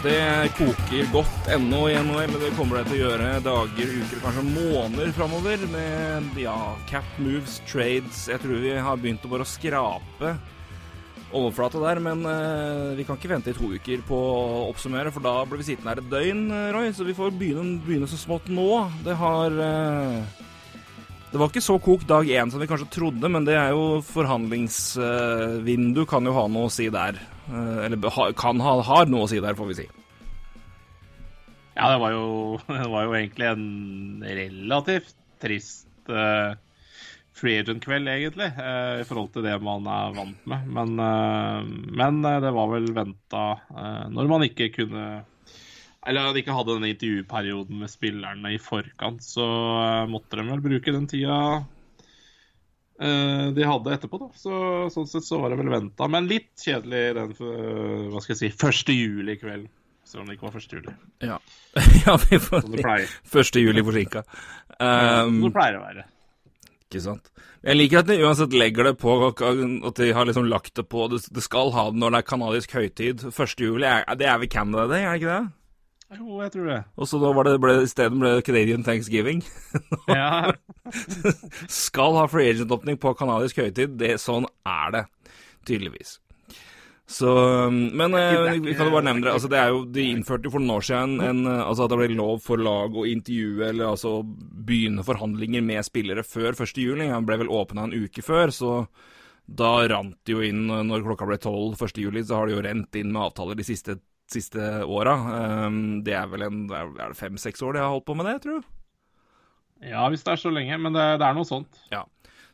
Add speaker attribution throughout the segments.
Speaker 1: Det koker godt ennå i NHL. Det kommer det til å gjøre dager, uker, kanskje måneder framover med ja, cap moves, trades. Jeg tror vi har begynt å bare skrape overflata der, men uh, vi kan ikke vente i to uker på å oppsummere, for da blir vi sittende her et døgn, Roy. Så vi får begynne, begynne så smått nå. Det har uh, Det var ikke så kokt dag én som vi kanskje trodde, men det er jo forhandlingsvindu kan jo ha noe å si der. Eller kan ha har noe å si der, får vi si.
Speaker 2: Ja, det var jo, det var jo egentlig en relativt trist free agent-kveld, egentlig, Uh, i forhold til det man er vant med. Men, uh, men eh, det var vel venta når man ikke kunne Eller ikke hadde den intervjuperioden med spillerne i forkant, så måtte de vel bruke den tida de hadde etterpå, da. Så, sånn sett så var det vel venta. Men litt kjedelig den hva skal jeg si, første juli-kvelden. Selv om det ikke var første juli.
Speaker 1: Ja, ja vi får
Speaker 2: Som det pleier.
Speaker 1: Første juli forsinka.
Speaker 2: Um, som det pleier å være.
Speaker 1: Ikke sant. Jeg liker at de uansett legger det på, at de har liksom lagt det på Det, skal ha det når det er kanadisk høytid. Første juli, det er vel Canada Day, er det ikke det?
Speaker 2: Jo, jeg tror det.
Speaker 1: Og så da var det, ble, isteden ble Canadian Thanksgiving.
Speaker 2: ja.
Speaker 1: skal ha free agent-åpning på kanadisk høytid. Det, sånn er det, tydeligvis. Så, men eh, vi kan jo bare nevne det. altså det er jo, De innførte jo for noen år siden en, altså at det ble lov for lag å intervjue eller altså begynne forhandlinger med spillere før 1. juli. Han ble vel åpna en uke før, så da rant det jo inn Når klokka ble 12 1. juli, så har det jo rent inn med avtaler de siste, siste åra. Um, det er vel en Er det fem-seks år de har holdt på med det, tror du?
Speaker 2: Ja, hvis det er så lenge. Men det, det er noe sånt.
Speaker 1: Ja.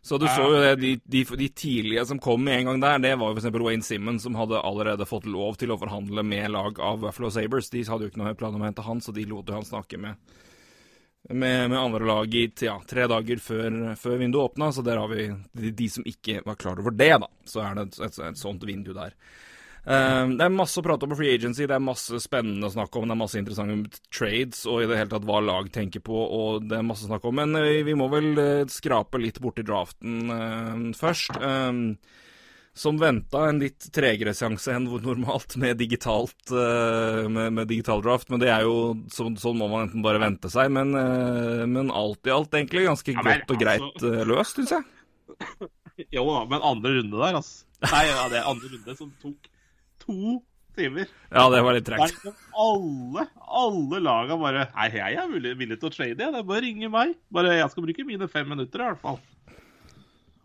Speaker 1: Så du så jo det, de, de, de, tidlige som kom med en gang der, det var jo f.eks. Wayne Simmons, som hadde allerede fått lov til å forhandle med lag av Buffalo Sabres. De hadde jo ikke noe plan om å hente han, så de lot jo han snakke med, med, med andre lag i ja, tre dager før, før vinduet åpna. Så der har vi de, de, som ikke var klar over det, da. Så er det et, et, et sånt vindu der. Uh, det er masse å prate om på free agency, det er masse spennende å snakke om, det er masse interessante trades og i det hele tatt hva lag tenker på, og det er masse å snakke om. Men uh, vi må vel uh, skrape litt borti draften først. som venta en litt tregere seanse enn normalt med digitalt med, med, digital draft, men det er jo sånn, sånn må man enten bare vente seg. Men, men alt i alt egentlig ganske ja, men, godt og greit altså... løst, syns jeg.
Speaker 2: Jo da, men andre runde der, altså. Nei, ja, det er andre runde som tok to timer.
Speaker 1: Ja, det var litt tregt.
Speaker 2: Alle, alle laga bare Nei, jeg er villig, villig til å trade, jeg. Det er bare å ringe meg. Bare Jeg skal bruke mine fem minutter, i hvert fall.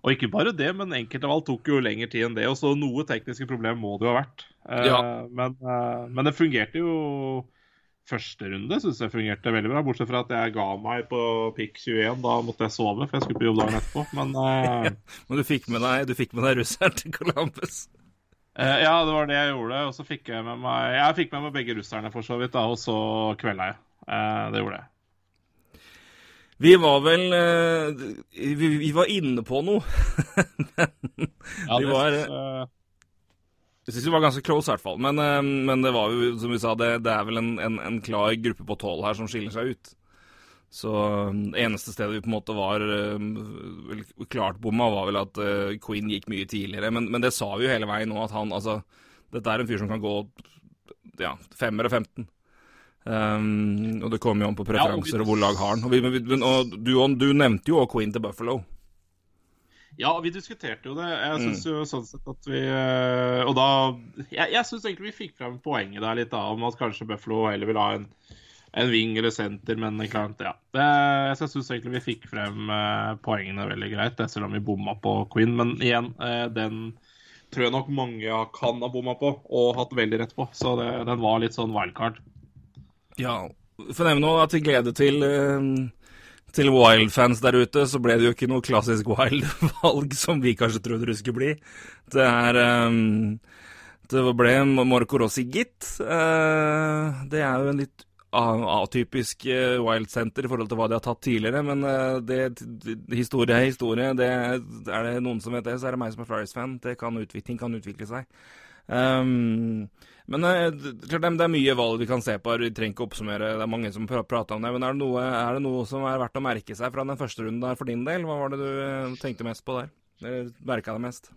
Speaker 2: Og ikke bare det, men enkelte valg tok jo lengre tid enn det. Og så noe tekniske problem må det jo ha vært. Eh, ja. men, uh, men, det fungerte jo Første runde syns jeg fungerte veldig bra, bortsett fra at jeg ga meg på pick 21. Da måtte jeg sove, for jeg skulle på jobb dagen etterpå. Men, uh...
Speaker 1: men du fikk med deg, du fikk med deg russeren til Columbus?
Speaker 2: Uh, ja, det var det jeg gjorde. Og så fikk jeg med meg Jeg fikk med meg begge russerne, for så vidt, da, og så kvelda jeg. Uh, det gjorde jeg.
Speaker 1: Vi var vel uh, vi, vi, var inne på noe. men ja, vi var Jeg syns vi var ganske close, i hvert fall. Men, men, det var jo, som vi sa, det, det er vel en, en, en klar gruppe på tolv her som skiller seg ut. Så um, det eneste stedet vi på en måte var uh, klart bomma, var vel at uh, Queen gikk mye tidligere. Men, men, det sa vi jo hele veien nå, at han altså Dette er en fyr som kan gå ja, fem eller 15. Um, og det kommer jo an på preferanser ja, og, vi, og, hvor lag har han. Og, vi, og du, du, nevnte jo Queen til Buffalo.
Speaker 2: Ja, vi diskuterte jo det. Jeg syns mm. jo sånn sett at vi uh, Og da Jeg, jeg syns egentlig vi fikk frem poenget der litt da, om at kanskje Buffalo heller vil ha en en wing eller senter, men klart, ja. Det, jeg syns egentlig vi fikk frem uh, poengene veldig greit, selv om vi bomma på Queen. Men igjen, uh, den tror jeg nok mange kan ha bomma på og hatt veldig rett på. Så det, den var litt sånn wildcard.
Speaker 1: Ja, for nevne noe til glede til uh, til Wild-fans der ute, så ble det jo ikke noe klassisk Wild-valg som vi kanskje trodde det skulle bli. Det er um, Det ble Marco Rossi, gitt. Uh, det er jo en litt atypisk Wild Center i forhold til hva de har tatt tidligere, men det, historie er historie. Det, er det noen som vet det, så er det meg som er Flyers-fan. Det kan utvikle seg. Um, men det er mye valg vi kan se på. Vi trenger ikke oppsummere, det er mange som prater om det. Men er det, noe, er det noe som er verdt å merke seg fra den første runden der for din del? Hva var det du tenkte mest på der? Merka det mest?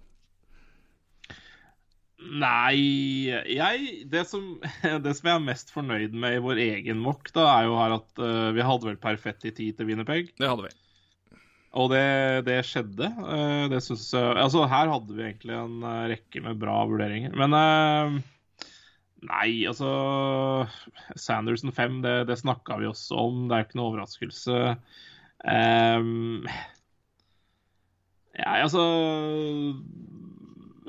Speaker 2: Nei jeg, det, som, det som jeg er mest fornøyd med i vår egen mock, da, er jo her at uh, vi hadde vel perfekt i tid til Winnerpeg.
Speaker 1: Det hadde vi.
Speaker 2: Og det, det skjedde. Uh, det synes, uh, altså, her hadde vi egentlig en rekke med bra vurderinger. Men Nei, altså Sanderson 5, det, det snakka vi også om. Det er ikke noe overraskelse. Um, ja, altså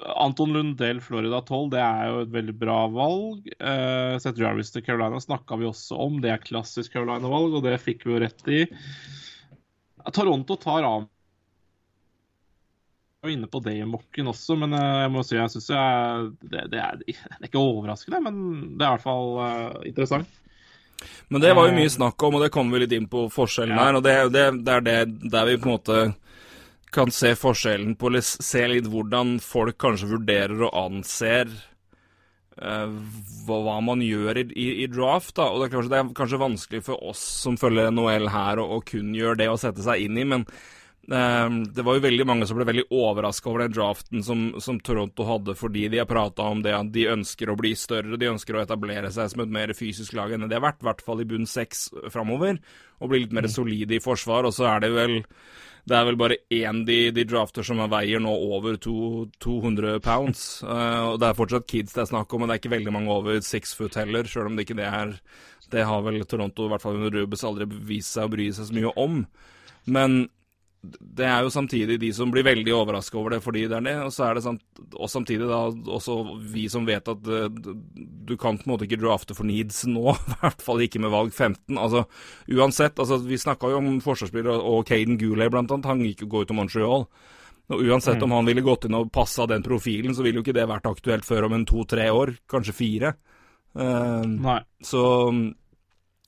Speaker 2: Anton Lundell, Florida 12, det er jo et veldig bra valg. Uh, Seth Jarvis til Carolina snakka vi også om. Det er klassisk Carolina-valg, og det fikk vi jo rett i. Toronto tar av var inne på det i mokken også, men uh, jeg må si jeg syns det, det, er, det, er ikke overraskende, men det er i hvert fall uh, interessant.
Speaker 1: Men det var jo mye snakk om, og det kommer vi litt inn på forskjellen ja. her. og det, det, det er det der vi på en måte kan se forskjellen på Eller Se litt hvordan folk kanskje vurderer og anser uh, hva, man gjør i, i, i draft. da, og det er, kanskje, det er, kanskje, vanskelig for oss som følger NHL her, å, å kun gjøre det og sette seg inn i, men uh, det var jo veldig mange som ble veldig overraska over den draften som, som, Toronto hadde, fordi de har prata om det at de ønsker å bli større, de ønsker å etablere seg som et mer fysisk lag enn det har vært, i hvert fall i bunn seks framover, og bli litt mer mm. solide i forsvar. Og så er det vel det er vel bare én de, de drafter som veier nå over to, 200 pounds. Uh, og Det er fortsatt kids det er snakk om, men det er ikke veldig mange over six foot heller, sjøl om det ikke det er Det har vel Toronto, i hvert fall under Rubes, aldri vist seg å bry seg så mye om. Men det er jo samtidig de som blir veldig overraska over det fordi det er det, og så er det samt, og samtidig da også vi som vet at uh, du kan på en måte ikke drafte for needs nå, i hvert fall ikke med valg 15. Altså uansett, altså vi snakka jo om forsvarsspillere, og Caden Goulet blant annet, han gikk jo gå ut av Montreal. Og Uansett mm. om han ville gått inn og passa den profilen, så ville jo ikke det vært aktuelt før om en to-tre år, kanskje fire. Uh,
Speaker 2: Nei.
Speaker 1: Så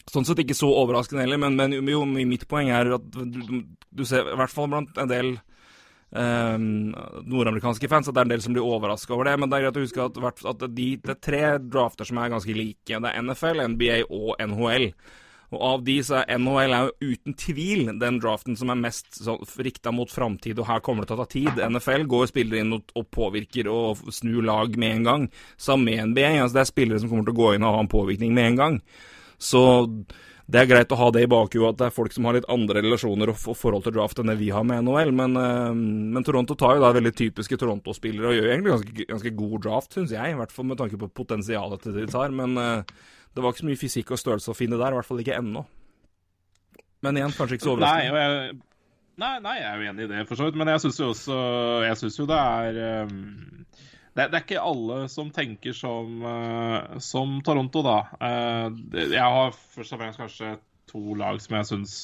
Speaker 1: Sånn sett ikke så overraskende heller, men, men jo, mitt poeng er at du, du, ser i hvert fall blant en del eh, nordamerikanske fans at det er en del som blir overraska over det. Men det er greit å huske at, at de, det er tre drafter som er ganske like. Det er NFL, NBA og NHL. Og av de så er NHL er jo uten tvil den draften som er mest rikta mot framtid, og her kommer det til å ta tid. NFL går spillere inn og, og påvirker og snur lag med en gang. Sammen med NBA, altså det er spillere som kommer til å gå inn og ha en påvirkning med en gang. Så det er greit å ha det i bakhuet at det er folk som har litt andre relasjoner og forhold til draft enn det vi har med NHL, men, uh, men Toronto tar jo da veldig typiske Toronto-spillere og gjør egentlig ganske, ganske god draft, syns jeg. I hvert fall med tanke på potensialet til de tar. Men uh, det var ikke så mye fysikk og størrelse å finne der, i hvert fall ikke ennå. Men igjen, kanskje ikke så overraskende.
Speaker 2: Nei, jeg, nei, nei, jeg er jo enig i det, for så vidt. Men jeg syns jo også Jeg syns jo det er um det, det, er ikke alle som tenker som, uh, som Toronto, da. Uh, jeg har først og fremst kanskje to lag som jeg syns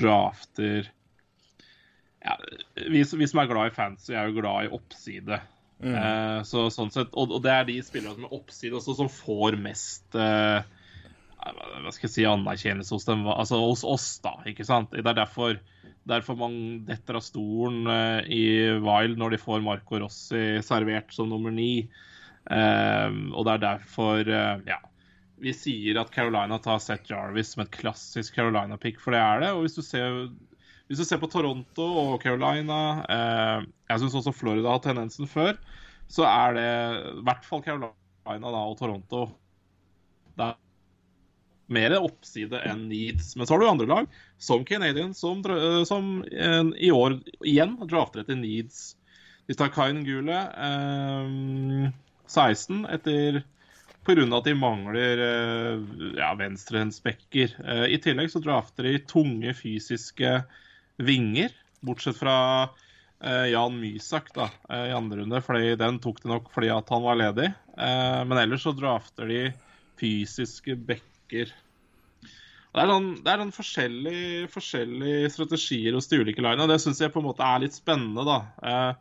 Speaker 2: drafter ja, vi, vi, som er glad i fans, vi er jo glad i oppside. Mm. Uh, så, sånn sett, og, og, det er de spillerne som er oppside også, som får mest hva skal jeg si, anerkjennelse hos dem, altså hos oss, da. ikke sant? Det er derfor derfor man detter av stolen uh, i Wild når de får Marco Rossi servert som nummer ni. Um, og det er derfor uh, ja, vi sier at Carolina tar Seth Jarvis som et klassisk Carolina-pick, for det er det. Og hvis du ser, hvis du ser på Toronto og Carolina Jeg syns også Florida har tendensen før. Så er det i hvert fall Carolina da, og Toronto. Det er mer oppside enn needs. Men så har du andre lag, som Canadian, som, eh, som eh, i år igjen drafter etter needs. De tar Kain Gule eh, 16 etter pga. at de mangler eh, ja, venstrehendsbekker. Eh, I tillegg så drafter de tunge fysiske vinger, bortsett fra eh, Jan Mysak da, i andre runde. fordi Den tok de nok fordi at han var ledig. men ellers så drafter de fysiske bekker snakker. Det er noen, det er noen forskjellige, forskjellige, strategier hos de ulike linene. det syns jeg på en måte er litt spennende. da. Eh,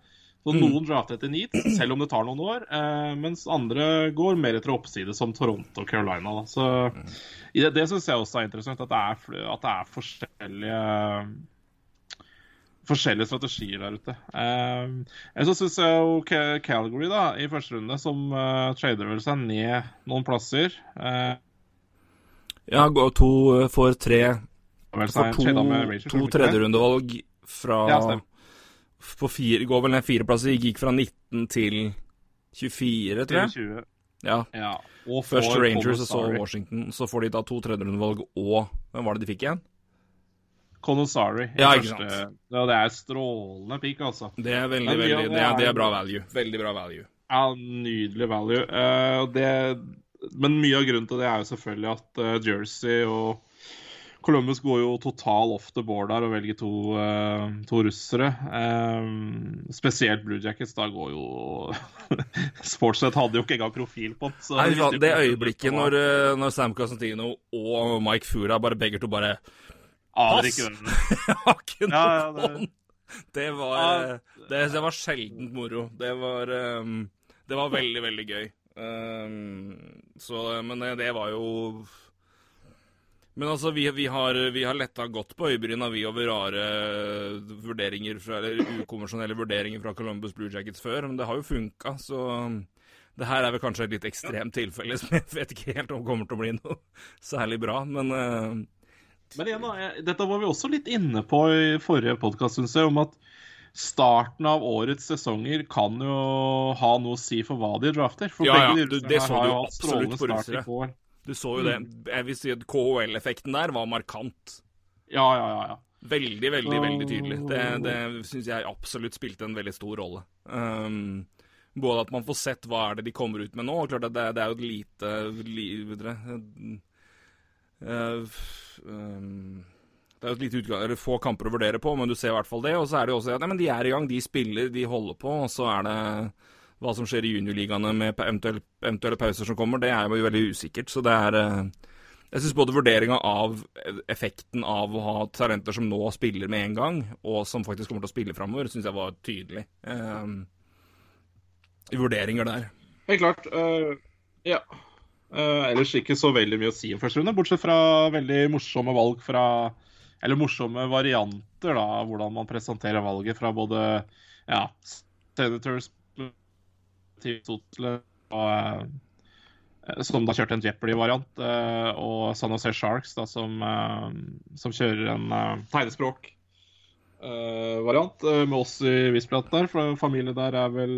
Speaker 2: Så
Speaker 1: Mm.
Speaker 2: noen drafter etter Neat, selv om det tar noen år, eh, mens andre går mer etter oppside, som Toronto og Carolina. Da. Så det, det syns jeg også er interessant, at det er, at det er forskjellige forskjellige strategier der ute. Eh, så syns jeg jo Calgary da, i første runde, som eh, trader vel seg ned noen plasser eh,
Speaker 1: Ja, to får for tre
Speaker 2: vel
Speaker 1: For to, to tredjerundevalg fra
Speaker 2: Ja.
Speaker 1: På fire, går vel ned fire plasser. Gikk fra 19 til 24, tror jeg.
Speaker 2: 20.
Speaker 1: Ja.
Speaker 2: Ja. Og
Speaker 1: Først Rangers og så Washington. Så får de da to tredjerundevalg og Hvem var det de fikk igjen?
Speaker 2: Conosari.
Speaker 1: Ja, ikke
Speaker 2: første- Ja, det er strålende pick, altså.
Speaker 1: Det er veldig, veldig
Speaker 2: det
Speaker 1: er, det
Speaker 2: er-
Speaker 1: bra value. Veldig bra value.
Speaker 2: Ja, nydelig value. Uh, det, men mye av grunnen til det er jo selvfølgelig at uh, Jersey og Columbus går jo total off the board der og velger to, uh, to russere. Um, spesielt Blue Jackets. Da går jo Sportsnet hadde jo ikke engang profil på den. så
Speaker 1: Nei, det,
Speaker 2: det
Speaker 1: øyeblikket når, når Sam Casantino og Mike Fura bare begge to bare
Speaker 2: Aner ikke.
Speaker 1: Har ikke noe
Speaker 2: Ja, ja, det-!
Speaker 1: Det var det, det var sjeldent moro. Det var um, Det var veldig, veldig gøy. Um, så Men det, det var jo Men altså, vi, vi har, vi har letta godt på øyebryna, vi, over rare vurderinger fra, eller ukonvensjonelle vurderinger fra Columbus Blue Jackets før, men det har jo funka, så det her er vel kanskje et litt ekstremt tilfelle, som jeg vet ikke helt om kommer til å bli noe særlig bra, men uh,
Speaker 2: Men igjen, da, jeg- dette var vi også litt inne på i forrige podkast, syns jeg, om at starten av årets sesonger kan jo ha noe å si for hva de drafter. For
Speaker 1: Ja, ja,
Speaker 2: begge
Speaker 1: du- det så du
Speaker 2: jo
Speaker 1: absolutt på russere. du så jo det. Jeg vil si at KHL-effekten der var markant.
Speaker 2: Ja, ja, ja. ja.
Speaker 1: Veldig, veldig, veldig tydelig. Det, det syns jeg absolutt spilte en veldig stor rolle. Um, både at man får sett hva er det de kommer ut med nå, og klart at det, det er jo et lite li, uh, um, Det er et lite utgang, eller få kamper å vurdere på, men du ser i hvert fall det. Og så er det jo også at ja, de er i gang, de spiller, de holder på, og så er det hva som skjer i juniorligaene med eventuelle, eventuelle pauser som kommer, det er jo veldig usikkert. Så det er eh, Jeg syns både vurderinga av effekten av å ha talenter som nå spiller med en gang, og som faktisk kommer til å spille framover, syns jeg var tydelig. eh, I vurderinger der.
Speaker 2: Helt klart. Uh, ja. Uh, ellers ikke så veldig mye å si om første runde, bortsett fra veldig morsomme valg fra Eller morsomme varianter, da, hvordan man presenterer valget fra både ja, Senators til Sotle øh, som da kjørte en Jeopardy-variant, øh, og San Jose Sharks, da, som, øh, som kjører en tegnespråk-variant med oss i Visplat der. For familien der er vel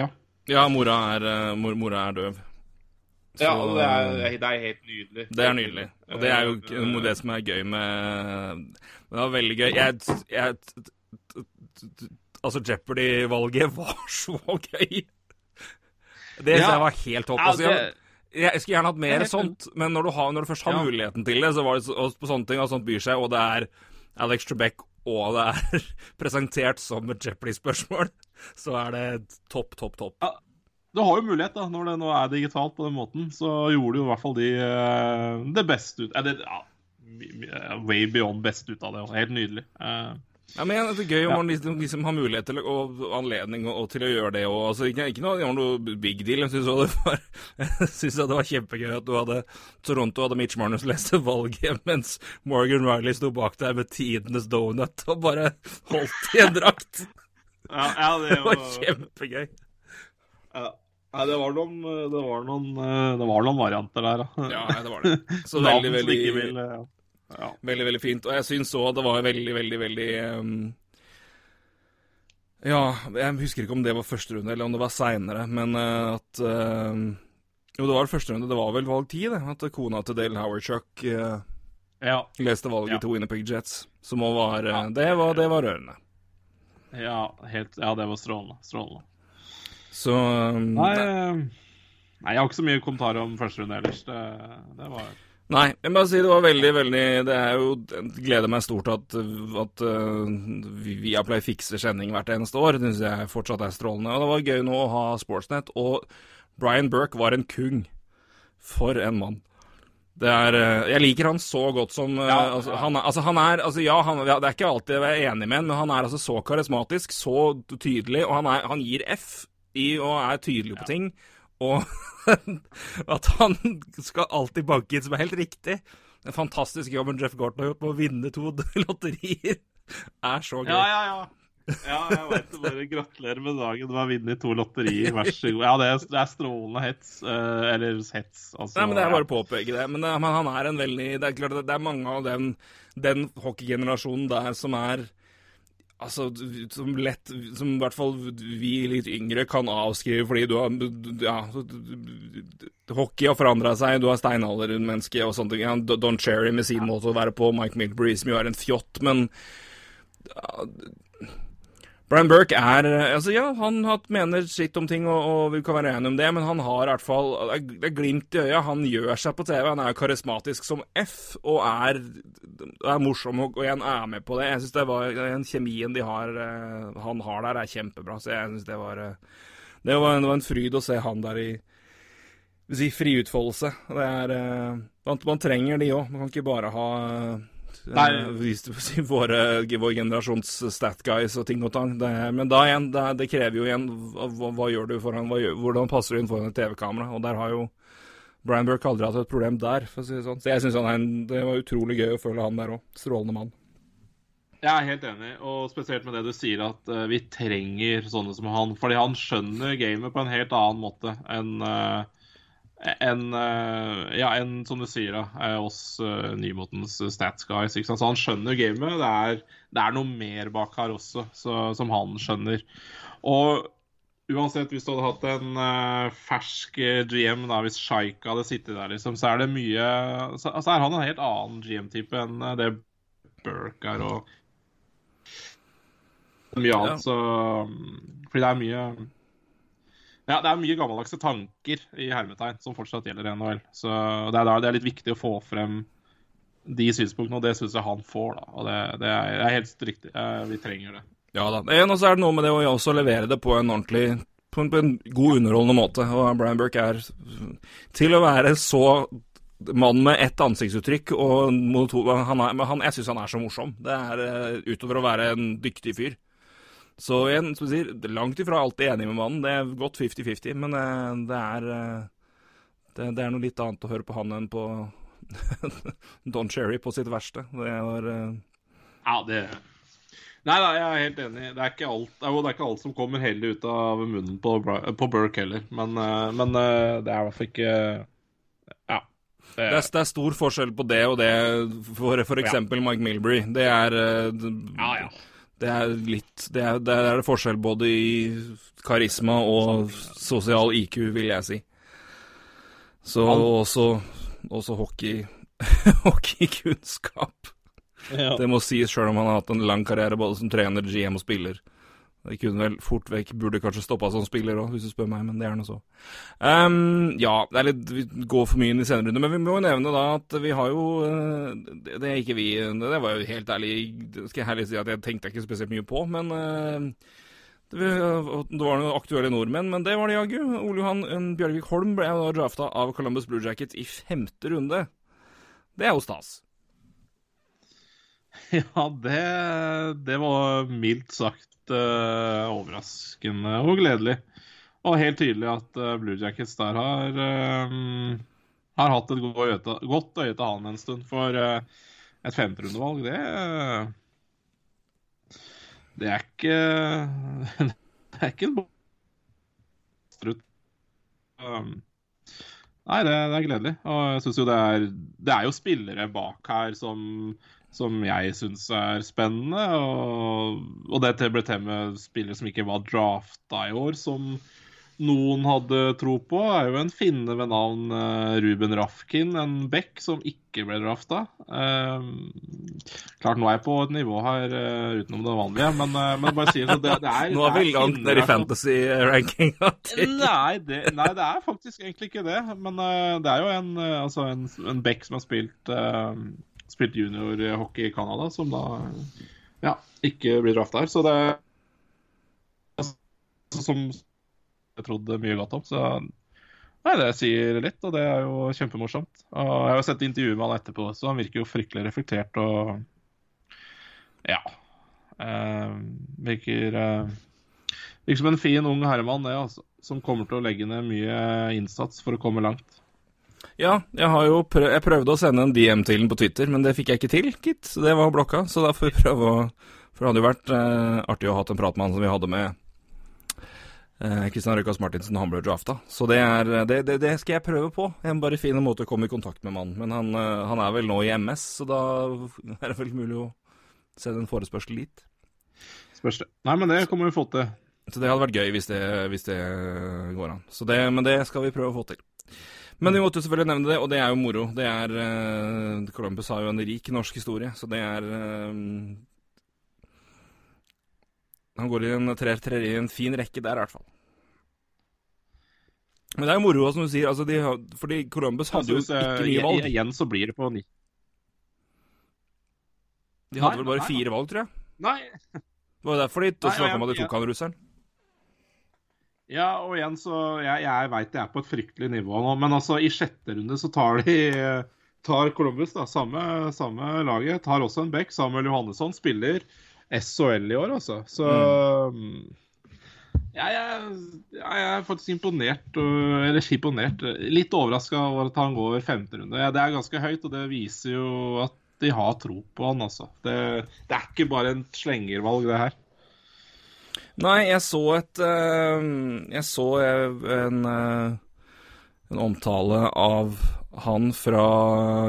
Speaker 2: Ja.
Speaker 1: Ja, mora er, eh, mor, mora er døv. Så-
Speaker 2: Ja, og det er, det er helt nydelig.
Speaker 1: Det er nydelig. Og det er jo det som er gøy med Det var veldig gøy. Jeg, jeg Altså, Jeopardy-valget var så gøy. Det
Speaker 2: Ja.
Speaker 1: jeg var helt topp. Altså, jeg, jeg skulle gjerne hatt mer
Speaker 2: er
Speaker 1: sånt, men når du, har, når du først har
Speaker 2: Ja.
Speaker 1: muligheten til det, så var det så, på sånne ting, og sånt byr seg, og det er Alex Trebek, og det er presentert som et Jeopardy-spørsmål, så er det topp, topp, topp.
Speaker 2: Du har jo mulighet, da, når det nå er digitalt på den måten. Så gjorde jo i hvert fall de eh, det beste ut Eller ja, way beyond best ut av det. Helt nydelig. Eh,
Speaker 1: Ja, men Det er gøy om man liksom, liksom har mulighet til, og anledning og, til å gjøre det. òg. altså, ikke, ikke noe, det noe big deal. Jeg syns det, det var kjempegøy at du hadde Toronto hadde Mitch Marnus leste valget, mens Morgan Riley sto bak der med tidenes donut og bare holdt i en drakt.
Speaker 2: ja, ja, det
Speaker 1: Det var
Speaker 2: var
Speaker 1: kjempegøy.
Speaker 2: ja. Nei, det var noen Det var noen, eh, det var noen varianter der, da.
Speaker 1: Ja, det var det. Så veldig, veldig,
Speaker 2: vil, ja. ja.
Speaker 1: veldig, veldig fint. Og jeg syns òg det var veldig, veldig, veldig um, Ja, jeg husker ikke om det var første runde, eller om det var seinere, men uh, at uh, Jo, det var første runde. Det var vel valg ti, det. At kona til Dale Howarchuck uh,
Speaker 2: ja.
Speaker 1: leste valget til Winnipeg Jets. Som òg var, uh,
Speaker 2: Ja.
Speaker 1: det var Det var rørende.
Speaker 2: Ja, helt, ja, det var strålende. strålende.
Speaker 1: Så um,
Speaker 2: Nei, eh, nei, jeg har ikke så mye kommentarer om første runde ellers. Det, det var
Speaker 1: Nei, jeg må si det var veldig, veldig Det er jo jeg gleder meg stort at, at uh, Viaplay fikser sending hvert eneste år. Det syns jeg fortsatt er strålende. Og det var gøy nå å ha Sportsnet. Og Brian Burke var en kung. For en mann. Det er, uh, jeg liker han så godt som uh,
Speaker 2: Ja,
Speaker 1: altså,
Speaker 2: ja.
Speaker 1: han, er- altså, han er altså, Ja, han, det er ikke alltid jeg er enig med han, men han er altså så karismatisk, så tydelig, og han, er, han gir F i og er tydelig på ting. Og at han skal alltid banke inn som er helt riktig. Den fantastiske jobben Jeff Gorton har gjort med å vinne to lotterier, er så gøy.
Speaker 2: Ja, ja, ja. Ja, jeg vet det. Bare gratulerer med dagen. Du har vunnet to lotterier. Vær så god. Ja, det er, det er strålende hets. eh, eller hets, altså.
Speaker 1: Nei, men Det er bare å påpeke det. Men, eh, men han er en veldig Det er klart det er mange av den, den hockeygenerasjonen der som er Altså, som lett Som i hvert fall vi litt yngre kan avskrive fordi du har Ja, hockey har forandra seg, du har steinaldermenneske og sånne ting. Ja, Don Cherry med sin måte å være på, Mike Milbury som jo er en fjott, men ja, Brian Burke er altså Ja, han mener sitt om ting, og, og vi kan være enige om det, men han har i hvert fall Det er- glimt i øya. Han gjør seg på TV. Han er karismatisk som F, og er, er morsom og, og igjen er med på det. Jeg syns det var den kjemien de har, eh, han har der, er kjempebra. Så jeg syns det var eh, det var, det var en fryd å se han der i si, fri utfoldelse. Det er eh, man, man trenger de òg. Man kan ikke bare ha eh,
Speaker 2: Nei.
Speaker 1: vist si, våre, vår generasjons stat guys og ting og tang. Det, men da igjen, det, det krever jo igjen hva, hva gjør du foran, hva gjør, Hvordan passer du inn foran et TV-kamera? Og der har jo Brian Burke aldri hatt et problem der, for å si det sånn. Så jeg syns det var utrolig gøy å føle han der òg. Strålende mann.
Speaker 2: Jeg er helt enig, og spesielt med det du sier at eh, vi trenger sånne som han. Fordi han skjønner gamet på en helt annen måte enn eh, enn, eh, ja, en, som du sier, da, eh, oss uh, nymotens stats guys. Ikke sant? Så han skjønner gamet. Det er, det er noe mer bak her også, så, som han skjønner. Og uansett, hvis du hadde hatt en uh, fersk eh, GM, da, hvis Shaika hadde sittet der, liksom, så er det mye Så, så er han en helt annen GM-type enn uh, det Burke er. og mye annet,
Speaker 1: Ja.
Speaker 2: så Fordi det er mye Ja, det er mye gammeldagse tanker i hermetegn som fortsatt gjelder i NHL. Så det er, det er litt viktig å få frem de synspunktene, og det syns jeg han får. da, og Det, det er, er helt riktig. Eh, Vi trenger det.
Speaker 1: Ja da. Og så er det noe med det å også levere det på en ordentlig på en, på en god, underholdende måte. Og Brian Burke er Til å være så mann med ett ansiktsuttrykk og han, Jeg syns han er så morsom. Det er eh, utover å være en dyktig fyr. Så igjen, som du sier, langt ifra alltid enig med mannen. Det er godt 50-50, men eh, det er eh, det, det er noe litt annet å høre på han enn på Don Cherry på sitt verste. Det var eh,
Speaker 2: Ja, det Nei da, jeg er helt enig. Det er ikke alt, det er det ikke alt som kommer heller ut av munnen på, på Burke heller. Men, men det er i hvert fall ikke Ja. Det,
Speaker 1: er, det er stor forskjell på det og det for f.eks. eksempel Mike Milbury. Det er
Speaker 2: ja, ja.
Speaker 1: Det er litt Det er, det er forskjell både i karisma og sosial IQ, vil jeg si. Så også, også hockey hockeykunnskap.
Speaker 2: ja.
Speaker 1: Det må sies sjøl om han har hatt en lang karriere både som trener, GM og spiller. Det kunne vel fort vekk Burde kanskje stoppa som spiller òg, hvis du spør meg, men det er nå så. Um, ja, det er litt Vi går for mye inn i senere runde, men vi må jo nevne da at vi har jo eh, Det, det er ikke vi Det var jo helt ærlig Skal jeg herlig si at jeg tenkte ikke spesielt mye på, men uh, det var noen aktuelle nordmenn, men det var det jaggu. Ole Johan Bjørgvik Holm ble da drafta av Columbus Blue Jackets i femte runde. Det er jo stas.
Speaker 2: Ja, det, det var mildt sagt eh, overraskende og gledelig. Og helt tydelig at uh, Blue Jackets der har, uh, har hatt et godt øye, til, han en stund. For et femterundevalg, det Det er ikke Det er ikke en strutt. Um, Nei, det, det er gledelig. Og jeg synes jo det er Det er jo spillere bak her som som jeg syns er spennende. Og, og det ble til med spillere som ikke var drafta i år, som noen hadde tro på, er jo en finne ved navn eh, Ruben Rafkin, en back som ikke ble drafta. Eh, klart nå er jeg på et nivå her eh, utenom det vanlige, men, eh, men bare sier så det, det er
Speaker 1: Nå er vi langt
Speaker 2: finner
Speaker 1: ned i fantasy-rankinga
Speaker 2: Nei det, nei, det er faktisk egentlig ikke det. Men eh, det er jo en, eh, altså en, en back som har spilt, uh, spilt juniorhockey i Canada, som da ja, ikke blir drafta her. Så det er som jeg trodde mye godt om. Så Nei, det sier litt, og det er jo kjempemorsomt. Og jeg har sett intervjuet med han etterpå, så han virker jo fryktelig reflektert og Ja. Eh, virker eh, Virker som en fin, ung herremann, det, altså. Som kommer til å legge ned mye innsats for å komme langt.
Speaker 1: Ja, jeg har jo prøv, jeg prøvde å sende en DM til den på Twitter, men det fikk jeg ikke til, gitt. Så det var blokka. Så da får vi prøve å For det hadde jo vært eh, artig å ha hatt en prat med han som vi hadde med Kristian eh, Røkas Martinsen han ble drafta. Så det, er, det, det, det, skal jeg prøve på. En bare fin måte å komme i kontakt med mannen. Men han, eh, han, er vel nå i MS, så da er det vel mulig å sende en forespørsel dit.
Speaker 2: Spørs det. Nei, men det kommer vi få til.
Speaker 1: Så det hadde vært gøy hvis det, hvis det går an. Så det, men det skal vi prøve å få til. Men vi måtte jo selvfølgelig nevne det, og det er jo moro. Det er uh, Columbus har jo en rik norsk historie, så det er uh, Han går i en, trer, trer i en fin rekke der, i hvert fall. Men det er jo moro, som du sier. Altså, de, fordi Columbus hadde jo ikke mye valg.
Speaker 2: Igjen så blir det på ni.
Speaker 1: De hadde nei, vel bare nei, fire valg, tror jeg.
Speaker 2: Nei.
Speaker 1: Det var derfor de snakka om at de tok han russeren.
Speaker 2: Ja, og igjen så Jeg, jeg veit jeg er på et fryktelig nivå nå, men altså i sjette runde så tar de tar Columbus, da, samme, samme laget, tar også en back. Samuel Johannesson spiller SHL i år, altså. Så mm. jeg, jeg, jeg, er faktisk imponert, eller ikke imponert, litt overraska over at han går femte runde. Ja, det er ganske høyt, og det viser jo at de har tro på han, altså. Det, det er ikke bare en slengervalg, det her.
Speaker 1: Nei, jeg så et uh, Jeg så en, uh, en omtale av han fra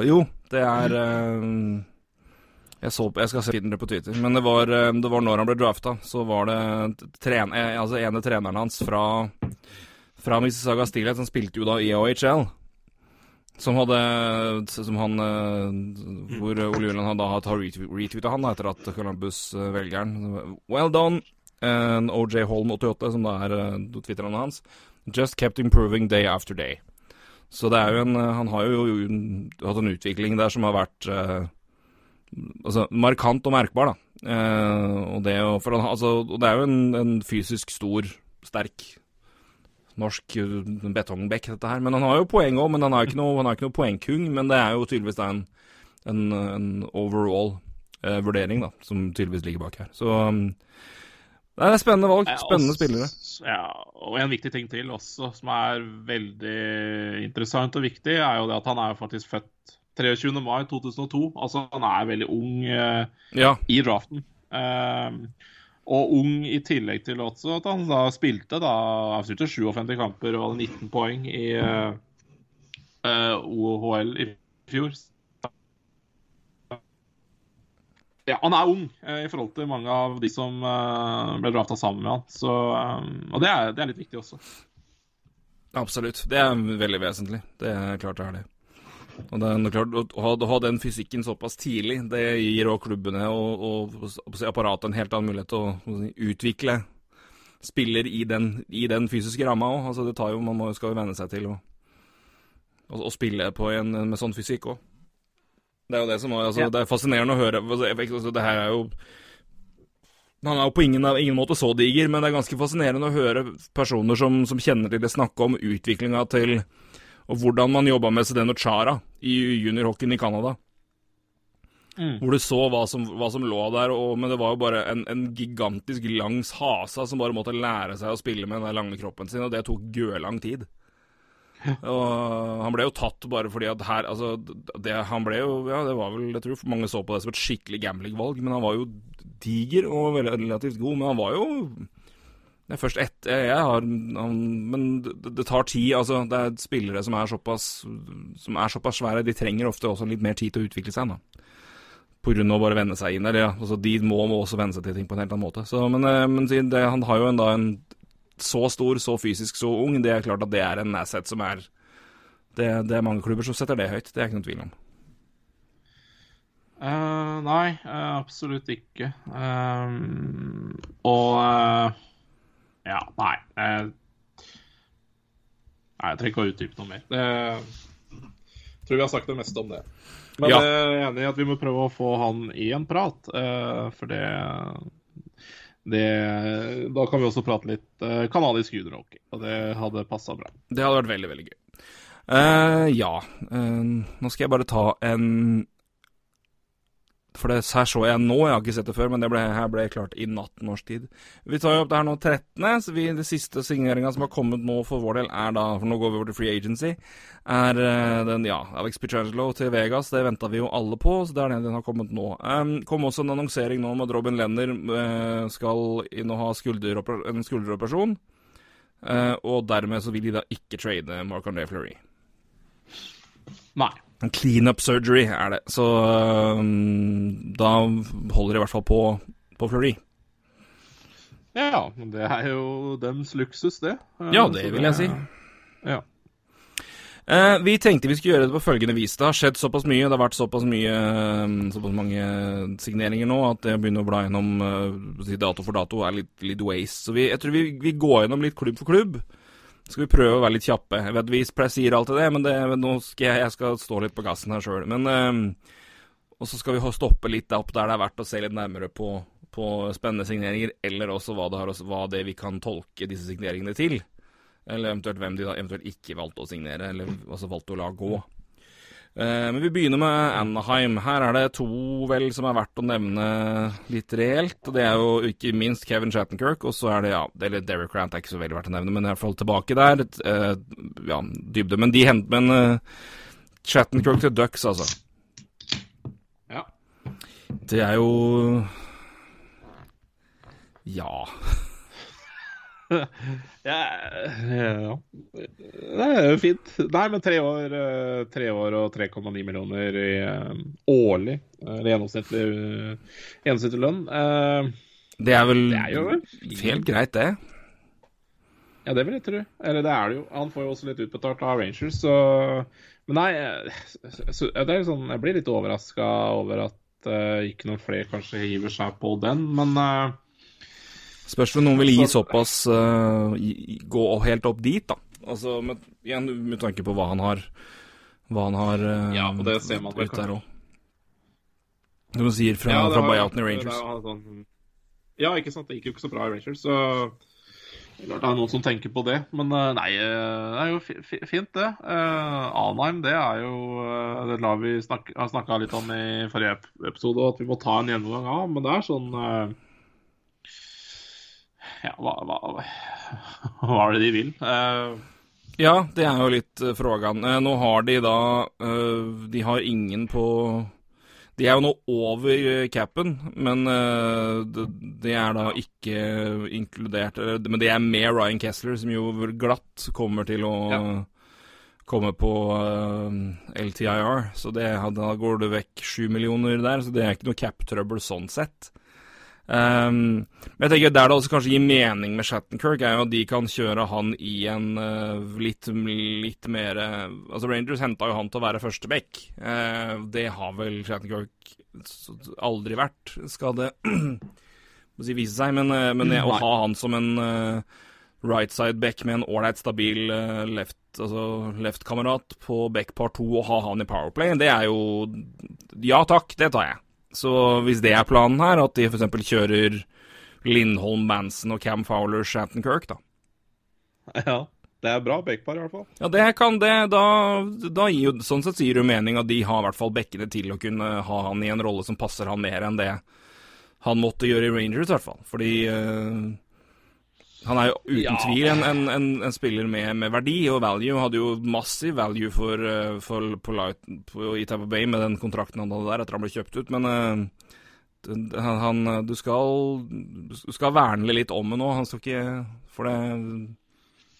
Speaker 1: Jo, det er jeg, så, jeg skal se det på Twitter, men det var, det var når han ble drafta. Så var det tren, altså ene treneren hans fra, fra Mississauga Steelhead, som spilte jo da i OHL. Som hadde Som han Hvor Ole Julian da har retweeta han da, etter at Columbus velger han. Well done. OJ Holm 88, som da er uh, Twitternavnet hans. Just kept improving day after day. Så det er jo en Han har jo hatt en utvikling der som har vært uh, altså, markant og merkbar, da. Uh, og, det, for, altså, og, det, er jo en, en, fysisk stor, sterk norsk betongbekk, dette her. Men han har jo poeng òg, men han har ikke noe, noe poengkung. Men det er jo tydeligvis en, en, en overall uh, vurdering, da, som tydeligvis ligger bak her. Så um, det er spennende valg. Spennende spillere.
Speaker 2: Ja, og en viktig ting til også, som er veldig interessant og viktig, er jo det at han er faktisk født 23. mai 2002. Altså han er veldig ung eh, ja. i draften. Eh, og ung i tillegg til også at han da spilte da avsluttet 57 kamper og hadde 19 poeng i eh, eh OHL i fjor. Ja, han er ung eh, i forhold til mange av de som eh, ble drafta sammen med han. Så, eh, og det er, det er, litt viktig også.
Speaker 1: Absolutt. Det er veldig vesentlig. Det er klart det er det. Og det er klart, Å ha, å ha den fysikken såpass tidlig, det gir òg klubbene og, og, og apparatet en helt annen mulighet til å utvikle spiller i den, i den fysiske ramma òg. Altså, det tar jo, man må, skal jo venne seg til å, å, å spille en, med sånn fysikk òg. Det er jo det som altså, ja. Det er fascinerende å høre. Altså, altså, det her er jo Han er jo på ingen, ingen, måte så diger, men det er ganske fascinerende å høre personer som, som kjenner til det, snakke om utviklinga til Og hvordan man jobba med Sedeno Chara i juniorhockeyen i Canada. Mm. Hvor du så hva som, hva som lå der, og, men det var jo bare en, en gigantisk langs hasa som bare måtte lære seg å spille med den lange kroppen sin, og det tok gørlang tid. Og han ble jo tatt bare fordi at her Altså, det, han ble jo Ja, det var vel Jeg tror mange så på det som et skikkelig gambling-valg, men han var jo diger og relativt god. Men han var jo det er først ett jeg har, han, Men det, det, tar tid. altså Det er spillere som er såpass Som er såpass svære. De trenger ofte også litt mer tid til å utvikle seg. da På grunn av å bare vende seg inn Eller, Ja. Altså, de må, må også venne seg til ting på en helt annen måte. Så, men, eh, men det, han har jo en, da en så stor, så fysisk, så ung, det er klart at det er en asset som er det, det, er mange klubber som setter det høyt, det er ikke noen tvil om.
Speaker 2: Uh, nei, uh, absolutt ikke. Um, og uh, Ja, nei. nei, jeg trenger ikke å utdype noe mer. Jeg tror vi har sagt det meste om det. Men ja. jeg er enig i at vi må prøve å få han i en prat, for det det, da kan vi også prate litt uh, kanadisk juniorhockey, og det hadde passa bra.
Speaker 1: Det hadde vært veldig, veldig gøy. Uh, ja. Uh, nå skal jeg bare ta en For det her så jeg nå, jeg har ikke sett det før, men det ble, her ble klart i natt norsk tid. Vi tar jo opp det her nå 13., så vi, det siste signeringa som har kommet nå for vår del, er da For nå går vi over til Free Agency. Er uh, den, ja, Alex Pietrangelo til Vegas. Det venta vi jo alle på, så det er den den har kommet nå. Um, kom også en annonsering nå om at Robin Lenner skal inn og ha skulderoper en skulderoperasjon. og dermed så vil de da ikke trade Mark André Fleury.
Speaker 2: Nei.
Speaker 1: En cleanup surgery er det. Så um, da holder det i hvert fall på, på Fleury.
Speaker 2: Ja, det er jo dems luksus, det.
Speaker 1: Ja, det vil jeg si.
Speaker 2: Ja.
Speaker 1: Eh, vi tenkte vi skulle gjøre det på følgende vis. Det har skjedd såpass mye, det har vært såpass mye såpass mange signeringer nå at det å begynne å bla gjennom uh, dato for dato er litt, litt waste. Så vi, jeg tror vi, vi går gjennom litt klubb for klubb skal vi prøve å være litt kjappe. Jeg vet vi sier alltid det, men det, nå skal jeg, jeg, skal stå litt på gassen her sjøl. Men uh, Og så skal vi stoppe litt opp der det er verdt å se litt nærmere på, på spennende signeringer, eller også hva det, har, hva det vi kan tolke disse signeringene til. Eller eventuelt hvem de da eventuelt ikke valgte å signere, eller altså valgte å la gå. Eh, men vi begynner med Anaheim. Her er det to vel som er verdt å nevne litt reelt. og Det er jo ikke minst Kevin Shattenkirk, og så er det ja, eller Derek Grant er ikke så veldig verdt å nevne, men i hvert fall tilbake der. Uh, ja, dybde. Men de henter Men en Shattenkirk til Ducks, altså.
Speaker 2: Ja.
Speaker 1: Det er jo Ja.
Speaker 2: ja, ja, Det er jo fint. Nei, men tre år, eh, tre år og 3,9 millioner i uh, årlig eller gjennomsnittlig, uh, gjennomsnittlig lønn. Uh,
Speaker 1: det er vel
Speaker 2: det er jo
Speaker 1: helt greit, det.
Speaker 2: Ja, det vil jeg tro. Eller det er det jo. Han får jo også litt utbetalt av Rangers, så Men nei, det er sånn, jeg blir litt overraska over at ikke noen flere kanskje hiver seg på den, men
Speaker 1: Spørs om noen vil gi såpass uh, Gå helt opp dit, da. Altså, med, igjen med tanke på hva han har Hva han har uh,
Speaker 2: Ja, og det ser man vel
Speaker 1: kanskje. Som du sier fra, ja, fra buyouten i Rangers.
Speaker 2: Sånn, ja, ikke sant. Det gikk jo ikke så bra i Rangers, så det er noen som tenker på det. Men uh, nei, det er jo fint, det. Uh, Anheim, det er jo Det la vi snakke, har snakka litt om i forrige episode, at vi må ta en gjennomgang av. Men det er sånn ja, hva, hva, hva, er det de vil? Uh,
Speaker 1: ja, det er jo litt uh, frågan. Uh, nå har de da De har ingen på De er jo nå over capen, men det, de er da ikke inkludert Men det er med Ryan Kessler, som jo glatt kommer til å ja. komme på LTIR. Så det, da går det vekk sju millioner der, så det er ikke noe cap-trøbbel sånn sett. Um, men jeg tenker der det også kanskje gir mening med Shattenkirk, er jo at de kan kjøre han i en uh, litt, litt mer uh, Altså, Rangers henta jo han til å være første back. Uh, det har vel Shattenkirk aldri vært, skal det må si vise seg. Men, men å ha han som en right side back med en ålreit stabil left altså left-kamerat på back part 2 og ha han i Powerplay, det er jo Ja takk, det tar jeg. Så hvis det er planen her, at de f.eks. kjører Lindholm, Manson og Cam Fowler, Shanton Kirk, da.
Speaker 2: Ja. Det er bra backpar, i hvert fall.
Speaker 1: Ja, det kan det. Da, da gir sånn sett sier det mening at de har i hvert fall bekkene til å kunne ha han i en rolle som passer han mer enn det han måtte gjøre i Rangers, i hvert fall. Fordi uh, han er jo uten ja. tvil en, en, en, en spiller med, med, verdi og value. Hadde jo massiv value for, eh, for på Light, på, i Tampa Bay med den kontrakten han hadde der etter han ble kjøpt ut, men uh, han, du, skal, du skal verne litt om det nå. Han skal ikke For det,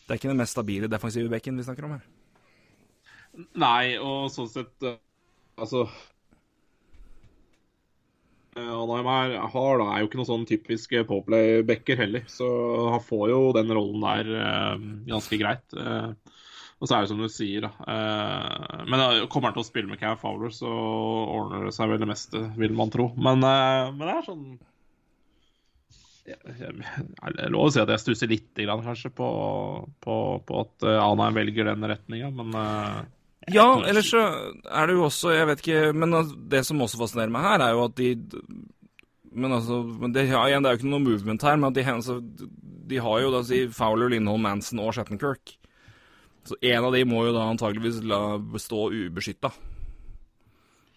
Speaker 1: det er ikke den mest stabile defensive bekken vi snakker om her.
Speaker 2: Nei, og sånn sett eh, Altså Anheim er, har, da, er jo ikke noen sånn typisk Poplay-backer heller, så han får jo den rollen der uh, ganske greit. Og så er det som du sier, da. Men kommer han til å spille med Cam Fowler, så ordner det seg vel det meste, vil man tro. Men, men det er sånn jeg, er lov å si at jeg stusser litt kanskje på, på, på at Anheim velger den retninga, men
Speaker 1: ja, ellers så er det jo også Jeg vet ikke Men det som også fascinerer meg her, er jo at de Men altså det, ja, igjen, det er jo ikke noe movement her, men at de, altså, de har jo da si Fowler, Lindholm, Manson og Shattenkirk. Så en av de må jo da antageligvis la bestå ubeskytta.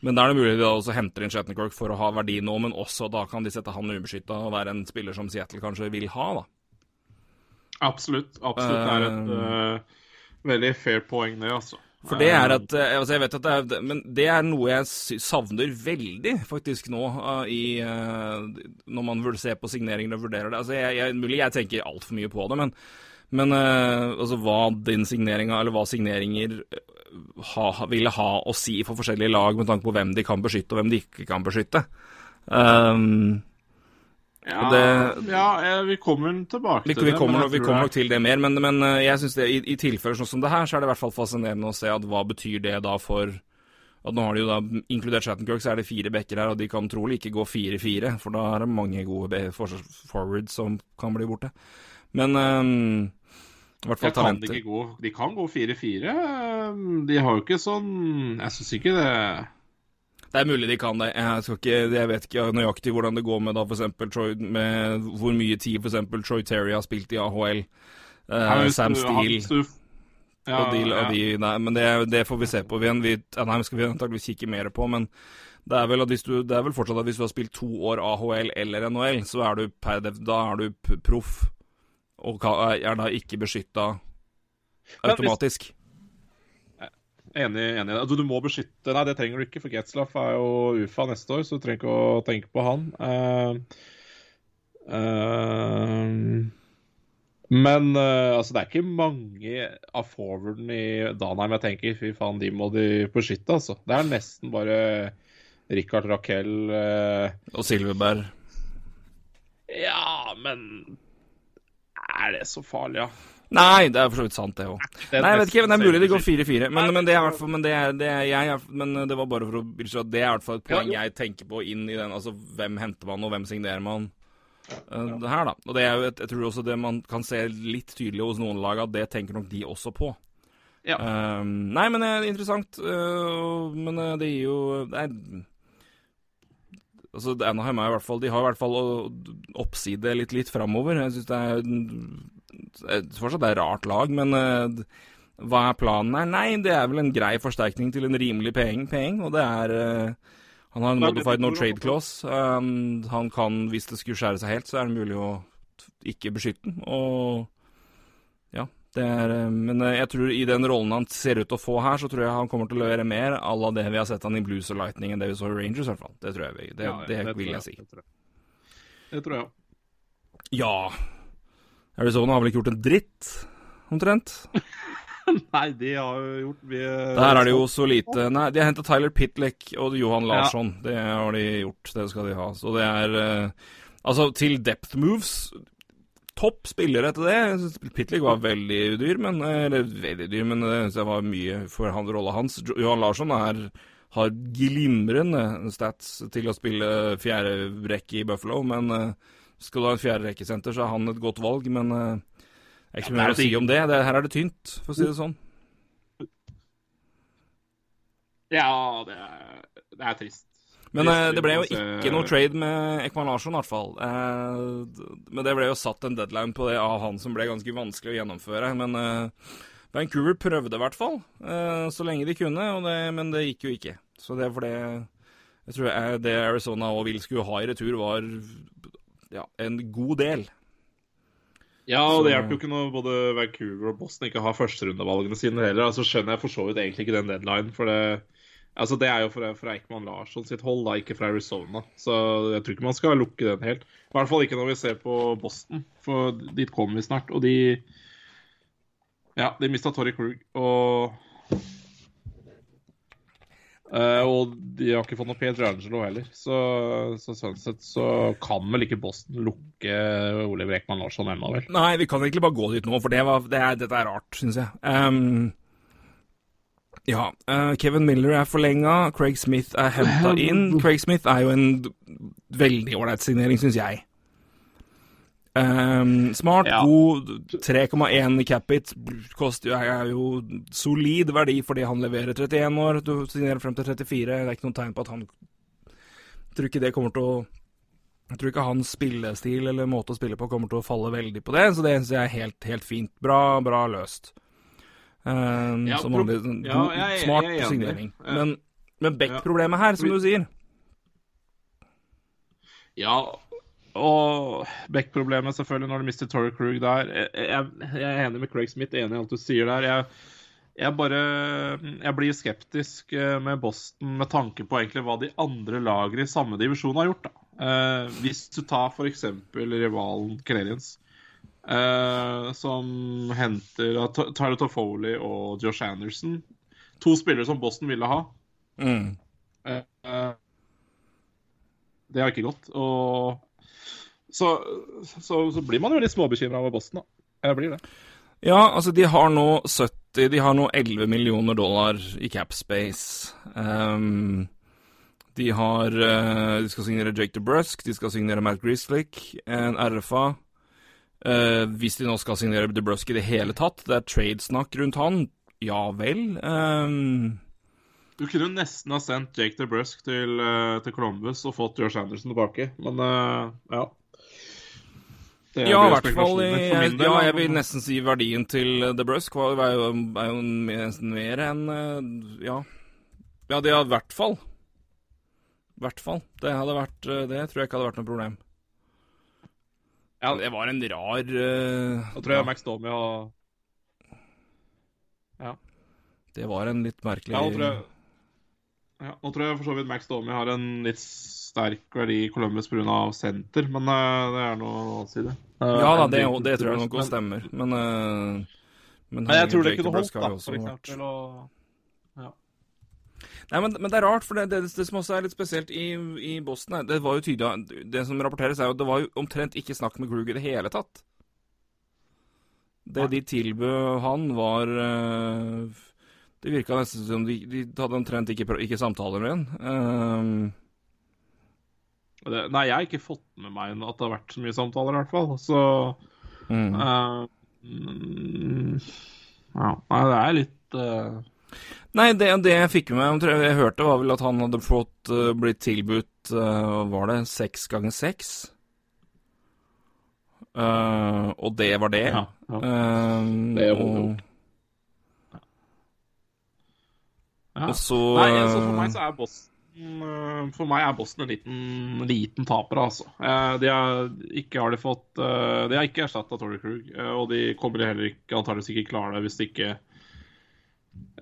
Speaker 1: Men da er det mulig de da også henter inn Shattenkirk for å ha verdi nå, men også da kan de sette han ubeskytta og være en spiller som Seattle kanskje vil ha, da.
Speaker 2: Absolutt. Absolutt. Det er et uh, veldig fair poeng, det, altså.
Speaker 1: For det er at altså Jeg vet at det er Men det er noe jeg savner veldig, faktisk, nå uh, i uh, Når man vil se på signeringer og vurderer det. Altså, jeg, jeg, mulig jeg tenker altfor mye på det, men, men altså hva din signeringa, eller hva signeringer ha, ville ha å si for forskjellige lag med tanke på hvem de kan beskytte og hvem de ikke kan beskytte. Um,
Speaker 2: ja, det, ja, vi kommer tilbake
Speaker 1: vi,
Speaker 2: til
Speaker 1: vi Kommer, vi kommer nok til det mer, men, men jeg synes det, i, i tilfeller sånn som det her, så er det i hvert fall fascinerende å se at hva betyr det da for at Nå har de jo da inkludert Shattenkirk, så er det fire backer her, og de kan trolig ikke gå 4-4, for da er det mange gode forwards som kan bli borte. Men um,
Speaker 2: i hvert fall talenter. Kan de, gå, de kan gå 4-4. De har jo ikke sånn Jeg syns ikke det
Speaker 1: det er mulig de kan det. Jeg, ikke, jeg, vet ikke nøyaktig hvordan det går med da for eksempel Troy, med hvor mye tid eksempel Troy Terry har spilt i AHL. Uh, eh, Sam Steele ja, og de, og de, nei, men det, det, får vi se på. Vi, vi, nei, skal vi antakeligvis kikke mer på, men det er, vel at hvis du, det er vel fortsatt at hvis du har spilt to år AHL eller NHL, så er du per, da er du proff og er da ikke beskytta automatisk.
Speaker 2: Enig. enig. Altså, du må beskytte Nei, det trenger du ikke, for Getzlaff er jo UFA neste år, så du trenger ikke å tenke på han. Uh, uh, men uh, altså, det er ikke mange av forwarden i Danheim jeg tenker fy faen, de må de beskytte, altså. Det er nesten bare Richard Raquel
Speaker 1: Og Silverberg.
Speaker 2: Ja, men er det så farlig, ja?
Speaker 1: Nei, det er for så vidt sant, det òg. Nei, jeg vet ikke, men det er mulig det går 4-4. Men, men, det er hvert Men det, det jeg, men det var bare for å illustrere at det er i hvert fall et poeng jeg tenker på inn i den. Altså hvem henter man, og hvem signerer man? Uh, det her, da. Og det er jo et, jeg tror også det man kan se litt tydelig hos noen lag, at det tenker nok de også på. Ja. Uh, nei, men det er interessant. Uh, men det gir jo det er, Altså, Anaheim er i hvert fall De har i hvert fall oppside litt, litt framover. Jeg syns det er Fortsatt det er rart lag, men uh, hva er planen her? Nei, det er vel en grei forsterkning til en rimelig peng, peng og det er uh, Han har en modified no trade clause. Um, han kan, hvis det skulle skjære seg helt, så er det mulig å ikke beskytte den. Og er, eh, men eh, jeg tror i den rollen han ser ut til å få her, så tror jeg han kommer til å levere mer à la det vi har sett han i Blues og Lightning enn det vi så i Rangers, i hvert fall. Det tror jeg vi, det, ja, det, det vil jeg, jeg si.
Speaker 2: Det tror jeg òg.
Speaker 1: Ja Arizona har vel ikke gjort en dritt, omtrent?
Speaker 2: Nei, de har jo gjort mye
Speaker 1: Der er det jo så lite Nei, de har henta Tyler Pitlick og Johan Larsson. Ja. Det har de gjort, det skal de ha. Så det er uh, Altså, til depth moves topp spillere etter det. Pitlick var veldig dyr, men Eller veldig dyr, men det var mye for han, rolla hans. Johan Larsson er, har glimrende stats til å spille fjerde rekke i Buffalo, men uh, skal du ha en fjerde rekkesenter, så er han et godt valg, men uh, det er ikke mye å si om det. det. Her er det tynt, for å si det sånn.
Speaker 2: Ja, det er, det er trist.
Speaker 1: Men uh, det ble jo ikke noe trade med Ekman Larsson, i hvert fall. Uh, men det ble jo satt en deadline på det av han som ble ganske vanskelig å gjennomføre. Men uh, Vancouver prøvde i hvert fall, så lenge de kunne, det, men det gikk jo ikke. Så det er fordi jeg tror jeg, det Arizona og Will skulle ha i retur, var ja, en god del.
Speaker 2: Ja, og det hjelper jo ikke når både Vancouver og Boston ikke har førsterundevalgene sine heller. Altså skjønner jeg for så vidt egentlig ikke den deadline, for det Altså, Det er jo fra, fra Eichmann Larsson sitt hold, da, ikke fra Arizona. Så jeg tror ikke man skal lukke den helt. I hvert fall ikke når vi ser på Boston, for dit kommer vi snart. Og de Ja, de mista Torrey Krug, og uh, Og de har ikke fått noe Pedro Angelo heller. Så, så sånn sett så kan vel ikke Boston lukke Oliver Ekman Larsson ennå, vel?
Speaker 1: Nei, vi kan egentlig bare gå dit nå, for det var, det dette er rart, syns jeg. Um, ja. Uh, Kevin Miller er forlenga. Craig Smith er henta inn. Craig Smith er jo en veldig ålreit signering, syns jeg. Um, smart, ja. god 3,1 i capit. Koster jo, er jo solid verdi fordi han leverer 31 år. Du signerer frem til 34. Det er ikke noe tegn på at han tror ikke det kommer til å Jeg tror ikke hans spillestil eller måte å spille på kommer til å falle veldig på det, så det syns jeg er helt, helt fint. Bra, bra løst. Uh,
Speaker 2: Ja,
Speaker 1: som vanlig sånn
Speaker 2: ja, jeg, jeg
Speaker 1: smart
Speaker 2: jeg er
Speaker 1: signering. Men, men Beck-problemet her, som du sier
Speaker 2: Ja, og Beck-problemet selvfølgelig når du mister Torrey Krug der. Jeg er enig med Craig Smith, enig i alt du sier der. Jeg, jeg bare Jeg blir skeptisk eh, med Boston med tanke på egentlig hva de andre lagene i samme divisjon har gjort. da. Eh, hvis du tar f.eks. rivalen Canadiens, eh, som henter uh, Tyler Toffoli og Josh Anderson. To spillere som Boston ville ha.
Speaker 1: mm.
Speaker 2: Eh, det har ikke gått. Og så, så, så blir man jo litt småbekymra over Boston, da. Jeg blir det.
Speaker 1: Ja, altså, de har nå 70 De har nå 11 millioner dollar i capspace. Um, de har De skal signere Jake DeBrusk, de skal signere Matt Grieslick, en RFA. Eh, hvis de nå skal signere DeBrusk i det hele tatt, det er tradesnakk rundt han, ja vel. Um,
Speaker 2: Du kunne jo nesten ha sendt Jake DeBrusk til, eh, til Columbus og fått Josh Anderson tilbake, men uh, ja. Det
Speaker 1: ja, i hvert fall
Speaker 2: del,
Speaker 1: Ja, jeg vil nesten si verdien til DeBrusk var er jo, er jo nesten mer enn Ja. Ja, det hadde i hvert fall. I hvert fall. Det hadde vært Det tror jeg ikke hadde vært noe problem.
Speaker 2: Ja.
Speaker 1: Det var en rar uh,
Speaker 2: Da tror jeg
Speaker 1: ja,
Speaker 2: Max Domi har
Speaker 1: Det var en litt merkelig
Speaker 2: Ja, nå tror jeg ja, Nå tror jeg for så vidt Max Domi har en litt sterk verdi i Columbus pga. senter, men uh, det er noe å si, det.
Speaker 1: Uh, Ja da, det, det tror jeg nok også stemmer, men eh, men
Speaker 2: Nei, jeg tror det kunne holdt, da, for eksempel. Og...
Speaker 1: Nei, men, men det er rart, for det, det, det som også er litt spesielt i, i Boston, det var jo tydelig Det som rapporteres, er jo at det var jo omtrent ikke snakk med Krug i det hele tatt. Det
Speaker 2: Nei.
Speaker 1: de tilbød han, var øh, Det virka nesten som de, de hadde omtrent ikke, ikke samtaler med ham. Ehm,
Speaker 2: nei, jeg har ikke fått med meg at det har vært så mye samtaler, i hvert fall. Så
Speaker 1: mm.
Speaker 2: uh, mm, Ja. Nei, det er litt eh,
Speaker 1: Nei, det, det jeg fikk med meg, jeg hørte, var vel at han hadde fått uh, blitt tilbudt uh, Var det seks ganger seks? Eh, og det var det.
Speaker 2: Ja. ja. Det var
Speaker 1: og,
Speaker 2: ja.
Speaker 1: og så
Speaker 2: Nei, altså, for meg så er Boston For meg er Boston en liten, liten taper, altså. De har ikke har de fått De har ikke erstatta Tory Krug, og de kommer heller ikke antakeligvis ikke klare det hvis de ikke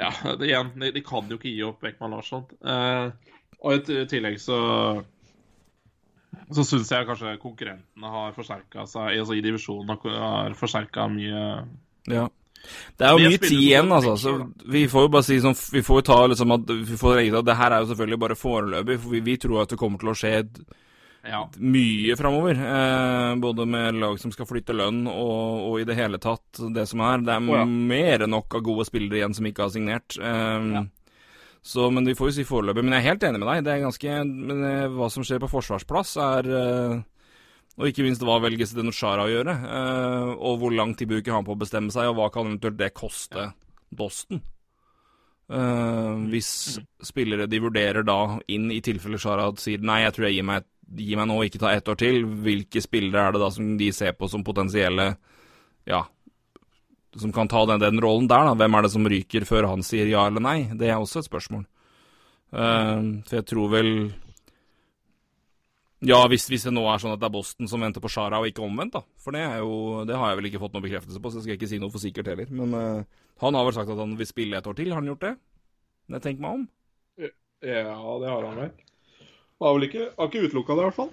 Speaker 2: Ja, det, igjen, de, de kan jo ikke gi opp Ekman Larsson. Eh, og i tillegg så så syns jeg kanskje konkurrentene har forsterka seg altså i divisjonen har- forsterka mye
Speaker 1: Ja. Det er jo mye tid igjen, altså. Så vi får jo bare si sånn Vi får jo ta liksom at Vi får at det her er jo selvfølgelig bare foreløpig, for vi, vi tror at det kommer til å skje d-
Speaker 2: Ja.
Speaker 1: mye framover. Eh, både med lag som skal flytte lønn, og, og i det hele tatt det som er. Det er
Speaker 2: oh, ja.
Speaker 1: mer enn nok av gode spillere igjen som ikke har signert. Eh,
Speaker 2: Ja.
Speaker 1: Så, men vi får jo si foreløpig. Men jeg er helt enig med deg. Det er ganske Men eh, hva som skjer på forsvarsplass, er eh, Og ikke minst hva velges det Chara å gjøre? eh, og hvor lang tid bruker han på å bestemme seg, og hva kan eventuelt det koste Boston? Eh, hvis spillere de vurderer da inn i tilfelle Sharad sier nei, jeg tror jeg gir meg, gir meg nå, ikke ta ett år til, hvilke spillere er det da som de ser på som potensielle ja, som kan ta den, den rollen der, da? Hvem er det som ryker før han sier ja eller nei? Det er også et spørsmål. Uh, for jeg tror vel Ja, hvis, hvis det nå er sånn at det er Boston som venter på Shara, og ikke omvendt, da. For det er jo Det har jeg vel ikke fått noen bekreftelse på, så jeg skal ikke si noe for sikkert heller. Men uh, han har vel sagt at han vil spille et år til. Har han gjort det? Det jeg tenker meg om.
Speaker 2: Ja, det har han vel. Har vel ikke, har ikke utelukka det, i hvert fall.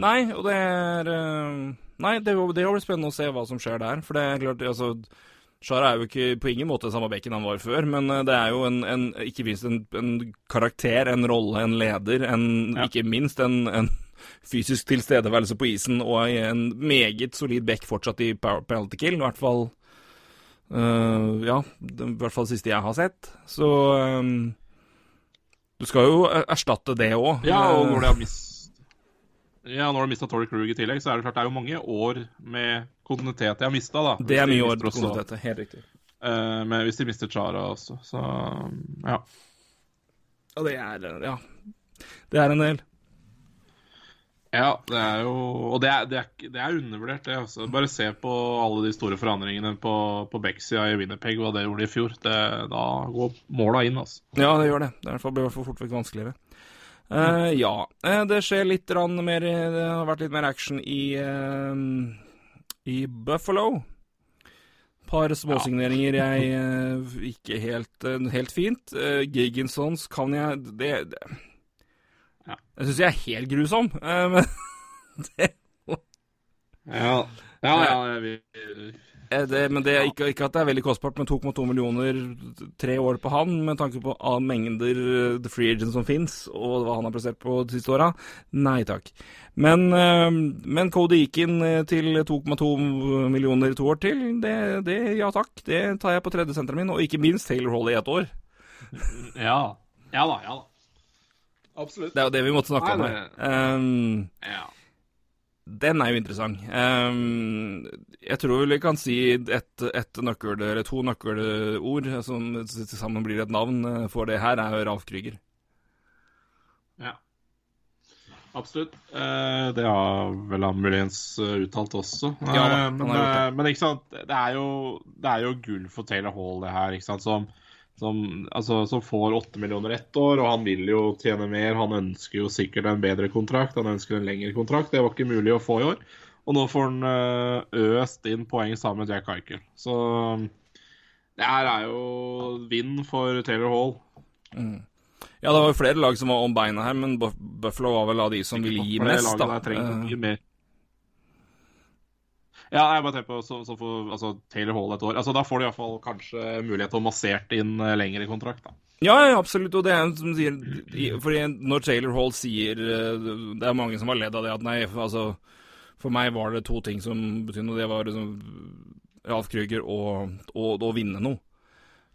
Speaker 1: Nei, og det er uh, Nei, det, det blir spennende å se hva som skjer der. For det er klart, altså Shara er jo ikke på ingen måte samme bekken han var før, men eh, det er jo en, en ikke minst en, en karakter, en rolle, en leder, en,
Speaker 2: Ja.
Speaker 1: ikke minst en, en fysisk tilstedeværelse på isen og en meget solid back fortsatt i penalty kill, i hvert fall uh, Ja, i hvert fall det siste jeg har sett. Så um, du skal jo erstatte det òg.
Speaker 2: Ja, og når de har mist ja, når de mista Torrey Krug i tillegg, så er det klart det er jo mange år med kontinuitet jeg har mista, da.
Speaker 1: Det er mye år
Speaker 2: med
Speaker 1: kontinuitet. Helt riktig.
Speaker 2: Uh, men hvis de mister Chara også, så ja.
Speaker 1: Ja, det er Ja. Det er en del.
Speaker 2: Ja, det er jo Og det er, det er, det er undervurdert, det. Altså. Bare se på alle de store forandringene på, på Beck-sida i Winnerpeg, hva det gjorde i fjor. Det, da går måla inn, altså.
Speaker 1: Ja, det gjør det. Det blir i hvert fall fort vekk vanskeligere. Uh, ja, uh, det skjer litt mer Det har vært litt mer action i, uh, i Buffalo. Par småsigneringer jeg ikke helt, helt fint. Gigginsons kan jeg det, det Det syns jeg er helt grusom. Uh, men det
Speaker 2: Ja, ja, ja vi...
Speaker 1: det, men det er ikke, ikke, at det er veldig kostbart med 2,2 millioner tre år på han, med tanke på all mengder eh, the free agent som fins, og hva han har prestert på de siste åra. Nei takk. Men, men Cody Eakin til 2,2 millioner to år til, det, det, ja takk. Det tar jeg på tredjesenteret min, og ikke minst Taylor Hall i ett år.
Speaker 2: Ja. Ja da, ja da. Absolutt.
Speaker 1: Det er jo det vi måtte snakke om her. Um,
Speaker 2: ja.
Speaker 1: Den er jo interessant. Um, jeg tror vi kan si et, et nøkkel, eller to nøkkelord som til sammen blir et navn for det her, er Ralf Krüger.
Speaker 2: Ja. Absolutt. Eh, det har vel han muligens uttalt også.
Speaker 1: Ja, da,
Speaker 2: men, eh, men, ikke sant, det er, jo, det er jo gull for Taylor Hall, det her. ikke sant, som som, altså, som får åtte millioner ett år, og han vil jo tjene mer. Han ønsker jo sikkert en bedre kontrakt, han ønsker en lengre kontrakt. Det var ikke mulig å få i år. Og nå får han eh, øst inn poeng sammen med Jack Eichel. Så det her er jo vinn for Taylor Hall.
Speaker 1: Mm. Ja, det var jo flere lag som var om beina her, men Buffalo var vel av de som ville gi mest, da.
Speaker 2: Trenger mye mer. Ja, jeg bare tenker på så, så for, altså, Taylor Hall et år. Altså, Da får de iallfall kanskje mulighet til å massert inn eh, lengre kontrakt. da.
Speaker 1: Ja, ja, absolutt. Og det er som sier fordi Når Taylor Hall sier eh, Det er mange som har ledd av det at nei, altså For meg var det to ting som betydde noe. Det var liksom Ralf Krüger og, og vinne noe.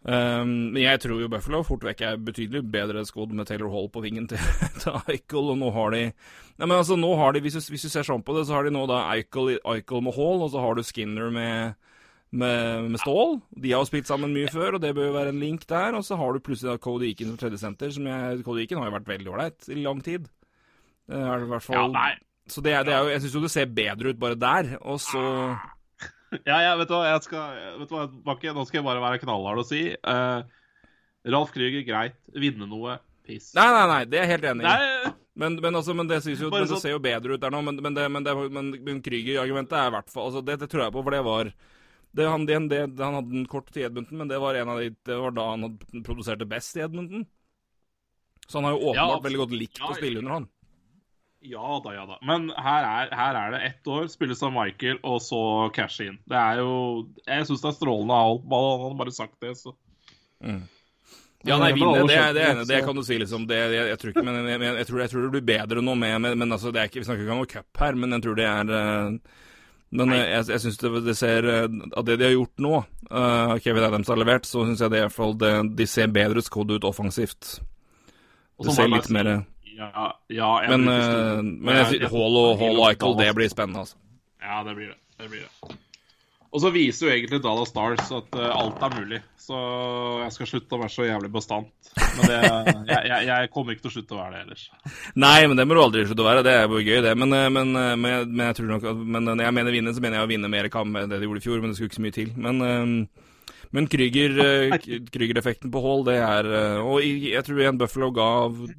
Speaker 1: Um, men jeg tror jo Buffalo fort vekk er betydelig bedre skodd med Taylor Hall på vingen til, til Eichel, og nå har de Nei, men altså, nå har de, hvis du, hvis du ser sånn på det, så har de nå da Eichel, Eichel med Hall, og så har du Skinner med, med, med Stål. De har jo spilt sammen mye før, og det bør jo være en link der. Og så har du plutselig da Cody Eakin som tredjesenter, som jeg Cody Eakin har jo vært veldig ålreit i lang tid. Det er i hvert fall
Speaker 2: ja,
Speaker 1: Så det, det er jo Jeg syns jo det ser bedre ut bare der, og så
Speaker 2: ja, ja, vet du hva, jeg skal, vet du hva, Bakke, nå skal jeg bare være knallhard og si uh, Ralf Krüger, greit. Vinne noe, piss.
Speaker 1: Nei, nei, nei, det er jeg helt enig i. Men, men, altså, men, det, jo, men det ser jo bedre ut der nå. Men, men, det, men, det, men Krüger-argumentet er i hvert fall altså, det, det, tror jeg på, for det var det, han, det, han, hadde en kort tid i Edmundton, men det var, en av de, det var da han hadde produserte best i Edmundton. Så han har jo åpenbart ja, veldig godt likt ja, å spille under han.
Speaker 2: Ja da, ja da. Men her er, her er det ett år, spille som Michael, og så cash inn. Det er jo Jeg syns det er strålende av alt. Han hadde bare sagt det, så
Speaker 1: mm. Ja, nei, vinne, det, det, det, det, kan du si, liksom. Det, jeg, jeg, tror ikke, men jeg, jeg, tror, jeg, tror, det blir bedre nå med, Men, Men altså, det er ikke, vi snakker ikke om noe cup her, men jeg tror det er uh, Men uh, jeg, jeg syns det, ser uh, Av det de har gjort nå, Kevin Adams har levert, så syns jeg det i hvert fall de ser bedre skodd ut offensivt. Det ser litt mer
Speaker 2: ja, ja
Speaker 1: Men, uh, men jeg jeg, Hall og Hall Eichel, det blir spennende, altså.
Speaker 2: Ja, det blir det. det, blir det. Og så viser jo egentlig Dallas Stars at uh, alt er mulig. Så jeg skal slutte å være så jævlig bastant. Men det, jeg, jeg, jeg, kommer ikke til å slutte å være det ellers.
Speaker 1: Nei, men det må du aldri slutte å være. Det er jo gøy, det. Men, men, men, men, men jeg tror nok at, men når jeg mener vinne, så mener jeg å vinne mer kamp enn det de gjorde i fjor. Men det skulle ikke så mye til. Men uh, men Krüger-effekten eh, på Hall, det er eh, Og jeg tror igjen Buffalo ga,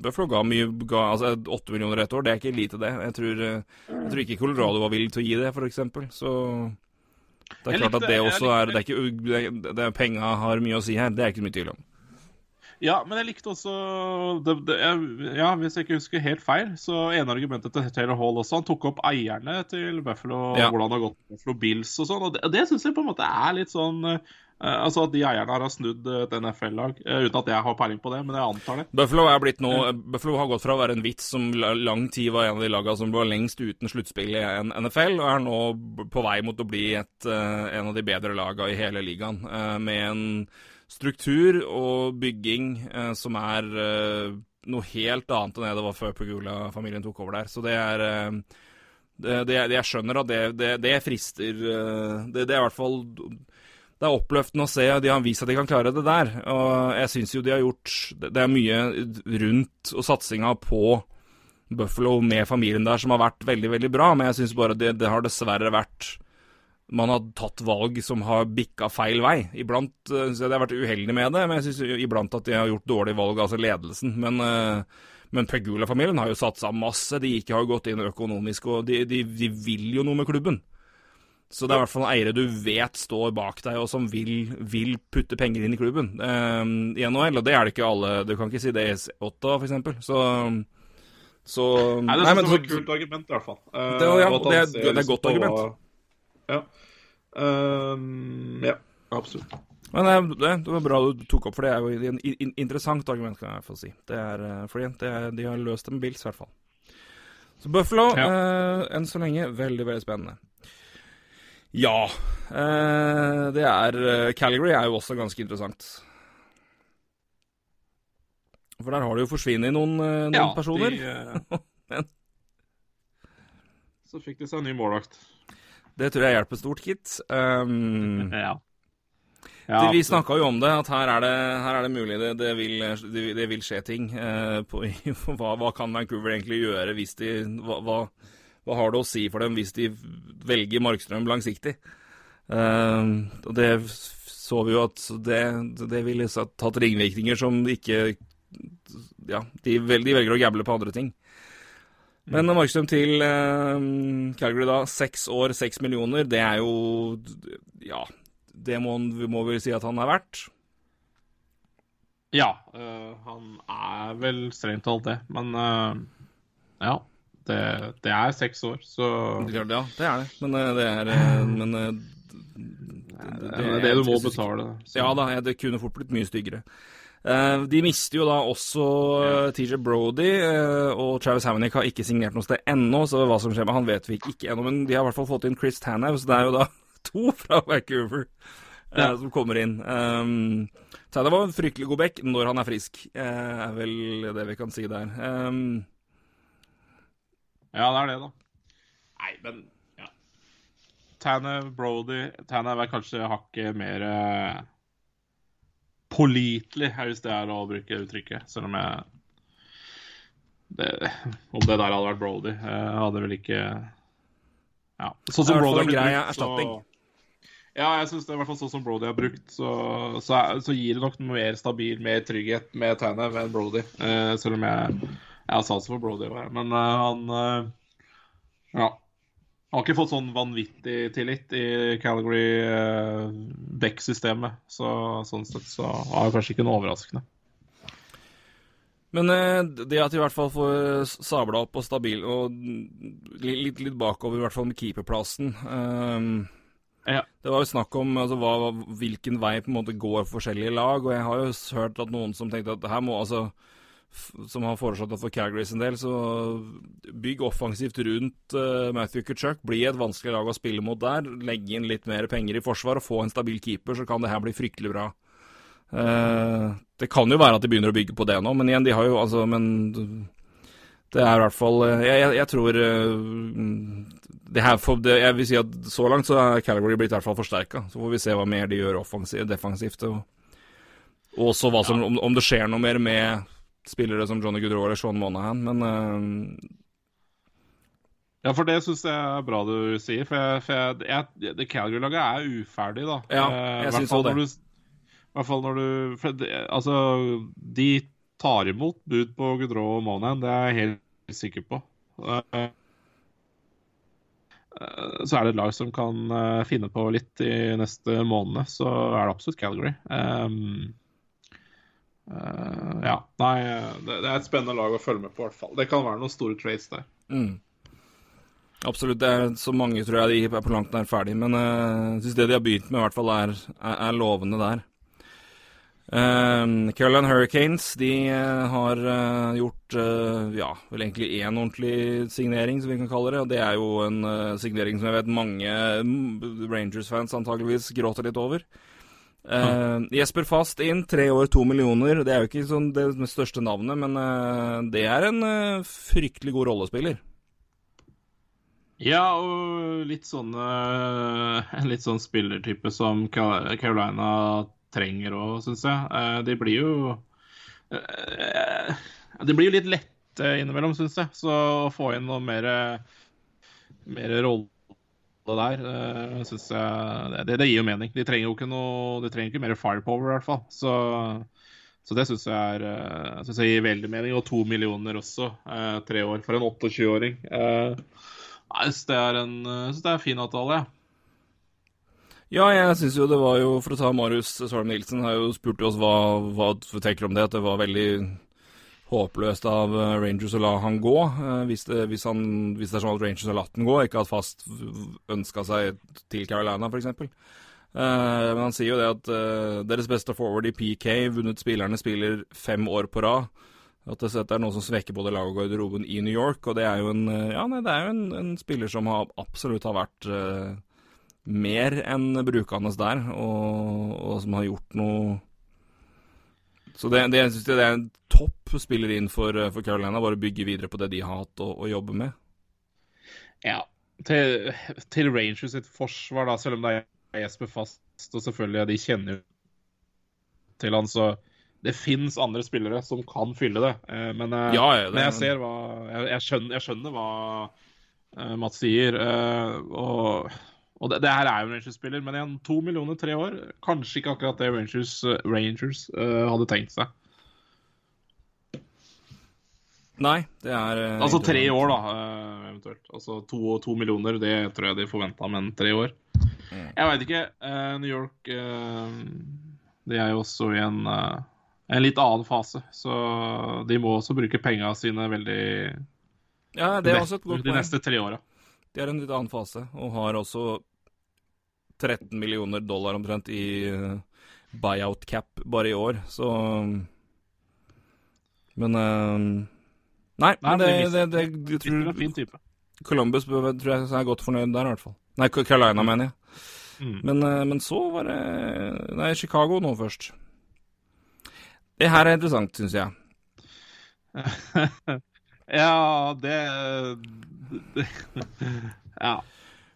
Speaker 1: Buffalo ga mye ga, Altså åtte millioner et år, det er ikke lite, det. Jeg tror, eh, jeg tror ikke Colorado var villig til å gi det, f.eks. Så det er klart at det også er Det er ikke det, Penga har mye å si her, det er ikke mye tvil om.
Speaker 2: Ja, men jeg likte også det, det, Ja, Hvis jeg ikke husker helt feil, så ene argumentet til Taylor Hall også Han tok opp eierne til Buffalo, ja. hvordan det har gått med Buffalo Bills og sånn. Og det, det syns jeg på en måte er litt sånn altså at de eierne her har snudd et NFL-lag, uh, uten at jeg har peiling på det, men jeg antar det.
Speaker 1: Buffalo, nå, Buffalo har gått fra å være en vits som lang tid var en av de lagene som var lengst uten sluttspill i NFL, og er nå på vei mot å bli et, en av de bedre lagene i hele ligaen. med en struktur og bygging som er noe helt annet enn det var før Pugula-familien tok over der. Så det er det, det, jeg skjønner at det, det, det frister det er i hvert fall det er oppløftende å se. De har vist at de kan klare det der. Og jeg syns jo de har gjort Det er mye rundt og satsinga på Buffalo med familien der som har vært veldig, veldig bra, men jeg syns bare det, det har dessverre vært man har tatt valg som har bikka feil vei. Iblant syns jeg de har vært uheldig med det, men jeg syns iblant at de har gjort dårlige valg, altså ledelsen. Men, uh, men Pegula-familien har jo satsa masse. De ikke har gått inn økonomisk, og de, de, de, vil jo noe med klubben. Så det er i hvert fall eiere du vet står bak deg, og som vil, vil putte penger inn i klubben uh, i NHL. Og det er det ikke alle Du kan ikke si det i S8, for eksempel. Så så
Speaker 2: Nei, det, nei, det var et kult argument, i hvert fall.
Speaker 1: det, ja, det, er, det er et godt argument.
Speaker 2: Ja. Um, ja, absolutt.
Speaker 1: Men det, det, var bra du tok opp, for det er jo et interessant argument, kan jeg få si. Det er, eh, fordi det er, De har løst det med Bills, i hvert fall. Så Buffalo, ja. uh, enn så lenge, veldig, veldig spennende. Ja. Eh, det er eh, Calgary er jo også ganske interessant. For der har det jo forsvunnet noen, eh, noen
Speaker 2: ja,
Speaker 1: personer.
Speaker 2: De, så fikk de seg en ny målvakt.
Speaker 1: Det tror jeg hjelper stort, gitt. Um,
Speaker 2: ja.
Speaker 1: Ja, vi snakka jo om det, at her er det, her er det mulig det, det, vil, det, vil, skje ting. Uh, på, hva, hva, kan Vancouver egentlig gjøre hvis de hva, hva, hva, har det å si for dem hvis de velger Markstrøm langsiktig? Uh, og det så vi jo at det, det ville tatt ringvirkninger som ikke Ja, de, vel, de velger å gamble på andre ting. Men Markstrøm til uh, Calgary, da. Seks år, seks millioner. Det er jo Ja, det må, vi må vi si at han er verdt?
Speaker 2: Ja, øh, han er vel strengt talt det. Men øh, ja. Det, det, er seks år, så
Speaker 1: Ja, det er det. Men øh, det er Men det,
Speaker 2: det, det, er det du må betale.
Speaker 1: Så. Ja da, det kunne fort blitt mye styggere. De mister jo da også TJ Brody, og Travis Hammonick har ikke signert noe sted ennå, så hva som skjer med han vet vi ikke ennå. Men de har i hvert fall fått inn Chris Tanhaug, så det er jo da to fra Vancouver ja. som kommer inn. Um, Tanhaug var en fryktelig god back når han er frisk, er vel det vi kan si der. Um,
Speaker 2: ja, det er det, da. Nei, men ja. Tanhaug, Brody Tanhaug er kanskje hakket mer pålitelig, hvis det er å bruke uttrykket. Selv om jeg det, Om det der hadde vært Brody, jeg hadde vel ikke Ja. Sånn som Brody har blitt brukt, så ja, jeg syns det er i hvert fall sånn som Brody har brukt, så, så, så gir det nok noe mer stabil, mer trygghet med Tanev enn Brody. Eh, selv om jeg, jeg har sans for Brody. Men uh, han uh, Ja. Han har ikke fått sånn vanvittig tillit i Calgary uh, Beck-systemet. Så, sånn sett så er det kanskje ikke noe overraskende.
Speaker 1: Men det at de i hvert fall får sabla opp og stabil og litt, litt bakover, i hvert fall med keeperplassen um, ja. Det var jo snakk om altså, hva, hvilken vei på en måte går forskjellige lag, og jeg har jo hørt at noen som tenkte at her må altså som har foreslått at for Calgary sin del, så bygg offensivt rundt uh, Matthew Kutchuk. Bli et vanskelig lag å spille mot der. Legge inn litt mer penger i forsvar og få en stabil keeper, så kan det her bli fryktelig bra. Uh, det kan jo være at de begynner å bygge på det nå, men igjen, de har jo altså Men det er i hvert fall uh, jeg, jeg, jeg, tror det her for, det, Jeg vil si at så langt så er Calgary blitt i hvert fall forsterka. Så får vi se hva mer de gjør offensivt, defensivt. Og, og også hva som, om, om det skjer noe mer med spillere som Johnny Goodrow eller Sean Monahan, men uh...
Speaker 2: Ja, for det syns jeg er bra du sier. For, jeg, for jeg, jeg, det Calgary-laget er uferdig, da.
Speaker 1: Ja, jeg uh, syns òg det.
Speaker 2: I hvert fall når du det, Altså, de tar imot bud på Goodrow og Monahan, det er jeg helt sikker på. Uh, så er det et lag som kan finne på litt i neste måned, så er det absolutt Calgary. Um, Uh, ja. Nei, det, det, er et spennende lag å følge med på, i hvert fall. Det kan være noen store trades der.
Speaker 1: Mm. Absolutt. Det er så mange, tror jeg, de er på langt nær ferdig. Men uh, jeg syns det de har begynt med, i hvert fall er, er, er lovende der. Uh, Caroline Hurricanes de uh, har uh, gjort ja, vel egentlig én ordentlig signering, som vi kan kalle det. Og det er jo en signering som jeg vet mange mm, Rangers-fans antageligvis gråter litt over. Uh, Jesper Fast inn, tre år, to millioner. Det er jo ikke sånn det største navnet, men uh, det er en uh, fryktelig god rollespiller.
Speaker 2: Ja, og litt sånn En litt sånn spillertype som Carolina trenger òg, syns jeg. de blir jo Det blir jo litt lett innimellom, syns jeg. Så å få inn noe mer, mer rolle der, uh, synes jeg det, det, gir jo mening. De trenger jo ikke noe De trenger ikke mer firepower, i hvert fall. Så, så det syns jeg, uh, jeg gir veldig mening. Og to millioner også, uh, tre år, for en 28-åring. Uh, jeg syns det er en det er fin avtale, jeg. Ja.
Speaker 1: Ja, jeg syns jo det var jo For å ta Marius Svalm Nilsen, har jo spurt oss hva, hva du tenker om det. At det var veldig håpløst av eh, Rangers å la han gå. Eh, hvis det, hvis, han, hvis det er sånn at Rangers har latt han gå, ikke at Fast ønska seg til Carolina, f.eks. Uh, eh, men han sier jo det at deres beste forward i PK, vunnet spillerne, spiller fem år på rad. At det er noe som svekker både lag og garderoben i New York. Og det er jo en, ja, nei, er jo en, en spiller som har, absolutt har vært uh, mer enn brukende der, og, og, som har gjort noe Så det, det, jeg synes det er en topp spiller inn for, for Carolina, bare bygge videre på det de har hatt å, å jobbe med.
Speaker 2: Ja. Til, til, Rangers sitt forsvar, da, selv om det er Jesper Fast, og selvfølgelig de kjenner til han, så det fins andre spillere som kan fylle det. Eh, men, eh,
Speaker 1: ja, det,
Speaker 2: men jeg ser hva Jeg, jeg, skjønner, jeg skjønner, hva Mats sier. Og og det, det, her er jo en Rangers-spiller, men igjen, to millioner tre år. Kanskje ikke akkurat det Rangers, uh, Rangers uh, hadde tenkt seg.
Speaker 1: Nei, det er uh,
Speaker 2: Altså tre år, da, eventuelt. Altså to, to, millioner, det tror jeg de forventa, men tre år. Mm. Jeg veit ikke. New York De er jo også i en, en litt annen fase, så de må også bruke penga sine veldig
Speaker 1: Ja, det er også et godt poeng.
Speaker 2: De neste tre åra.
Speaker 1: De er i en litt annen fase, og har også 13 millioner dollar omtrent i uh, buyout cap bare i år, så Men uh, Nei, nei, det, det, det, det tror
Speaker 2: en fin type.
Speaker 1: Columbus tror jeg er godt fornøyd der, i hvert fall. Nei, Carolina, mener jeg. Mm. Men, uh, men, så var det Nei, Chicago nå først. Det her er interessant, syns jeg.
Speaker 2: ja, det, det Ja.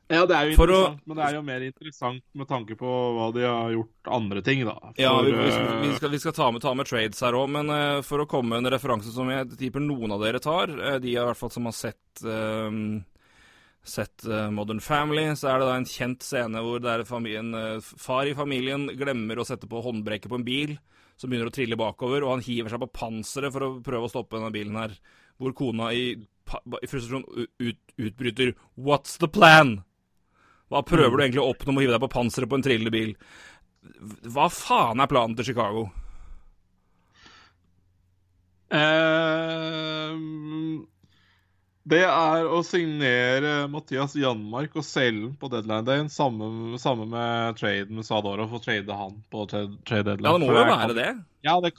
Speaker 2: Ja, det er jo for interessant, å... men det er jo mer interessant med tanke på hva de har gjort andre ting, da.
Speaker 1: For, ja, vi, vi, skal, vi, skal, vi skal ta, med, ta, med, trades her òg, men uh, for å komme med en referanse som jeg tipper noen av dere tar, uh, de i hvert fall som har sett uh, sett Modern Family, så er det da en kjent scene hvor det er familien, far i familien glemmer å sette på håndbrekket på en bil som begynner å trille bakover, og han hiver seg på panseret for å prøve å stoppe denne bilen her, hvor kona i, i frustrasjon ut, utbryter 'What's the plan?' Hva prøver du egentlig å oppnå med å hive deg på panseret på en trillende bil? Hva faen er planen til Chicago?
Speaker 2: Uh, det er å signere Mathias Janmark og selge på deadline day, sammen, samme med traden med Sadorov, og trade han på trade, deadline.
Speaker 1: Ja, det må jo være det.
Speaker 2: Ja, det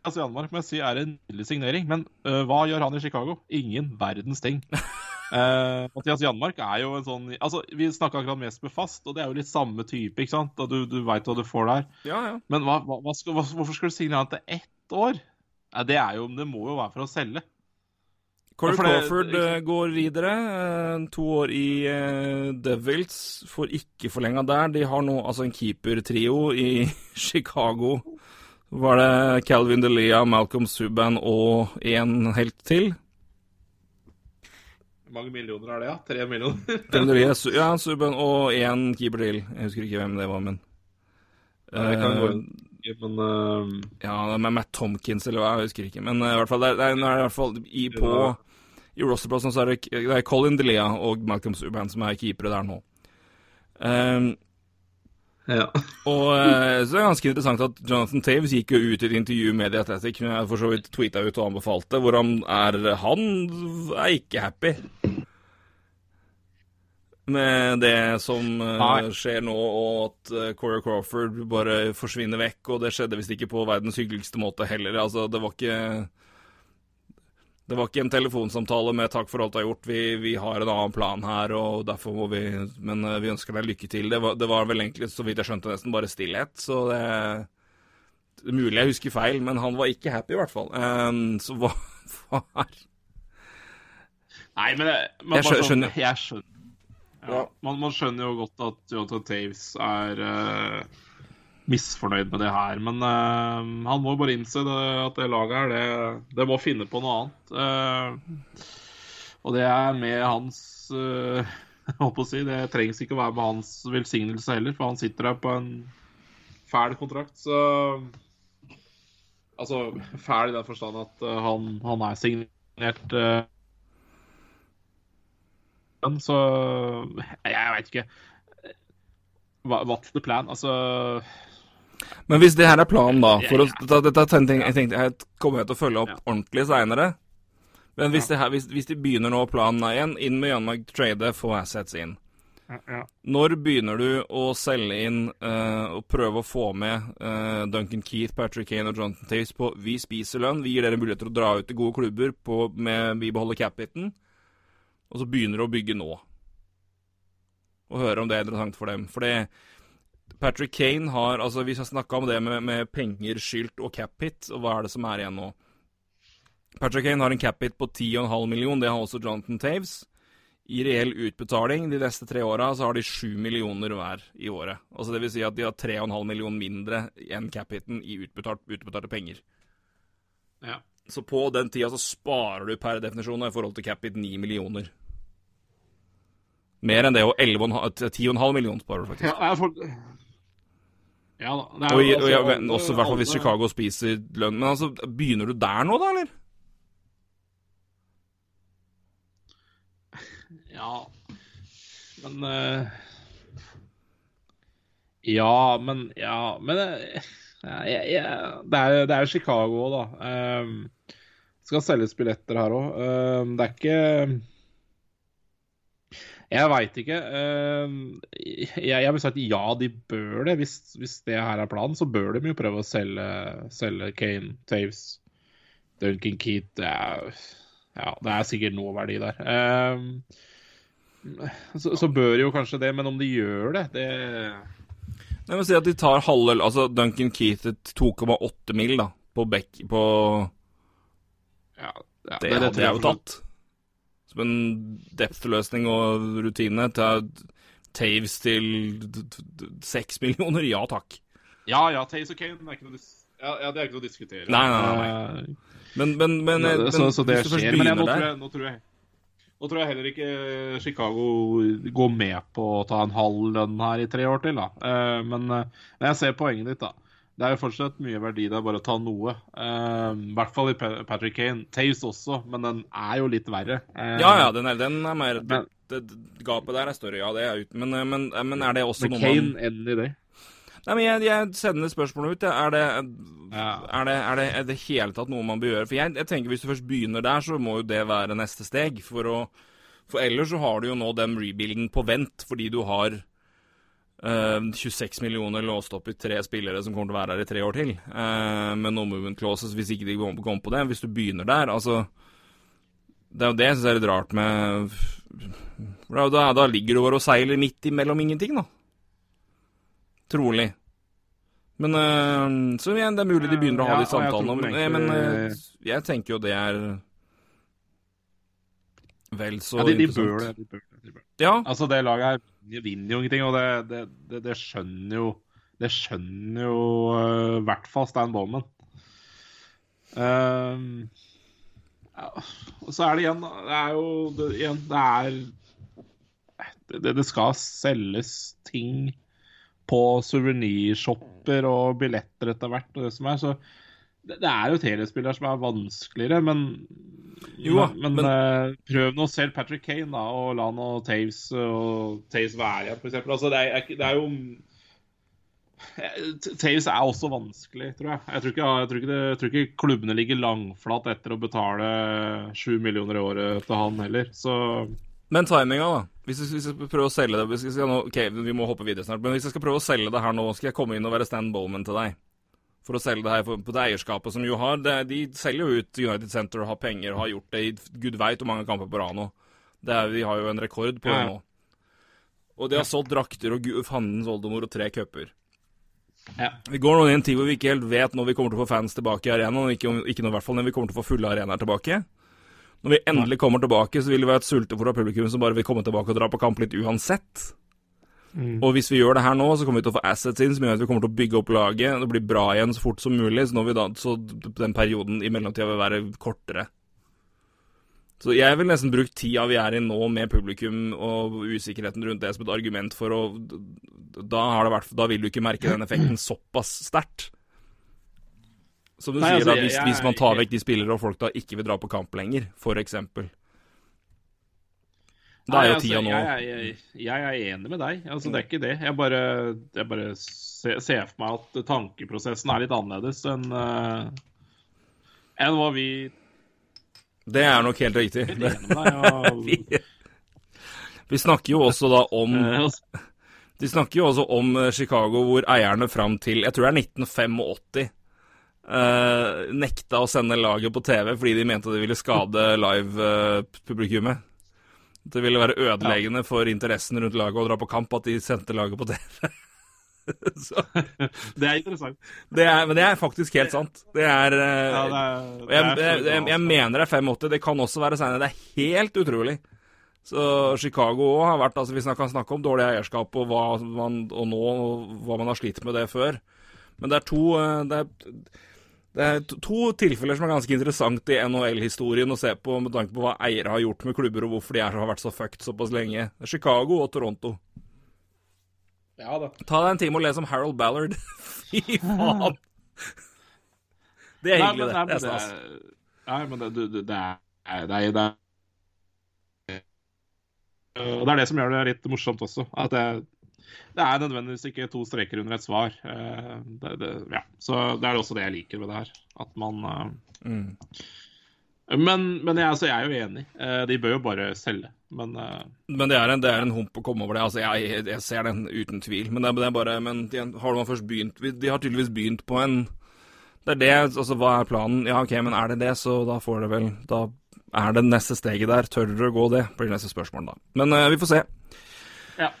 Speaker 2: Altså, Janmark må jeg si er en nydelig signering, men uh, hva gjør han i Chicago? Ingen verdens ting. Uh, Mathias Janmark er jo en sånn Altså, Vi snakka akkurat mest med Fast, og det er jo litt samme type. ikke sant? Du, du veit hva du får der.
Speaker 1: Ja, ja.
Speaker 2: Men hva, hva skal, hva, hvorfor skal du signere han til ett år? Ja, det, er jo, det må jo være for å selge.
Speaker 1: Corey Crawford uh, går videre. Uh, to år i Devils. Får ikke forlenga der. De har nå altså en keepertrio i Chicago. Var det Calvin DeLea, Malcolm Subban og én helt til?
Speaker 2: Mange millioner er det, ja? Tre millioner?
Speaker 1: ja, Subban og én keeper til. Jeg husker ikke hvem det var, men
Speaker 2: ja, det kan gå. Men uh...
Speaker 1: Ja, med Matt Tomkins eller hva, jeg husker ikke. Men uh, i hvert fall, det er, det er, i hvert fall i, på ja. I rosterplassen så er det, det er Colin Delea og Malcolm Subban som er keepere der nå. Um,
Speaker 2: ja.
Speaker 1: og uh, så er det ganske interessant at Jonathan Taves gikk jo ut i et intervju med The Athletic, jeg for så vidt tweeta ut og anbefalte, hvor han er Han er ikke happy med det som uh, skjer nå, og at uh, Corey Crawford bare forsvinner vekk. Og det skjedde visst ikke på verdens hyggeligste måte heller. Altså, det var ikke det var ikke en telefonsamtale med 'takk for alt du har gjort', vi, vi, har en annen plan her, og derfor må vi Men uh, vi ønsker deg lykke til. Det var, det var, vel egentlig, så vidt jeg skjønte, nesten bare stillhet. Så det, det er mulig jeg husker feil, men han var ikke happy, i hvert fall. Um, så hva er...
Speaker 2: Nei, men jeg,
Speaker 1: jeg skjønner. skjønner.
Speaker 2: Jeg skjønner. Ja, man, man, skjønner jo godt at Jonathan Taves er uh, misfornøyd med det her. Men uh, han må bare innse det, at det laget her, det, det, må finne på noe annet. Uh, og det er med hans uh, si, Det trengs ikke å være med hans velsignelse heller, for han sitter der på en fæl kontrakt. Så Altså fæl i den forstand at han, han er signert så jeg veit ikke. What's the plan? Altså
Speaker 1: Men hvis det her er planen, da for å, Dette tenkte jeg, tenkte jeg kommer til å følge opp ordentlig seinere. Men hvis, her, hvis, hvis, de begynner nå planen igjen, inn med Janmark trade, få assets inn. Ja, Når begynner du å selge inn uh, og prøve å få med uh, Duncan Keith, Patrick Kane og Jonathan Taves på vi spiser lønn, vi gir dere muligheter til å dra ut til gode klubber på, med vi beholder cap-hiten, og så begynner du å bygge nå? og høre om det er interessant for dem. Fordi Patrick Kane har altså Vi har snakka om det med, med penger, skylt og cap-hit, og hva er det som er igjen nå? Patrick Kane har en cap-hit på 10,5 million, det har også Jonathan Taves. I reell utbetaling de neste tre åra så har de 7 millioner hver i året. Altså Det vil si at de har 3,5 millioner mindre enn cap-hiten i utbetalt, utbetalte penger. Ja. Så på den tida så sparer du per definisjon i forhold til cap-hit 9 millioner. Mer enn det, og 10,5 millioner sparer du faktisk.
Speaker 2: Ja, for... ja da.
Speaker 1: og, og, altså, ja, også i hvert fall hvis Chicago spiser lønn. Men altså, begynner du der nå, da, eller?
Speaker 2: Ja Men uh... Ja, men Ja, men uh... ja, ja, det, er, det er Chicago da. Um, skal selges billetter her òg. Um, det er ikke jeg veit ikke. Ehm, jeg vil si at ja, de bør det. Hvis, hvis, det her er planen, så bør de jo prøve å selge, selge Kane, Taves, Duncan Keat. Det er, ja, det er sikkert noe verdi der. Ehm, så, så bør jo kanskje det, men om de gjør det, det
Speaker 1: Jeg vil si at de tar halve Altså Duncan Keith 2,8 mil da, på Beck på ja, ja, det, det, det, det jeg jo tatt som en depth-løsning og rutine. til Taves til seks millioner? Ja takk.
Speaker 2: Ja ja, Taves og Kane er ikke noe, ja, ja, det er ikke noe å diskutere.
Speaker 1: Nei, nei, nei. Eh, men, men, men,
Speaker 2: ja, det, så, så det skjer. Men jeg, nå, tror jeg, nå, tror jeg, nå, tror jeg, heller ikke Chicago går med på å ta en halv lønn her i tre år til. da. Eh, men, eh, men jeg ser poenget ditt. da. Det er jo fortsatt mye verdi der, bare å ta noe. Uh, I hvert fall i Patrick Kane. Taves også, men den er jo litt verre.
Speaker 1: Uh, ja, ja, den er, den er mer men, det, det, Gapet der er større, ja. det er ut, men, men, men er det også
Speaker 2: noe
Speaker 1: man
Speaker 2: Kane ender i det.
Speaker 1: Nei, men Jeg, jeg sender spørsmålet ut. Er det, ja. er, det, er, det, er det hele tatt noe man bør gjøre? For jeg, jeg, tenker Hvis du først begynner der, så må jo det være neste steg. For, å, for ellers så har du jo nå den rebuildingen på vent, fordi du har Uh, eh, 26 millioner låst opp i tre spillere som kommer til å være her i tre år til. Uh, med no movement clauses hvis ikke de kommer på det. Hvis du begynner der, altså Det er jo det jeg syns er litt rart med da, da, ligger du bare og seiler midt imellom ingenting, da. Trolig. Men uh, Så igjen, det er mulig de begynner å ha ja, de samtalene. Men, men jeg tenker jo det er vel så
Speaker 2: ja, de, de bør det. De bør, de bør. Ja. Altså, det laget her vinner jo ingenting, og det, det, det, det skjønner jo Det skjønner jo uh, i hvert fall Stan Bowman. Uh, ja. Og så er det igjen Det er jo det, igjen, det er det, det skal selges ting på suvenirshopper og billetter etter hvert. og det som er, så det, er jo telespillere som er vanskeligere, men jo, men, men uh, prøv nå selv Patrick Kane, da, og la nå Taves og Taves være igjen, f.eks. Altså, det, er, det er jo Taves er også vanskelig, tror jeg. Jeg tror, ikke, jeg, tror ikke det, jeg tror, ikke, klubbene ligger langflat etter å betale sju millioner i året til han heller, så
Speaker 1: Men timinga, da? Hvis vi, skal prøve å selge det vi, skal nå, Ok, vi må hoppe videre snart, men hvis jeg skal prøve å selge det her nå, skal jeg komme inn og være Stan Bowman til deg for å selge det her på det eierskapet som jo har det, De selger jo ut United Center og har penger og har gjort det i gud veit hvor mange kamper på rad nå. de har jo en rekord på det nå. Og de har solgt drakter og fandens oldemor og tre cuper. Ja. Vi går nå i en tid hvor vi ikke helt vet når vi kommer til å få fans tilbake i arenaen. Ikke, ikke noe, i hvert fall når vi kommer til å få fulle arenaer tilbake. Når vi endelig kommer tilbake, så vil det være et sultefòra publikum som bare vil komme tilbake og dra på kamp litt uansett. Mm. Og hvis vi gjør det her nå, så kommer vi til å få assets inn som gjør at vi kommer til å bygge opp laget. Det blir bra igjen så fort som mulig, så, da, så den perioden i mellomtida vil være kortere. Så jeg vil nesten bruke tida vi er i nå med publikum og usikkerheten rundt det som et argument for å Da, vært, da vil du ikke merke den effekten såpass sterkt. Som du Nei, sier, altså, da, hvis, jeg, hvis, man tar vekk de spillere og folk da ikke vil dra på kamp lenger, for eksempel. Da er jo altså, tida nå.
Speaker 2: Jeg, er enig med deg. Altså, det er ikke det. Jeg bare, jeg bare ser, for meg at tankeprosessen er litt annerledes enn uh, enn hva vi
Speaker 1: Det er nok helt riktig. vi, vi snakker jo også da om eh, altså- De snakker jo også om eh, Chicago, hvor eierne fram til jeg tror det er 1985 uh, nekta å sende laget på TV fordi de mente det ville skade live-publikummet. Det ville være ødeleggende for interessen rundt laget å dra på kamp at de sendte laget på TV.
Speaker 2: det er interessant.
Speaker 1: Det er, men det er faktisk helt sant. Det er, ja, det det er jeg, jeg, jeg, mener det er 85. Det kan også være seinere. Det er helt utrolig. Så Chicago òg har vært altså Vi kan snakke om dårlig eierskap og, hva man, og nå hva man har slitt med det før. Men det er to uh, det er, det er to tilfeller som er ganske interessant i NHL-historien å se på, med tanke på hva eiere har gjort med klubber, og hvorfor de har vært så fucked såpass lenge. Chicago og Toronto.
Speaker 2: Ja da.
Speaker 1: Ta deg en time og les om Harold Ballard. Fy faen! Det er hyggelig, det. Det er stas.
Speaker 2: Nei, men det, det, det, er, det, er, det er det er det som gjør det litt morsomt også. At det, det er nødvendigvis ikke to streker under et svar. Eh, det, det, ja. Så det er også det jeg liker ved det her. At man eh, mm. Men, men jeg, altså, jeg, er jo enig. Eh, de bør jo bare selge. Men,
Speaker 1: men det, er en, det er en hump å komme over det. Altså, jeg, jeg ser den uten tvil. Men det, det er bare Men de, har man først begynt De har tydeligvis begynt på en Det er det, altså hva er planen? Ja, OK, men er det det, så da får det vel Da er det neste steget der. Tør dere å gå det? Blir neste spørsmål, da. Men uh, vi får se.
Speaker 2: Ja.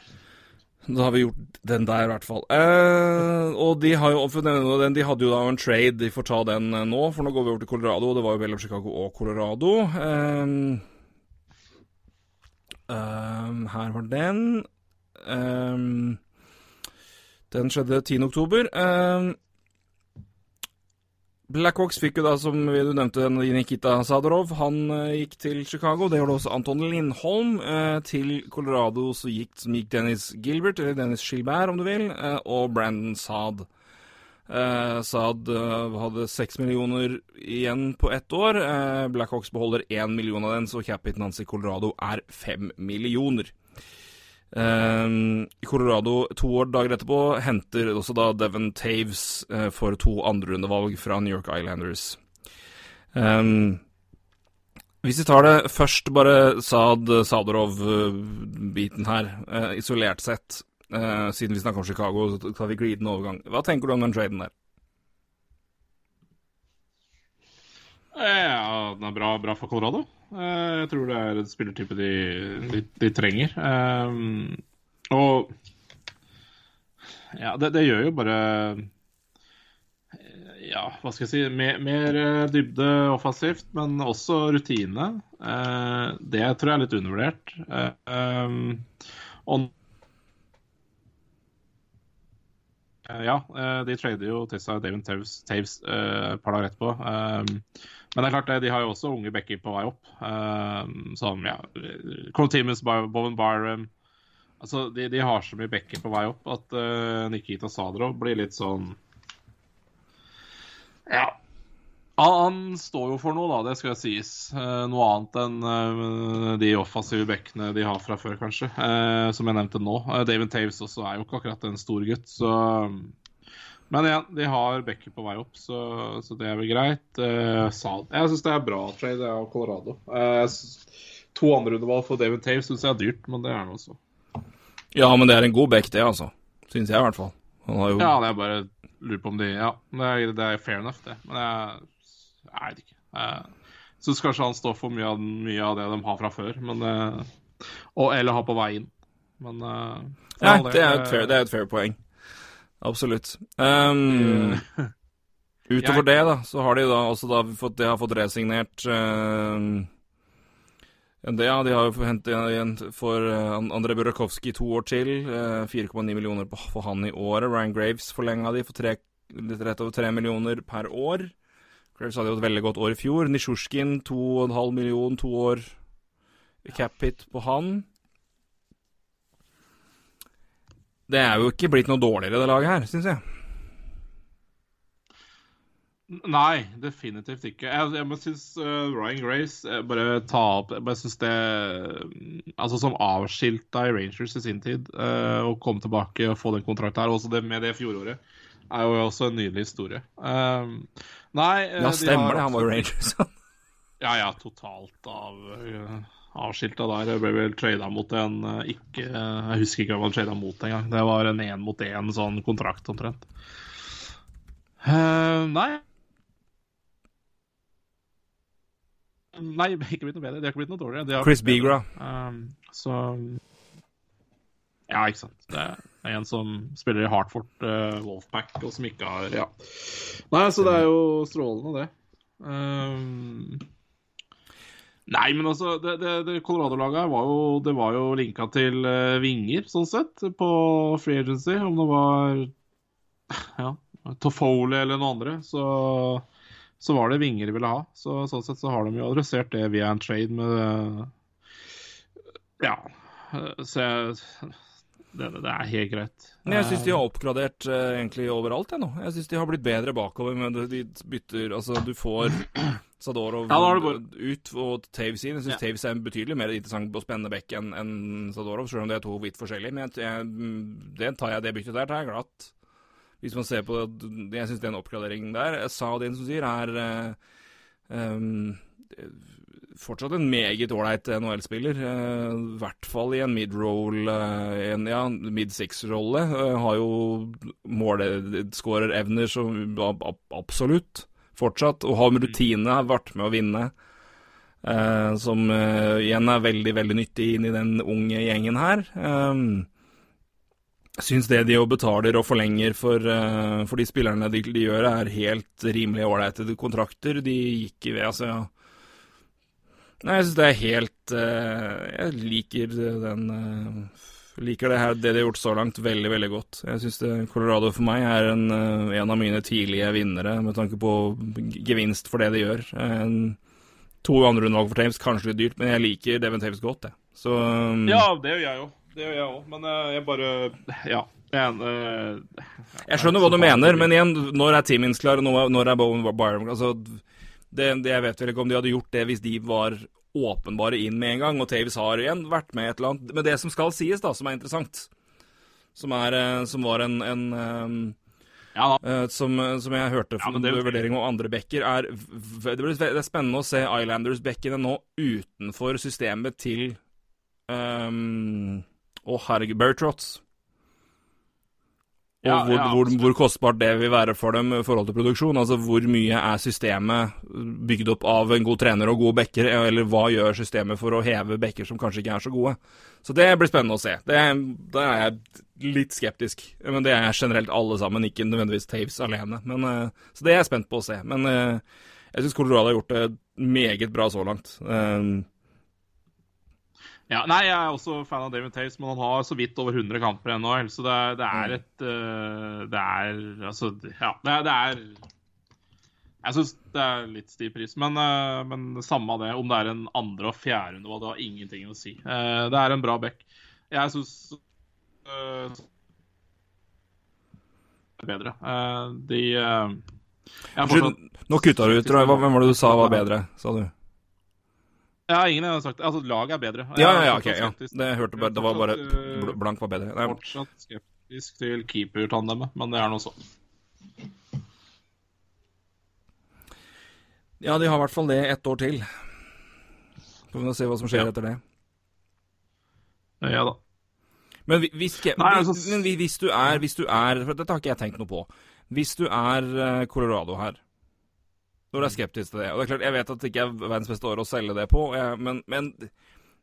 Speaker 1: Da har vi gjort den der, i hvert fall. Eh, og de, har jo, den, de hadde jo da en trade, de får ta den eh, nå, for nå går vi over til Colorado. Det var jo mellom Chicago og Colorado. Eh, eh, her var den. Eh, den skjedde 10. Blackhawks fikk jo da, som du nevnte, Nikita Sadorov. Han uh, gikk til Chicago. Det gjorde også Anton Lindholm. Uh, til Colorado så gikk, gikk Dennis Gilbert, eller Dennis Gilbert om du vil, uh, og Brandon Saad. Saad hadde seks millioner igjen på ett år. Blackhawks beholder én million av den, så capiten hans i Colorado er fem millioner. Um, Colorado to år dager etterpå henter også da Devon Taves uh, for to andrerundevalg fra New York Islanders. Um, hvis vi tar det først, bare Sad Sadorov-biten her, uh, isolert sett, siden vi snakker om Chicago, så tar vi glidende overgang. Hva tenker du om den traden der?
Speaker 2: Ja, den er bra, bra for Colorado. Eh, jeg tror det er en spillertype de, de, de trenger. Um, og ja, det, det, gjør jo bare Ja, hva skal jeg si Mer, mer dybde offensivt, men også rutine. Uh, det tror jeg er litt undervurdert. Uh, um, og ja, de trader jo til seg David Taves, et par dager etterpå. Um, men det er klart, de har jo også unge backer på vei opp. Uh, som ja, Contimus, Bowen Byram Altså, de, de, har så mye backer på vei opp at uh, Nikita Sadrov blir litt sånn Ja. Han står jo for noe, da, det skal sies. Uh, noe annet enn de offensive backene de har fra før, kanskje. Som jeg nevnte nå. David Taves også er jo ikke akkurat en stor gutt, så men igjen, de har Becker på vei opp, så, så det er vel greit. Uh, jeg syns det er bra trade av Colorado. Uh, to andrerundevalg for David Tave syns jeg er dyrt, men det er han også.
Speaker 1: Ja, men det er en god back, det, altså. Syns jeg, i hvert fall.
Speaker 2: Jo... Ja, det er bare lurer på om de Ja, det er, det er fair enough, det. Men jeg, jeg vet ikke. Jeg syns kanskje han står for mye av, mye av, det de har fra før, men uh, og, Eller har på vei inn. Men uh,
Speaker 1: ja, det, er et fair, det er et fair poeng. Absolutt. Um, utover det, da, så har de da også da fått, de har fått resignert uh, Ja, de har jo hentet igjen for uh, André Burakovsky to år til. Uh, 4,9 millioner for han i året. Ryan Graves forlenga de for tre, litt rett over 3 millioner per år. Graves hadde jo et veldig godt år i fjor. Nisjurskin 2,5 millioner, to år cap hit på han. Det er jo ikke blitt noe dårligere, det laget her, syns jeg.
Speaker 2: Nei, definitivt ikke. Jeg, jeg syns uh, Ryan Grace uh, bare ta opp Jeg bare syns det Altså Som avskilta i Rangers i sin tid, uh, å komme tilbake og få den kontrakten her, også det, med det fjoråret, er jo også en nydelig historie. Uh, nei
Speaker 1: Ja, stemmer de det. Han var jo Rangers.
Speaker 2: ja, ja, totalt av avskilta der. Jeg ble vel trada mot en ikke Jeg husker ikke hva han trada mot engang. Det var en én mot én sånn kontrakt, omtrent. nei Nei, ikke blitt noe bedre. De har ikke blitt noe dårligere.
Speaker 1: Chris Beagra.
Speaker 2: Uh, så Ja, ikke sant. Det er en som spiller i Hartford uh, Wolfpack, og som ikke har Ja. Nei, så det er jo strålende, det. Um, nei, men altså, det, det, det Colorado-laget var var jo linka til uh, vinger, sånn sett, på free agency. Om det var ja, Toffoli eller noen andre. Så så var det vinger de ville ha. Så sånn sett så har de jo adressert det via en trade med Ja. Så jeg, det, det, er helt greit.
Speaker 1: Men Jeg syns de har oppgradert uh, egentlig overalt, jeg nå. Jeg syns de har blitt bedre bakover, men de bytter Altså, du får Sadorov ja, ut og Taves inn. Jeg syns ja. Taves er en betydelig mer interessant og spennende back enn en Sadorov, selv om det er to vidt forskjellige. Men jeg, jeg, det tar jeg det byttet der, tar jeg glatt hvis man ser på det, Jeg syns den oppgraderingen der, sa det som sier, er um, fortsatt en meget ålreit NHL-spiller. I uh, hvert fall i en mid-roll, uh, en ja, mid-six-rolle. Har jo målskårerevner som absolutt fortsatt, og har med rutine har vært med å vinne. som igjen er veldig, veldig nyttig inn i den unge gjengen her. Um, syns det de jo betaler og forlenger for, for de spillerne de, de, gjør, er helt rimelig ålreite kontrakter. De gikk i ved, altså. Nei, jeg syns det er helt uh, Jeg liker den uh, Liker det her, det de har gjort så langt, veldig, veldig godt. Jeg syns Colorado for meg er en, en, av mine tidlige vinnere med tanke på gevinst for det de gjør. En, to andre rundvalg for Tames, kanskje litt dyrt, men jeg liker Devon Tames godt, jeg. Så um,
Speaker 2: Ja, det gjør jeg jo det gjør jeg òg. Men jeg bare Ja. Jeg, uh,
Speaker 1: jeg skjønner hva du mener, men igjen, når er Timmins klar, og når er Bowen Byron altså, det, det, Jeg vet vel ikke om de hadde gjort det hvis de var åpenbare inn med en gang, og Tavis har igjen vært med et eller annet Men det som skal sies, da, som er interessant, som, er, uh, som var en, en um, ja, uh, som, som, jeg hørte fra ja, vurdering av andre bekker, er det, blir, det er spennende å se Islanders-bekkene nå utenfor systemet til um, og herregud, Barry Trotz. Og ja, hvor, ja, hvor, hvor, kostbart det vil være for dem i forhold til produksjon. Altså hvor mye er systemet bygd opp av en god trener og gode backer, eller hva gjør systemet for å heve backer som kanskje ikke er så gode. Så det blir spennende å se. Det, da er jeg litt skeptisk. Men det er generelt alle sammen, ikke nødvendigvis Taves alene. Men, uh, så det er jeg spent på å se. Men uh, jeg syns Colorado har gjort det meget bra så langt. Uh,
Speaker 2: ja, nei, Jeg er også fan av David Taves, men han har så vidt over 100 kamper ennå. Så det, det, er mm. et uh, Det er Altså, ja. Det, det er Jeg syns det er litt stiv pris, men, uh, men samme av det. Om det er en andre og fjerde runde, det har ingenting å si. Uh, det er en bra back. Jeg syns uh, bedre. de
Speaker 1: fortsatt, Nå kutta du ut. Hvem var det du sa var bedre, sa du?
Speaker 2: Ja, ingen har sagt det. Altså, laget er bedre.
Speaker 1: Ja, ja, ja, ok. Ja. Det hørte bare, det var bare blank var bedre.
Speaker 2: Nei. Fortsatt skeptisk til keepertandemet, men det er nå sånn.
Speaker 1: Ja, de har i hvert fall det ett år til. Så får vi se hva som skjer ja. etter det.
Speaker 2: Ja da.
Speaker 1: Men hvis, Nei, altså... men hvis, du er, hvis du er For dette har ikke jeg tenkt noe på. Hvis du er eh, Colorado her når du er skeptisk til det. Og det er klart, Jeg vet at det ikke er verdens beste år å selge det på, jeg, men, men,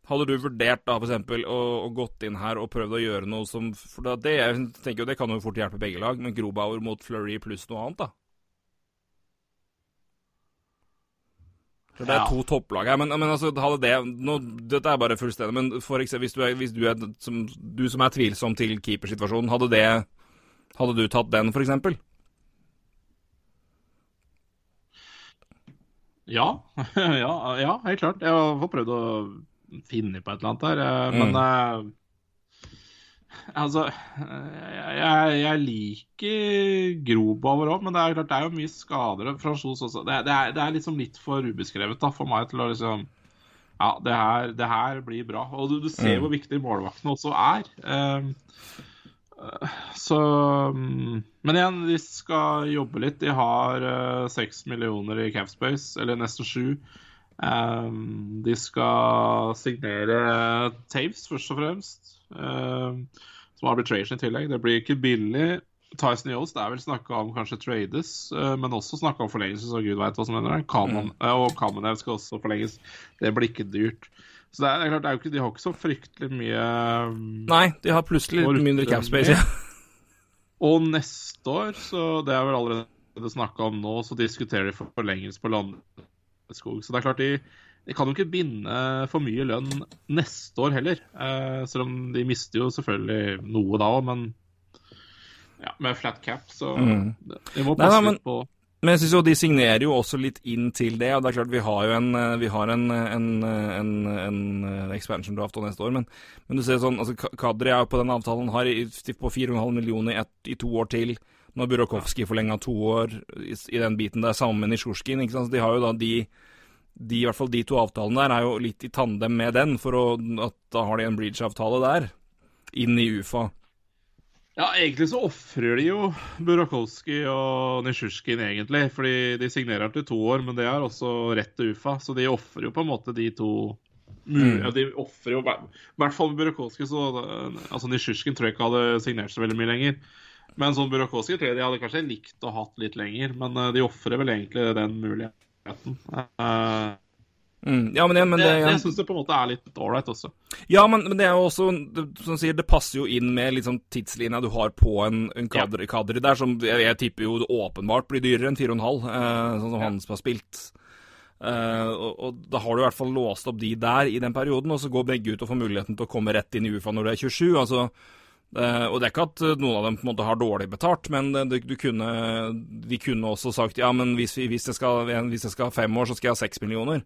Speaker 1: hadde du vurdert da f.eks. Å, å gått inn her og prøvd å gjøre noe som For det, jeg tenker jo det kan jo fort hjelpe begge lag, men Grobauer mot Fleury pluss noe annet, da? Det er to topplag her. Men, men altså, hadde det nå, Dette er bare fullstendig, men for eksempel, hvis du er, hvis du, er som, du som er tvilsom til keepersituasjonen, hadde det Hadde du tatt den, for eksempel?
Speaker 2: Ja. ja, ja, helt klart. Jeg har prøvd å finne på et eller annet der, Men men eh, Altså, eh, jeg, jeg liker Grobauer òg, men det er klart det er jo mye skader Franchos også. Det, det, er, det er liksom litt for ubeskrevet da, for meg til å liksom Ja, det her, det her blir bra. Og du, du ser
Speaker 1: Mm.
Speaker 2: hvor viktig målvaktene også er. Eh, så mm, Men igjen, de skal jobbe litt. De har seks millioner i Capspace, eller nesten sju. Um, de skal signere Taves, først og fremst. Um, som arbitration i tillegg. Det blir ikke billig. Tyson Yost er vel snakka om kanskje trades, uh, men også snakka om forlengelse, så gud veit hva som hender. Kamen, uh, og Kamenev skal også forlenges. Det blir ikke dyrt. Så det er, det er klart, det er ikke, de har ikke så fryktelig mye um,
Speaker 1: Nei, de har plutselig litt mindre capspace. Ja.
Speaker 2: Og neste år, så det er vel allerede snakka om nå, så diskuterer de for forlengelse på Landeskog. Så det er klart, de, de kan jo ikke binde for mye lønn neste år heller. Eh, selv om de mister jo selvfølgelig noe da òg, men ja, med flat cap, så
Speaker 1: Mm.
Speaker 2: de må passe
Speaker 1: nei, men-
Speaker 2: litt på
Speaker 1: Men jeg synes jo de signerer jo også litt inn til det. og det er klart Vi har jo en, eh, vi har en, en, en, en eh, expansion draft neste år, men, men du ser sånn, altså Kadri er jo på den avtalen har i, på 4,5 millioner i, et, i to år til. Nå har Burakovsky forlenga to år i, i den biten der, sammen med Nisjurskin. ikke sant? Så de har jo da de, de, i hvert fall de to avtalene der, er jo litt i tandem med den, for å, at da har de en bridge-avtale der, inn i UFA.
Speaker 2: Ja, egentlig så ofrer de jo Burakovsky og Nisjurskin, egentlig. Fordi de signerer til to år, men det er også rett til UFA. Så de ofrer jo på en måte de to
Speaker 1: Mm.
Speaker 2: ja, De offrer jo I hvert fall med Burakovsky, så Altså Nisjurskin tror jeg ikke hadde signert så veldig mye lenger. Men sånn Burakovsky tror jeg de hadde kanskje likt å hatt litt lenger, men eh, de ofrer vel egentlig den muligheten. Eh,
Speaker 1: Mm, ja, men, ja, men
Speaker 2: det,
Speaker 1: det,
Speaker 2: det syns jeg på en måte er litt ålreit også.
Speaker 1: Ja, men, men det er jo også det- Som sier, det passer jo inn med liksom tidslinja du har på en, en kadri, kadri der, som jeg, jeg tipper jo åpenbart blir dyrere enn 4,5, eh, sånn som han som har spilt. Eh, og, og da har du i hvert fall låst opp de der i den perioden, og så går begge ut og får muligheten til å komme rett inn i UFA når du er 27. altså Uh, og det er ikke at eh, noen av dem på en måte har dårlig betalt, men eh, du, du kunne, de kunne også sagt ja, men hvis, vi, hvis, jeg skal, hvis jeg skal ha fem år, så skal jeg ha seks millioner.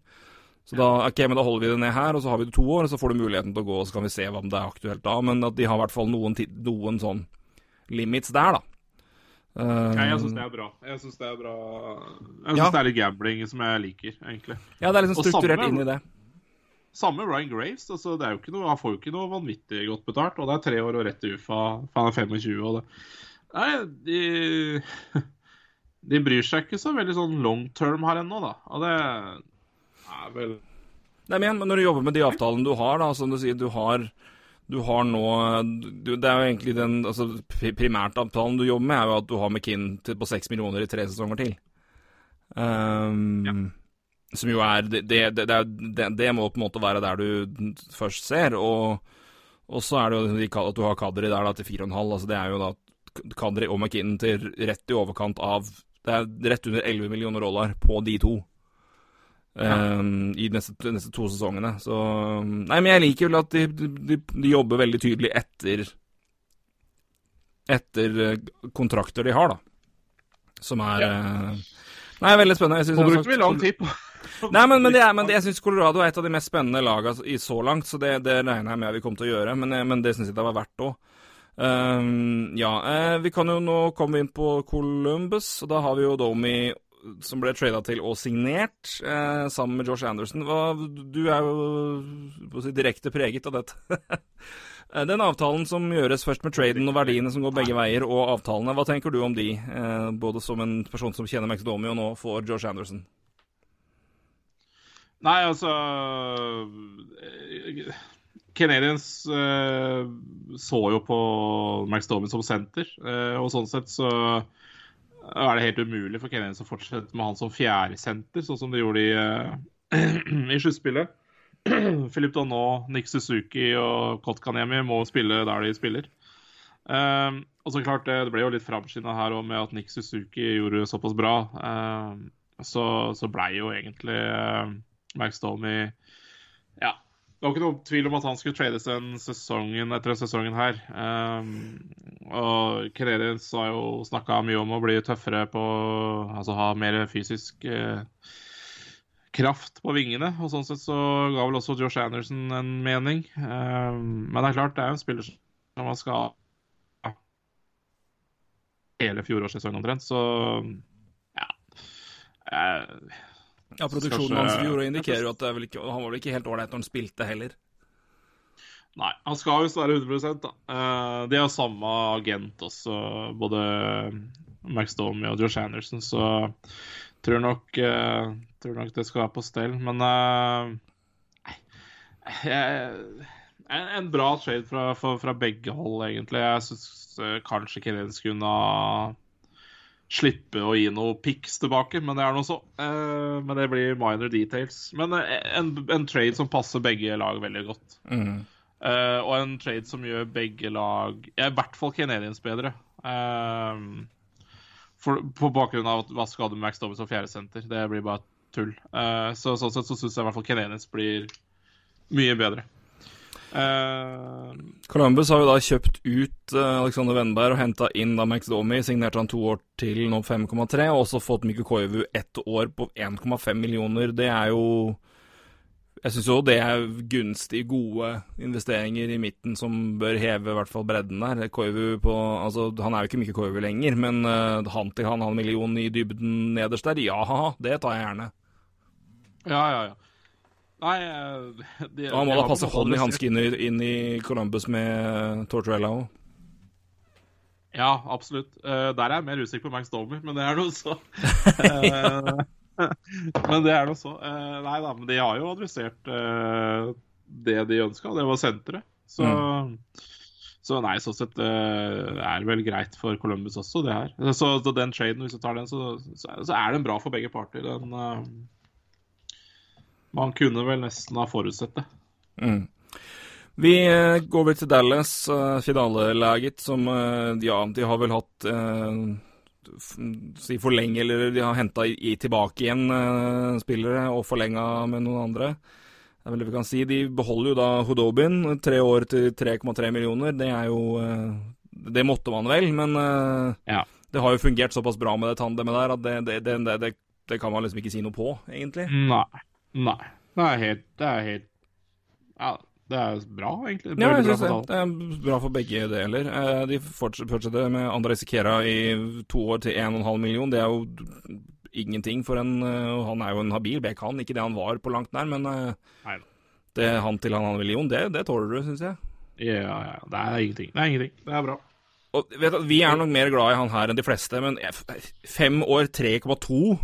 Speaker 1: Så da, ok, men da holder vi det ned her, og så har vi det to år, og så får du muligheten til å gå, og så kan vi se om det er aktuelt da. Men at de har i hvert fall noen, noen sånn limits der, da. Um,
Speaker 2: Ja, jeg syns det er bra. Jeg syns det er bra Jeg synes
Speaker 1: Ja.
Speaker 2: det er litt gambling som jeg liker, egentlig.
Speaker 1: ja, det er liksom strukturert
Speaker 2: samme-
Speaker 1: inn i det.
Speaker 2: Samme Ryan Graves. altså det er jo ikke noe, Han får jo ikke noe vanvittig godt betalt. Og det er tre år og rett til UFA. for Han er 25. og det Nei, de De bryr seg ikke så veldig sånn long term her ennå, da. Og det vel
Speaker 1: Nei, men, igjen, når du jobber med de avtalene du har, da, som du sier, du har du har nå du, Det er jo egentlig den altså, pri- primærtavtalen du jobber med, er jo at du har McKinn på seks millioner i tre sesonger til. Um, Som jo er det, det, det, det, må på en måte være der du først ser. Og, og så er det jo at du har Kadri der da til 4,5. Altså det er jo da Kadri og McKinn til rett i overkant av Det er rett under 11 millioner dollar på de to. Um, I de neste, neste to sesongene. Så Nei, men jeg liker vel at de, de, de jobber veldig tydelig etter Etter eh, kontrakter de har, da. Som er eh, Nei, veldig spennende. Jeg synes
Speaker 2: Nå brukte vi lang tid på
Speaker 1: Nei, men, men, det er, men det, jeg syns Colorado er et av de mest spennende lagene i så langt, så det, det regner jeg med vi kommer til å gjøre. Men, eh, men det syns jeg det var verdt òg. Um, ja, eh, vi kan jo nå komme inn på Columbus, og da har vi jo Domi som ble trada til og signert, eh, sammen med Josh Anderson. Hva, du er jo si, direkte preget av dette. Eh, Den avtalen som gjøres først med traden og verdiene som går begge veier, og avtalene, hva tenker du om de? Eh, både som en person som kjenner Max Domi, og nå for Josh Anderson.
Speaker 2: Nei, altså Canadians eh, så jo på Max Domi som senter, eh, og sånn sett så er det helt umulig for Canadiens å fortsette med han som fjerdesenter, sånn som de gjorde i, uh, sluttspillet. Filip Donneau, Nick Suzuki og Kotkaniemi må spille der de spiller. Um, og så klart, det, det ble jo litt framskynda her også med at Nick Suzuki gjorde såpass bra. Um, så, så blei jo egentlig uh, Max Domi Ja. Det var ikke noe tvil om at han skulle trades den sesongen etter sesongen her. Um, og Kereres har jo snakka mye om å bli tøffere på Altså ha mer fysisk uh, kraft på vingene. Og sånn sett så ga vel også Josh Anderson en mening. Um, men det er klart, det er jo en spiller som man skal ha hele fjorårssesongen omtrent, så ja.
Speaker 1: Uh, ja, produksjonen hans i fjor indikerer jo at ikke, han var vel ikke helt ålreit når han spilte heller.
Speaker 2: Nei, han skal visst være 100 da. Uh, de har samme agent også, både Max Domi og Josh Anderson, så tror nok, uh, tror nok det skal være på stell. Men uh, jeg, en bra trade fra, fra, fra, begge hold, egentlig. Jeg syns kanskje Kenyan skulle ha slippe å gi noe pics tilbake, men det er noe så. Uh, men det blir minor details. Men uh, en, en, trade som passer begge lag veldig godt. Mm. Uh, og en trade som gjør begge lag, ja, i hvert fall Canadiens, bedre. For, på bakgrunn av hva skal du med Max Dobbins som fjerdesenter? Det blir bare tull. så sånn sett så syns jeg i hvert fall Canadiens blir mye bedre.
Speaker 1: Uh, Columbus har jo da kjøpt ut uh, Alexander Wenberg og henta inn da Max Domi. Signerte han to år til nå 5,3, og også fått Mikko Koivu ett år på 1,5 millioner. Det er jo Jeg syns jo det er gunstig gode investeringer i midten som bør heve i hvert fall bredden der. Koivu på Altså, han er jo ikke Mikko Koivu lenger, men uh, han til han halv million i dybden nederst der, ja, det tar jeg gjerne.
Speaker 2: Ja, ja, ja. Nei eh,
Speaker 1: de, Han må da passe hånd i hanske inn, inn, i Columbus med Tortuella òg.
Speaker 2: Ja, absolutt. Uh, der er jeg mer usikker på Max Domer, men det er noe så. uh, men det er noe så. Uh, nei da, men de har jo adressert det de ønska, det var senteret. Så, mm. så nei, sånn sett er det vel greit for Columbus også, det her. Så, så den traden, hvis du tar den, så, så, er den bra for begge parter. Den man kunne vel nesten ha forutsett det.
Speaker 1: Mm. Vi eh, går vel til Dallas, uh, finalelaget, som uh, Ja, de har vel hatt eh, Si forlenge, eller de har henta tilbake igjen eh, spillere og forlenga med noen andre. Det er vel det vi kan si. De beholder jo da Hodobin, tre år til 3,3 millioner. Det er jo Det måtte man vel, men ja. det har jo fungert såpass bra med det tandemet der at det, det, det, det, kan man liksom ikke si noe på, egentlig.
Speaker 2: Nei. Nei. Det er helt, det er helt Ja, det er bra, egentlig.
Speaker 1: Det, ja, jeg synes det. det er bra for begge deler. Eh, de fortsetter med André Sikera i to år til 1,5 million. Det er jo ingenting for en uh, Han er jo en habil Bek han. Ikke det han var på langt nær, men uh, det han til han halv million, det, det tåler du, syns jeg.
Speaker 2: Ja, ja. Det er ingenting. Det er ingenting. Det er bra.
Speaker 1: Og vet du, Vi er nok mer glad i han her enn de fleste, men fem år 3,2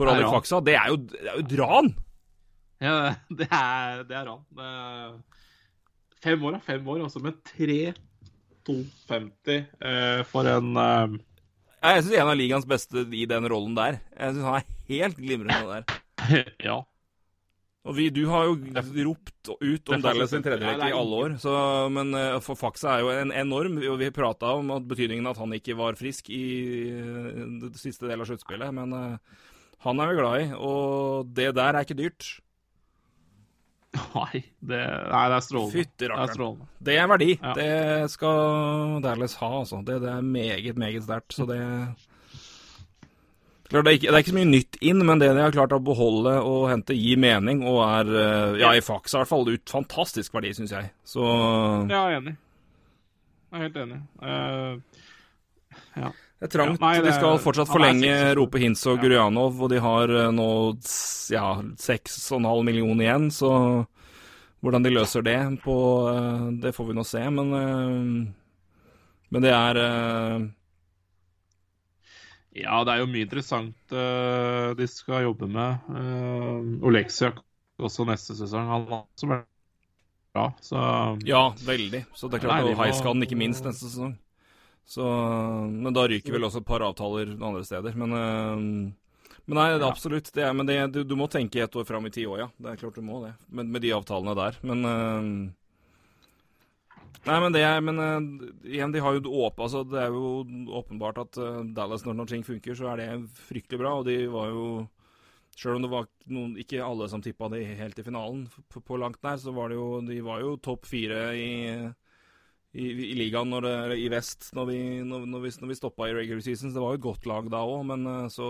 Speaker 1: på Rally Faksa, det er jo, det er jo dran!
Speaker 2: Ja, det er, det er ran. Fem år, er Fem år, altså med 3,250 eh, for en eh...
Speaker 1: Jeg syns en av ligaens beste i den rollen der. Jeg syns han er helt glimrende der.
Speaker 2: ja.
Speaker 1: Og vi, du har jo ropt ut om Dallas sin tredjerekke i alle år, så, men uh, for Faxa er jo en enorm. og Vi prata om at betydningen at han ikke var frisk i uh, det siste del av sluttspillet, men uh, han er vi glad i. Og det der er ikke dyrt.
Speaker 2: Nei, det, nei, det er strålende.
Speaker 1: Fytti rakkeren. Det, det, er verdi. Ja. Det skal Dallas ha, altså. Det, det er meget, meget sterkt. Så det Klart, det, er ikke, det er ikke så mye nytt inn, men det de har klart å beholde og hente, gir mening, og er eh, Ja, i Fax i hvert fall ut fantastisk verdi, syns jeg. Så
Speaker 2: Ja, jeg er enig. Jeg er helt enig. Uh,
Speaker 1: ja. Det er trangt. Ja, nei, det, de skal fortsatt forlenge Rope Hintz og Gurjanov, og de har eh, nå ja, 6,5 millioner igjen, så hvordan de løser det på eh, Det får vi nå se, men eh, Men det er
Speaker 2: Ja, det er jo mye interessant de skal jobbe med. Oleksiak også neste sesong. Han også ble bra, så
Speaker 1: Ja, veldig. Så det er klart, og Highscan ikke minst neste sesong. Så, men da ryker vel også et par avtaler andre steder. Men, uh, men nei, det er absolutt. Det er, men det, du, du, må tenke et år fram i tid òg, ja. Det er klart du må det. Med, med de avtalene der. Men uh, Nei, men det er Men uh, igjen, de har jo åpent Altså, det er jo åpenbart at uh, Dallas, når, når ting funker, så er det fryktelig bra. Og de var jo Sjøl om det var noen, ikke alle som tippa det helt i finalen på, på, langt nær, så var det jo De var jo topp fire i, i, i ligaen det, i vest når vi, når, når vi, når vi stoppa i regular season. Så det var jo et godt lag da òg, men uh, så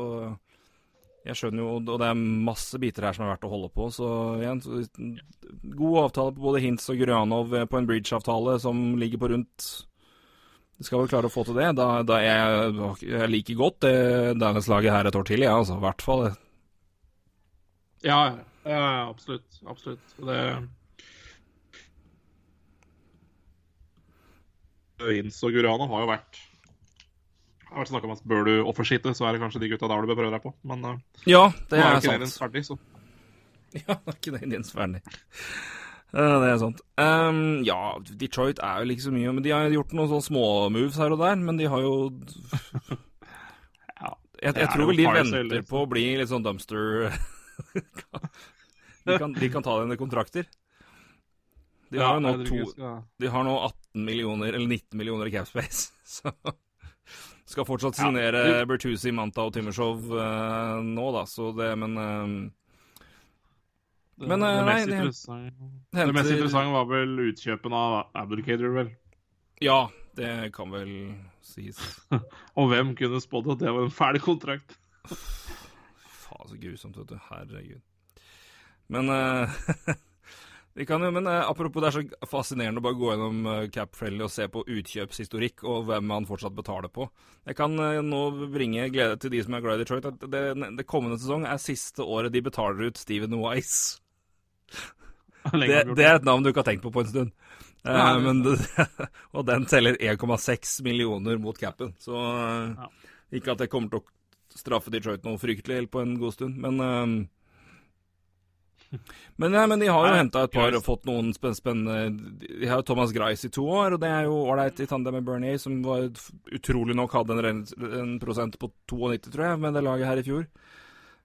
Speaker 1: jeg skjønner jo, og det er masse biter her som er verdt å holde på. Så igjen, så, god avtale på både Hintz og Gurjanov på en bridge-avtale som ligger på rundt De skal vel klare å få til det. Da, da jeg, jeg liker godt det Dallas-laget her et år til, ja, altså. I hvert fall.
Speaker 2: Ja, ja, absolutt. Absolutt. Det Hintz og Gurjanov har jo vært jeg har vært snakka om at bør du offershitte, så er det kanskje de gutta der du bør prøve deg på. Men uh,
Speaker 1: ja, det er,
Speaker 2: er
Speaker 1: sant.
Speaker 2: Ferdig, så.
Speaker 1: Ja, det ikke det Indians ferdig. Uh, det er sant. Um, ja, Detroit er jo ikke så mye, men de har gjort noen sånne småmoves her og der. Men de har jo ja, Jeg, jeg tror vel de venter liksom. på å bli litt sånn dumpster de, kan, de kan ta denne kontrakter. De har ja, nå, to, de har nå 18 millioner, eller 19 millioner i capspace, så skal fortsatt signere ja. Bertuzzi, Manta og Timmershow uh, nå, da, så det Men uh,
Speaker 2: Men uh, det, mest nei, det, det mest interessante var vel utkjøpen av Abdulkader, vel?
Speaker 1: Ja, det kan vel sies.
Speaker 2: og hvem kunne spådd at det var en ferdig kontrakt?
Speaker 1: Faen, så grusomt, vet du. Herregud. Men Vi kan jo, men uh, Apropos, det er så fascinerende å bare gå gjennom uh, Cap Friendly og se på utkjøpshistorikk og hvem han fortsatt betaler på. Jeg kan uh, nå bringe glede til de som er glad i Detroit, at det, det, kommende sesong er siste året de betaler ut Steven Wise. Det, det, er et navn du ikke har tenkt på på en stund. Det, og den teller 1,6 millioner mot capen. Så ja. ikke at det kommer til å straffe Detroit noe fryktelig på en god stund, men men, ja, men de har jo henta et par og fått noen spennende De har jo Thomas Grice i to år, og det er jo ålreit i tandem med Bernie, som var utrolig nok hadde en, en prosent på 92, tror jeg, med det laget her i fjor.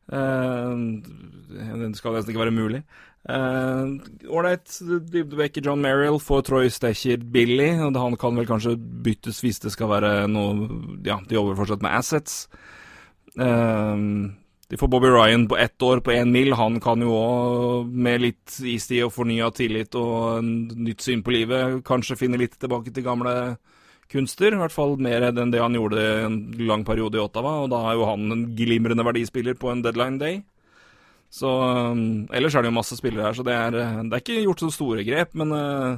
Speaker 1: Uh, det skal nesten ikke være mulig. Ålreit uh, dybdebekk John Merrill får Troy Stecher billig. Og han kan vel kanskje byttes hvis det skal være noe Ja, de jobber fortsatt med assets. Uh, de får Bobby Ryan på ett år på én mil. Han kan jo òg, med litt istid og fornya tillit og en nytt syn på livet, kanskje finne litt tilbake til gamle kunster. I hvert fall mer enn det han gjorde en lang periode i Ottawa. Og da er jo han en glimrende verdispiller på en deadline day. Så um, Ellers er det jo masse spillere her, så det er, det er ikke gjort så store grep, men uh,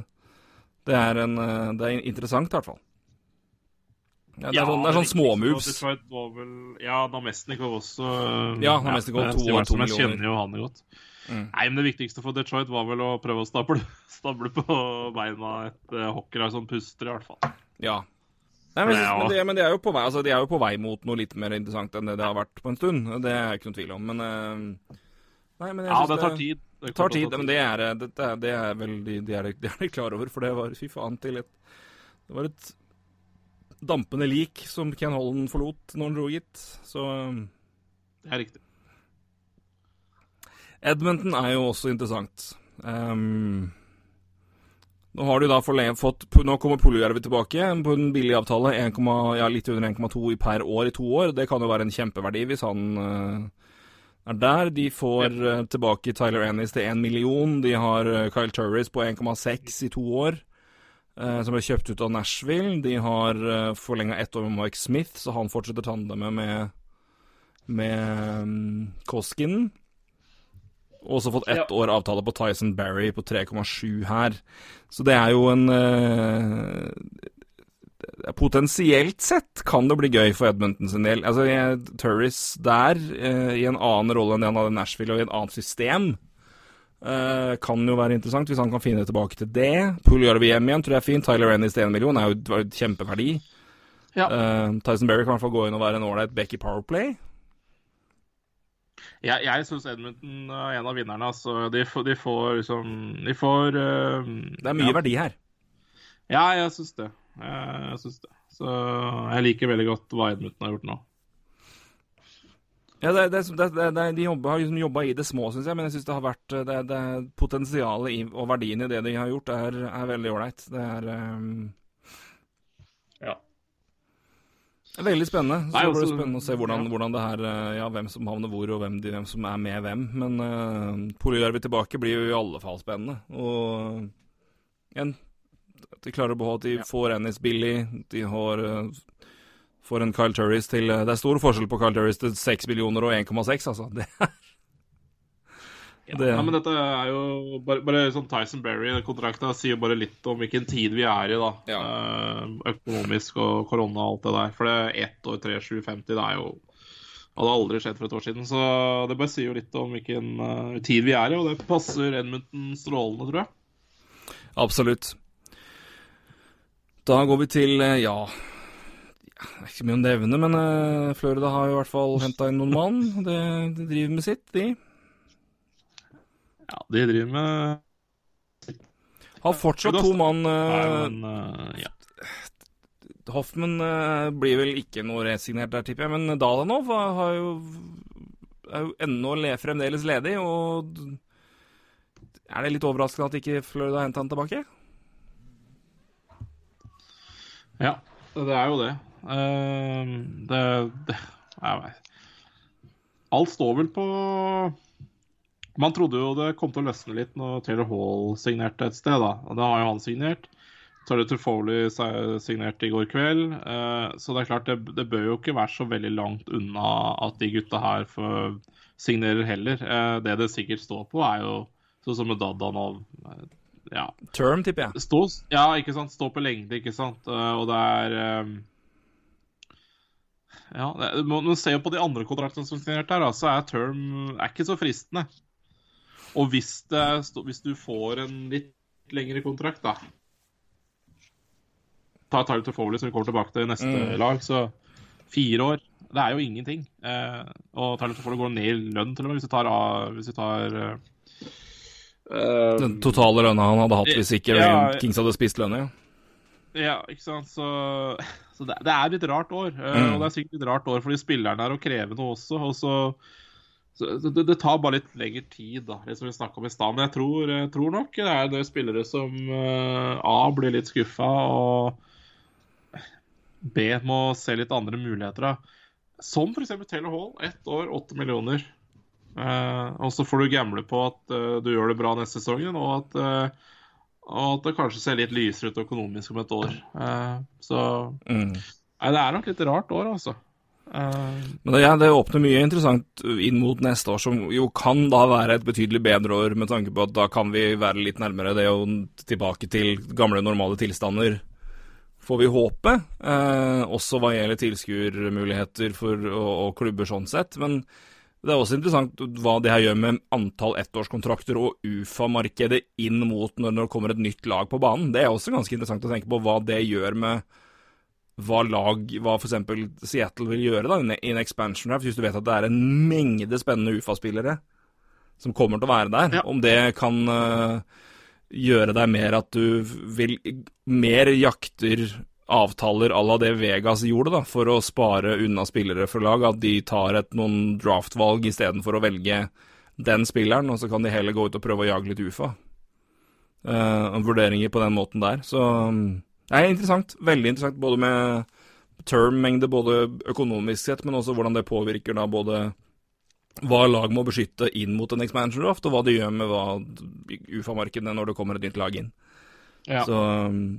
Speaker 1: det, er en, uh, det er interessant, i hvert fall. Ja, det er sånn, det er sånn småmoves.
Speaker 2: Ja, Namestnikov også.
Speaker 1: Ja, Namestnikov ja, to år, to millioner.
Speaker 2: Jeg kjenner jo han godt. Mm. Nei, men Det viktigste for Detroit var vel å prøve å stable, stable på beina et uh, hockeylag som puster, i hvert fall.
Speaker 1: Ja. Nei, men, men, de, men de, er jo på vei, altså, de er jo på vei mot noe litt mer interessant enn det det har vært på en stund. Det er ikke noen tvil om, men uh,
Speaker 2: Nei, men jeg ja, det tar tid.
Speaker 1: Det tar tid, men det er, det, det er vel de, de, er, de er klar over, for det var fy faen til et Det var et dampende lik som Ken Holland forlot når han dro, gitt. Så
Speaker 2: Det er riktig.
Speaker 1: Edmonton er jo også interessant. Um, nå har du da fått Nå kommer Poljujärvi tilbake på en billig avtale. 1, ja, litt under 1,2 per år i to år. Det kan jo være en kjempeverdi hvis han uh, er der. De får uh, tilbake Tyler Ennis til 1 million. De har uh, Kyle Turris på 1,6 i to år. Eh, som ble kjøpt ut av Nashville. De har uh, forlenga ett år med Mike Smith, så han fortsetter tandemet med, med um, Koskinen. Også fått ett ja. år avtale på Tyson Barry på 3,7 her. Så det er jo en uh, Potensielt sett kan det bli gøy for Edmonton sin del. Altså, Turris der, uh, i en annen rolle enn det han hadde i Nashville, og i et annet system, Uh, kan jo være interessant hvis han kan finne tilbake til det. Puljarvi hjem igjen tror jeg er fint. Tyler Ennis til 1 million er jo, et kjempeverdi. Ja. Uh, Tyson Berry kan i hvert fall gå inn og være en ålreit back i Powerplay.
Speaker 2: Jeg, jeg syns Edmonton er en av vinnerne. Altså. De, får, de får liksom De får uh,
Speaker 1: Det er mye ja. verdi her.
Speaker 2: Ja, jeg syns det. Jeg, jeg syns det. Så jeg liker veldig godt hva Edmonton har gjort nå.
Speaker 1: Ja, det, det, det, De jobber, har liksom jobba i det små, syns jeg, men jeg syns det har vært det, Potensialet og verdien i det de har gjort, er, er veldig ålreit. Det er um...
Speaker 2: Ja.
Speaker 1: Veldig spennende. Så
Speaker 2: Nei,
Speaker 1: blir det
Speaker 2: også-
Speaker 1: spennende å se hvordan,
Speaker 2: ja.
Speaker 1: hvordan det her eh, Ja, hvem som havner hvor, og hvem, de, hvem som er med hvem. Men uh, Polyarvi tilbake blir jo i alle fall spennende. Og igjen at De klarer å beholde at de
Speaker 2: Ja.
Speaker 1: får NS billig. De har eh, får en Kyle Turris til eh, Det er stor forskjell på Kyle Turris til 6 millioner og 1,6, altså. Det,
Speaker 2: Ja,
Speaker 1: Det-
Speaker 2: ja, men dette er jo bare, bare sånn Tyson Berry-kontrakta sier jo bare litt om hvilken tid vi er i, da.
Speaker 1: Ja.
Speaker 2: Eh, økonomisk og korona og alt det der. For det er ett år 3750, det er jo hadde aldri skjedd for et år siden. Så det bare sier jo litt om hvilken uh, tid vi er i, og det passer Edmundton strålende, tror jeg.
Speaker 1: absolutt. Da går vi til ja, Det er ikke mye å nevne, men uh, Florida har i hvert fall henta inn noen mann. De, de driver med sitt, de.
Speaker 2: Ja, de driver med
Speaker 1: Har fortsatt to mann
Speaker 2: Nei,
Speaker 1: eh,
Speaker 2: men eh, ja.
Speaker 1: Hoffman eh, blir vel ikke noe resignert der, tipper jeg. Men Dalanov har har jo, er jo ennå le, fremdeles ledig, og er det litt overraskende at ikke Florida har henta han tilbake?
Speaker 2: Ja, det er jo det. Eh, det, det jeg vet. Alt står vel på Man trodde jo det kom til å løsne litt når Taylor Hall signerte et sted, da. Og det har jo han signert. Tarjei Trufoli si- signerte i går kveld. eh, så det er klart, det, det bør jo ikke være så veldig langt unna at de gutta her får signerer heller. Eh, det det sikkert står på, er jo sånn som med Dadanov. Ja,
Speaker 1: Term, tipper jeg.
Speaker 2: Stå, ja, ikke sant. Stå på lengde, ikke sant. Og det er Ja, man ser på de andre kontraktene som er signert her, så er term er ikke så fristende. Og hvis, det, hvis du får en litt lengre kontrakt, da Ta Tyler Toffoli, som vi kommer tilbake til i neste
Speaker 1: Mm.
Speaker 2: lag, så fire år Det er jo ingenting. Eh, og Tyler Toffoli går ned i lønn, til og med, hvis du tar, hvis du tar eh, eh,
Speaker 1: Den totale lønna han hadde hatt hvis ikke
Speaker 2: Ja,
Speaker 1: Kings hadde spist lønna, ja.
Speaker 2: Ja, ikke sant. Så, så det, det er et rart år. eh,
Speaker 1: Mm.
Speaker 2: Og det er sikkert et rart år fordi spillerne er å kreve noe også. Og så, så det, det tar bare litt lengre tid, da, det som vi snakka om i stad. Men jeg tror, jeg tror nok det er det spillere som uh, A blir litt skuffa, og B må se litt andre muligheter. da. Som f.eks. Taylor Hall. Ett år, åtte millioner. Uh, og så får du gamble på at uh, du gjør det bra neste sesongen, og at og at det kanskje ser litt lysere ut økonomisk om et år. Eh, så
Speaker 1: Mm.
Speaker 2: Nei, det er nok litt rart år, altså. Eh,
Speaker 1: Men det, ja, det åpner mye interessant inn mot neste år, som jo kan da være et betydelig bedre år, med tanke på at da kan vi være litt nærmere det og tilbake til gamle, normale tilstander, får vi håpe. Eh, også hva gjelder tilskuermuligheter for, og, og klubber sånn sett. Men det er også interessant hva det her gjør med antall ettårskontrakter og UFA-markedet inn mot når det kommer et nytt lag på banen. Det er også ganske interessant å tenke på hva det gjør med hva lag, hva f.eks. Seattle vil gjøre da, i en expansion draft, hvis du vet at det er en mengde spennende UFA-spillere som kommer til å være der.
Speaker 2: Ja.
Speaker 1: Om det kan øh, gjøre deg mer at du vil mer jakter avtaler à la det Vegas gjorde, da, for å spare unna spillere fra lag. At de tar et, noen draftvalg istedenfor å velge den spilleren, og så kan de heller gå ut og prøve å jage litt UFA. Uh, vurderinger på den måten der. Så um, det er interessant. Veldig interessant, både med term-mengde, både økonomisk sett, men også hvordan det påvirker da både hva lag må beskytte inn mot en expansion draft, og hva det gjør med UFA-markedene når det kommer et nytt lag inn.
Speaker 2: ja.
Speaker 1: Så um,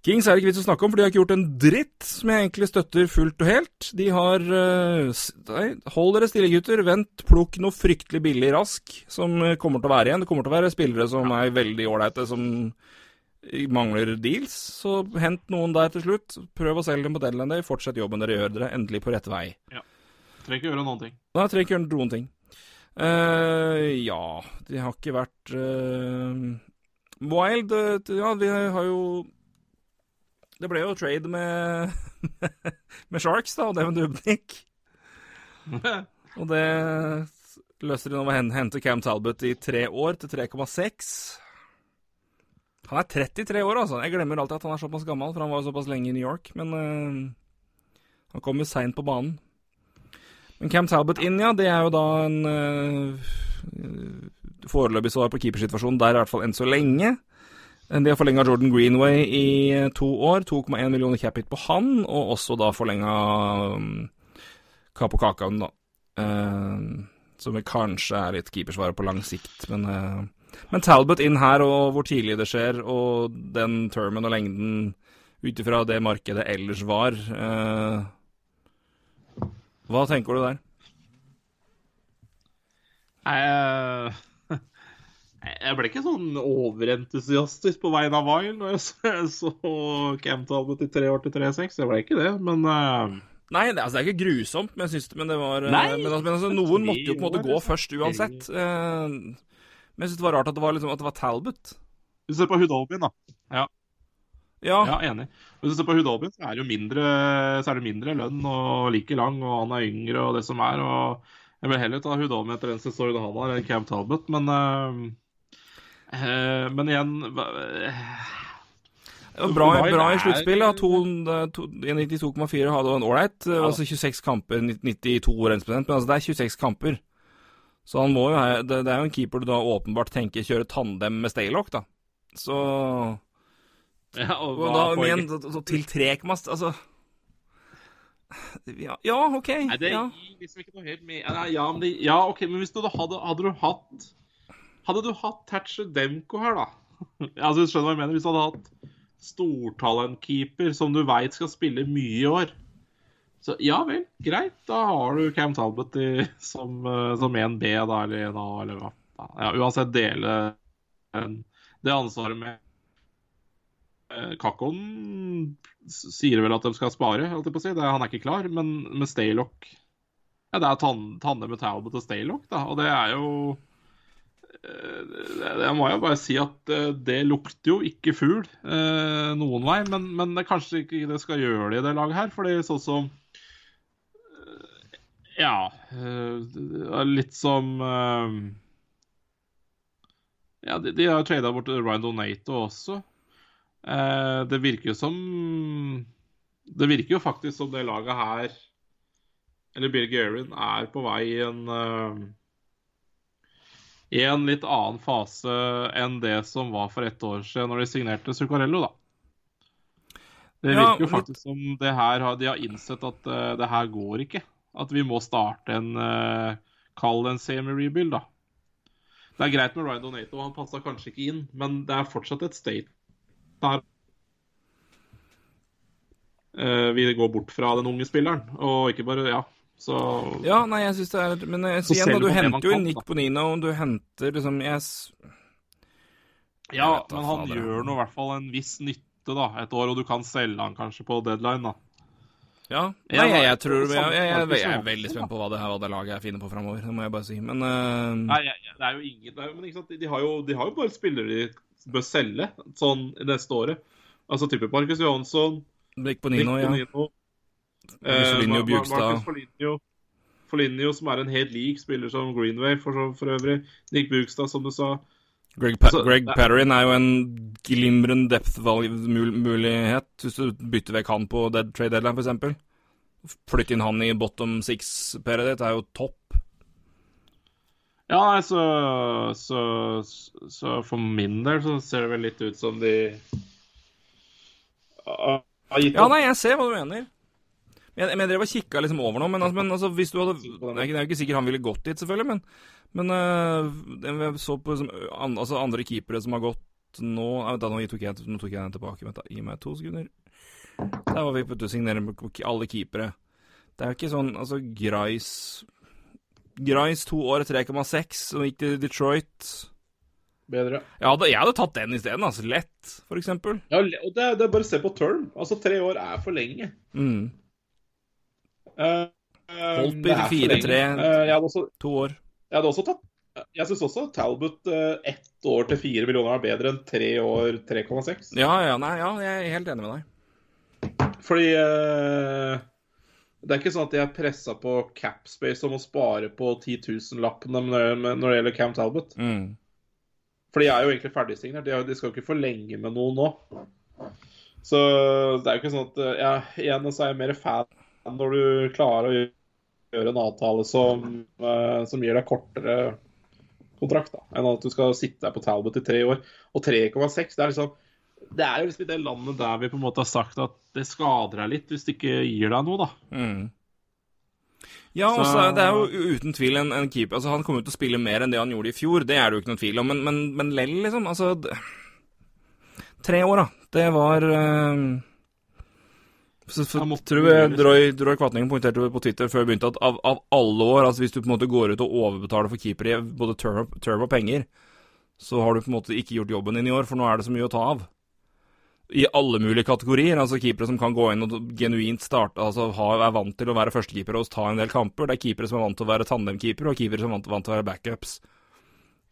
Speaker 1: Kings er det ikke vits å snakke om, for de har ikke gjort en dritt, som jeg egentlig støtter fullt og helt. De har uh, Nei, hold dere stille, gutter. Vent, plukk noe fryktelig billig rask som uh, kommer til å være igjen. Det kommer til å være spillere som er veldig ålreite, som uh, mangler deals. Så hent noen der til slutt. Prøv å selge dem på deadline day. Fortsett jobben dere gjør. Dere er endelig på rett vei. Ja.
Speaker 2: Trenger ikke gjøre noen ting.
Speaker 1: Nei, trenger ikke gjøre noen ting. Uh, ja, de har ikke vært uh, Wild eh, Ja, vi har jo Det ble jo trade med med Sharks, da, og Devin Dubnik. Og det løser de nå ved å hente Cam Talbot i tre år til 3,6. Han er 33 år, altså. Jeg glemmer alltid at han er såpass gammel, for han var jo såpass lenge i New York. Men uh, han kom jo seint på banen. Men Cam Talbot inn, ja. Det er jo da en uh, foreløpig svar på keepersituasjonen der, i hvert fall enn så lenge. De har forlenga Jordan Greenway i to år. 2,1 millioner cap hit på han, og også da forlenga um, Capo Kakaen, da. Uh, som kanskje er litt keepersvaret på lang sikt, men uh, men Talbot inn her, og hvor tidlig det skjer, og den termen og lengden ut ifra det markedet ellers var uh, Hva tenker du der?
Speaker 2: Jeg, jeg ble ikke sånn overentusiastisk på vegne av Vile når jeg så Cam Talbot i tre år til 3-6. Jeg ble ikke det, men uh...
Speaker 1: Nei, det, altså, det, er ikke grusomt, men, synes, men det var Nei, men, altså, men altså, noen måtte jo på en måte gå først uansett. Uh, men jeg syns det var rart at det var, liksom, at det var Talbot.
Speaker 2: Hvis du ser på Hudobin, da. Ja.
Speaker 1: Ja.
Speaker 2: ja, enig. Hvis du ser på Hudobin, så er det jo mindre, så er det mindre lønn og like lang, og han er yngre og det som er. og Jeg vil heller ta Hudobin etter en sesongen han har, enn Cam Talbot, men uh, Men igjen
Speaker 1: Bra, bra, i sluttspill. 92,4 hadde en ålreit. Ja. Altså 26 kamper, 92 renseprosent. Men altså, det er 26 kamper. Så han må jo ha det, det, er jo en keeper du da åpenbart tenker kjøre tandem med Staylock, da. Så
Speaker 2: ja, og,
Speaker 1: og da igjen til Trekmast, altså ja, ja, OK.
Speaker 2: Nei, det
Speaker 1: ja.
Speaker 2: liksom ikke noe helt med ja, men det, ja, OK, men hvis du hadde, hadde du hatt Hadde du hatt Thatcher Demko her, da Altså, skjønner hva jeg mener? Hvis du hadde hatt stortalentkeeper som du veit skal spille mye i år så ja vel, greit. Da har du Cam Talbot i, som, uh, som 1B da, eller 1A, eller hva. Ja, uansett dele det ansvaret med uh, Kakon sier vel at de skal spare, holdt jeg på å si. Det, han er ikke klar, men med Staylock ja, Det er Tanne med Talbot og Staylock, da. Og det er jo Jeg må jo bare si at det lukter jo ikke fugl noen vei, men, men det kanskje ikke det skal gjøre det i det laget her. fordi sånn som ja. Litt som Ja, de, de har trada bort Ryan Donato også. Det virker jo som Det virker jo faktisk som det laget her, eller Bill Gerin, er på vei i en i en litt annen fase enn det som var for ett år siden når de signerte Zuccarello, da. Det virker jo faktisk som det her, de har innsett at det her går ikke at vi må starte en uh, Kall en semi-rebuild, da. Det er greit med Ryan Donato, han passa kanskje ikke inn, men det er fortsatt et state der uh, vi går bort fra den unge spilleren, og ikke bare Ja. Så
Speaker 1: Ja, nei, jeg syns det er Men jeg, så igjen, da, du henter jo Nick Bonino, du henter liksom Jeg
Speaker 2: Ja, men han gjør nå i hvert fall en viss nytte, da, et år, og du kan selge han kanskje på deadline, da.
Speaker 1: Ja. Nei, jeg, jeg tror jeg, jeg, jeg, er veldig spent på hva det, hva det laget er finner på framover. Det må jeg bare si. Men uh...
Speaker 2: Nei, det er jo ingen det er, men ikke sant? De, har jo, de har jo bare spillere de bør selge sånn neste året. Altså type Marcus Johansson
Speaker 1: Nick Bonino, ja.
Speaker 2: Bonino,
Speaker 1: eh, Bjugstad.
Speaker 2: Foligno, Foligno, som er en helt lik spiller som Greenway for, for øvrig. Nick Bugstad, som du sa.
Speaker 1: Greg, pa altså, Greg Patterin er jo en glimrende depth-mulighet hvis du bytter vekk han på dead trade deadline, f.eks. Flytte inn han i bottom six-pairet ditt er jo topp.
Speaker 2: Ja, nei, så, så, så, for min del så ser det vel litt ut som de
Speaker 1: har gitt opp. Ja, nei, jeg ser hva du mener. Jeg, jeg drev og kikka liksom over noe, men, altså, men altså, hvis du hadde Det er jo ikke sikkert han ville gått dit, selvfølgelig, men men uh, jeg så på liksom, an, altså andre keepere som har gått nå da, nå, tok jeg, nå tok jeg den tilbake. Vent, da, gi meg to sekunder. Der var vi på å signere alle keepere. Det er jo ikke sånn Altså, Grice Grice to år, 3,6, og gikk til Detroit.
Speaker 2: Bedre.
Speaker 1: Ja, jeg hadde tatt den isteden. Altså, lett, for eksempel.
Speaker 2: Ja, og det, det er bare å se på term. Altså, tre år er for lenge.
Speaker 1: Mm.
Speaker 2: Uh,
Speaker 1: Holtby 4-3, uh, to år.
Speaker 2: Jeg hadde også tatt jeg syns også Talbot ett år til fire millioner er bedre enn tre år 3,6.
Speaker 1: Ja, ja, nei, ja, jeg er helt enig med deg.
Speaker 2: Fordi uh, det er ikke sånn at jeg er pressa på capspace om å spare på 10 000-lappene når det gjelder Cam Talbot.
Speaker 1: Mm.
Speaker 2: For de er jo egentlig ferdigsignert. De, de skal jo ikke forlenge med noe nå. Så det er jo ikke sånn at ja, Igjen så er jeg mer fan når du klarer å gjøre en avtale som, uh, som gir deg kortere kontrakt da, enn at du skal sitte der på Talbot i tre år. Og 3,6 det er liksom det er jo liksom det landet der vi på en måte har sagt at det skader deg litt hvis det ikke gir deg noe, da.
Speaker 1: Mm. Ja, og så det er jo uten tvil en, en, keeper Altså, Han kommer jo til å spille mer enn det han gjorde i fjor, det er det jo ikke noen tvil om, men, men, men lell, liksom. Altså Tre år, da. Det var uh, så, jeg tror jeg Droy, Droy Kvatningen poengterte på Twitter før jeg begynte at av, av, alle år, altså hvis du på en måte går ut og overbetaler for keepere i både term og penger, så har du på en måte ikke gjort jobben din i år, for nå er det så mye å ta av i alle mulige kategorier. altså Keepere som kan gå inn og genuint starte, altså er vant til å være førstekeeper og ta en del kamper. Det er keepere som er vant til å være tandemkeepere, og keepere som er vant, til å være backups.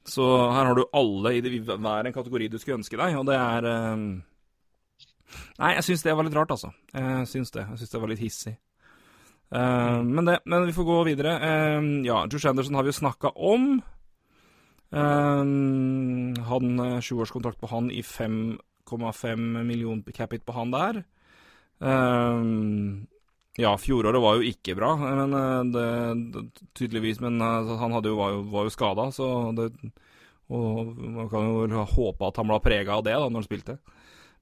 Speaker 1: Så her har du alle i hver en kategori du skulle ønske deg, og det er um... Nei, jeg syns det var litt rart, altså. Jeg syns det. Jeg syns det var litt hissig. Uh, men, det, men vi får gå videre. Uh, ja, Josh Anderson har vi jo snakka om. Uh, han sjuårskontrakt på han i fem 1,5 millioner capit på han der. Uh, ja, fjoråret var jo ikke bra, men det, det, tydeligvis Men han jo, var jo, var jo skada, så det Og man kan jo håpe at han ble prega av det da når han spilte.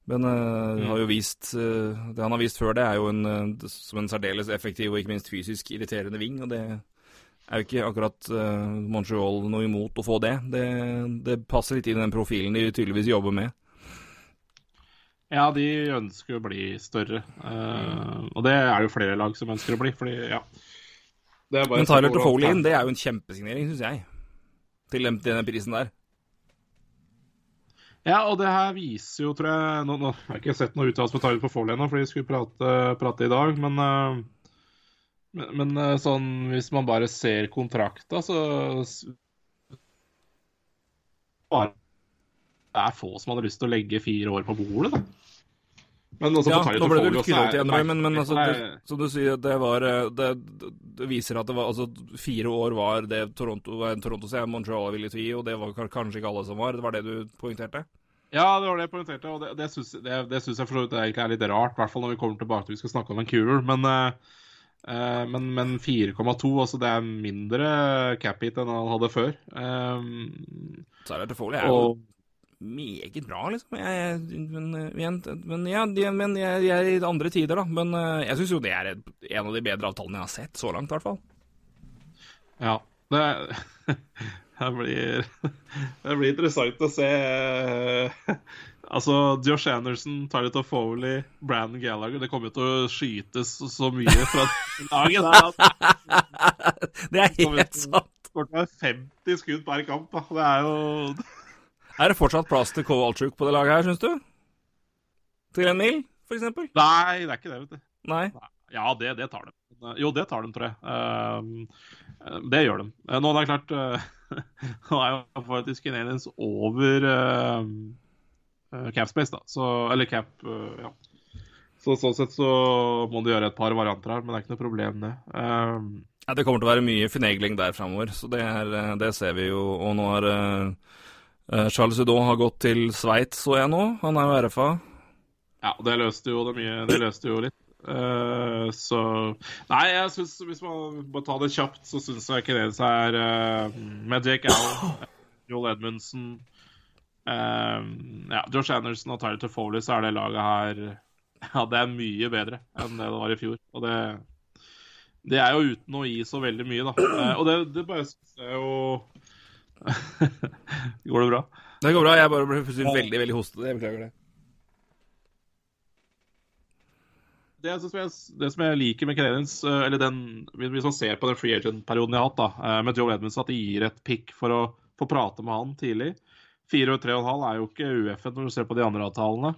Speaker 1: Men uh, har jo vist uh, Det han har vist før, det er jo en, som en særdeles effektiv og ikke minst fysisk irriterende ving, og det er jo ikke akkurat Montreal noe imot å få det. det. Det passer litt inn i den profilen de tydeligvis jobber med.
Speaker 2: Ja, de ønsker å bli større. Og det er jo flere lag som ønsker å bli, fordi ja.
Speaker 1: Men Tyler Tofoley inn, det er jo en kjempesignering, syns jeg. Til den, denne prisen der.
Speaker 2: Ja, og det her viser jo, tror jeg Nå, nå har jeg ikke sett noe uttalelse på Tyler Tofoley ennå, fordi vi skulle prate, prate, i dag, men, uh, men, men uh, sånn hvis man bare ser kontrakta, så bare det er få som hadde lyst til å legge fire år på bordet, da.
Speaker 1: Men også ja, nå ble det litt krydret igjen, men, men altså, det, som du sier, det var eh, det, det, viser at det var altså fire år var det Toronto, Toronto sier Montreal ville gi, og det var kanskje ikke alle som var. Det var det du poengterte?
Speaker 2: Ja, det var det jeg poengterte, og det, det syns jeg for så vidt egentlig er litt rart. I hvert fall når vi kommer tilbake til vi skal snakke om Vancouver. Men, uh, men, men 4,2, altså det er mindre cap hit enn han hadde før. Um,
Speaker 1: så er det til er og, meget bra, liksom. Jeg, men, men, ja, men jeg, jeg, i andre tider, da. Men jeg syns jo det er en av de bedre avtalene jeg har sett så langt, i hvert fall.
Speaker 2: Ja. Det, det, blir, det blir interessant å se Altså, Josh Anderson, Tyler Foley, Brandon Gallagher Det kommer jo til å skytes så mye fra laget
Speaker 1: Det er helt sant.
Speaker 2: Det kommer til å være 50 skudd per kamp. Da. Det er jo
Speaker 1: er det fortsatt plass til Kowalczyk på det laget her, syns du? Til en mil, f.eks.?
Speaker 2: Nei, det er ikke det, vet du.
Speaker 1: Nei?
Speaker 2: Ja, det, det tar de. Jo, det tar de, tror jeg. Uh, det gjør de. Nå nå er det klart uh, Nå er jo faktisk Canadiens over uh, cap space, da. Så, eller cap Ja. Så sånn sett så må du gjøre et par varianter her, men det er ikke noe problem, det.
Speaker 1: ja, det kommer til å være mye finegling der framover, så det, er, det, ser vi jo. Og nå har uh, Charles Hudon har gått til Sveits, så jeg nå. Han er jo RFA.
Speaker 2: Ja, det løste jo det mye. Det løste jo litt. Uh, så Nei, jeg syns hvis man må ta det kjapt, så syns jeg det er uh, med Jake Allen, Joel Edmundsen uh, Ja, Josh Anderson og Tyler Tofoley, så er det laget her Ja, det er mye bedre enn det det var i fjor. Og det, det er jo uten å gi så veldig mye, da. og det, det bare syns jeg jo går det bra?
Speaker 1: Det går bra. Jeg bare ble veldig veldig hostete. Jeg beklager det.
Speaker 2: Det, jeg, det, som jeg liker med Canadiens, eh, eller den, hvis man ser på den free agent-perioden de har hatt da, eh, med Joe Edmunds, at de gir et pick for å få prate med han tidlig. Fire og tre og en halv er jo ikke UF-en når du ser på de andre avtalene.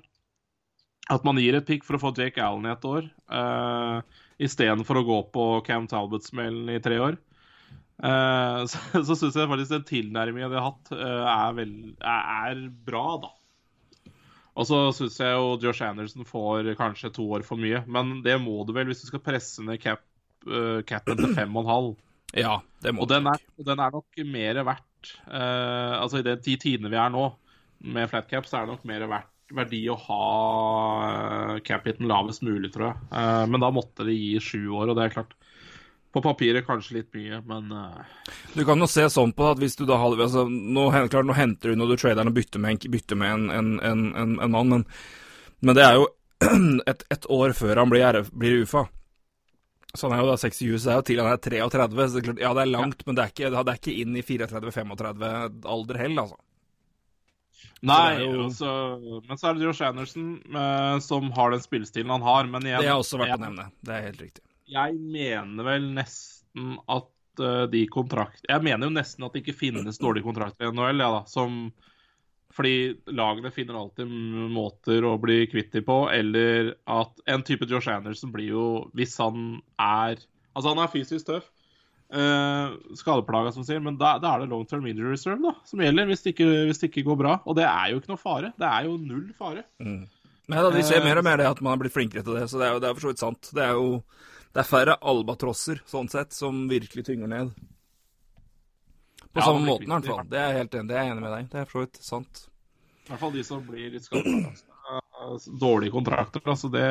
Speaker 2: At man gir et pick for å få Jake Allen i et år, uh, istedenfor å gå på Cam Talbot-smellen i tre år. Uh, så så syns jeg faktisk den tilnærmingen de har hatt, uh, er, vel, er, er, bra, da. Og så syns jeg jo Josh Anderson får kanskje to år for mye. Men det må du vel hvis du skal presse ned cap, uh, capen til fem og en halv.
Speaker 1: Ja, det må
Speaker 2: og den er, og den er nok mer verdt Altså i de ti tidene vi er nå, med flat cap, så er det nok mer verdt verdi å ha cap-hiten lavest mulig, tror jeg. men da måtte de gi sju år, og det er klart På papiret kanskje litt mye, men uh...
Speaker 1: Du kan jo se sånn på at hvis du da hadde altså, nå, klart, nå henter du når du trader og bytter med, en, bytter med en, en, en, en, mann, men, men, det er jo et, et år før han blir, blir UFA. Så han er jo da 60 så det er jo til han er 33. Så det er klart, ja, det er langt, ja. men det er, ikke, det er ikke inn i 34-35 alder heller, altså.
Speaker 2: Nei, jo... altså, men så er det Josh Anderson eh, som har den spillestilen han har. Men igjen,
Speaker 1: det har også vært å nevne. Det er helt riktig.
Speaker 2: Jeg mener vel nesten at uh, de kontrakt... Jeg mener jo nesten at det ikke finnes dårlige kontrakter i NHL, ja, da, som fordi lagene finner alltid måter å bli kvitt dem på, eller at en type Josh Anderson blir jo Hvis han er Altså, han er fysisk tøff, uh, skadeplaga, som sier, men da, da, er det long term injury reserve da, som gjelder hvis det, ikke, hvis det, ikke, går bra. Og det er jo ikke noe fare. Det er jo null fare.
Speaker 1: Mm. Men da, Vi ser mer og mer det at man har blitt flinkere til det, så det er jo det er for så vidt sant. Det er jo det er færre albatrosser, sånn sett, som virkelig tynger ned. På ja, samme måten, i hvert fall. Det er jeg helt enig, det er jeg enig med deg. Det er for så vidt sant.
Speaker 2: I hvert fall de som blir litt skadet. Altså. Dårlige kontrakter. Altså det,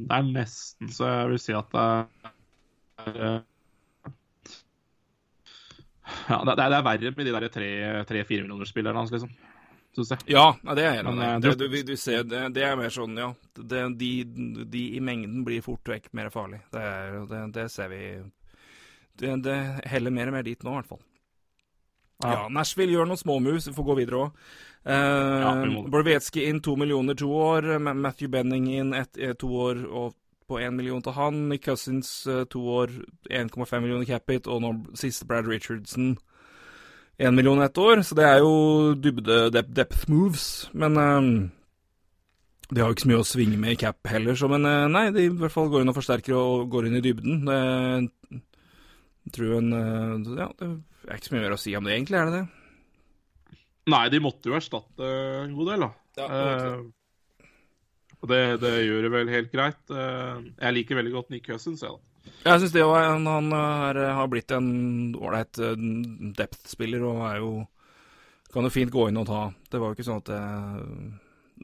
Speaker 2: det, er nesten så jeg vil si at det er ja, det, er, det er verre med de der tre-fire millioner-spillerne hans, liksom. Synes jeg.
Speaker 1: Ja, det er jeg enig i. Det, du, du ser, det, det, er mer sånn, ja. Det, de, de, i mengden blir fort vekk mer farlig. Det, det ser vi det, heller mer og mer dit nå, i hvert fall. Ja, ja Nashville gjør noen småmoves. Vi får gå videre òg. Uh, ja, Borvetski inn to millioner to år. Matthew Benning inn ett, eh, to år og på én million til han. Nick Cousins to år, 1,5 millioner capit. Og nå siste Brad Richardson, én million ett år. Så det er jo dybde depth moves. Men uh, de har jo ikke så mye å svinge med i cap heller, så men nei, de i hvert fall går inn og forsterker og går inn i dybden. Det jeg tror en Ja, det er ikke så mye mer å si om det, egentlig, er det det?
Speaker 2: Nei, de måtte jo erstatte en god del, da. Ja, uh, og det, det, gjør det vel helt greit. Uh, jeg liker veldig godt Nick Cousins, jeg, da.
Speaker 1: Jeg syns det òg. Han er, har blitt en ålreit uh, depth-spiller og er jo Kan jo fint gå inn og ta. Det var jo ikke sånn at det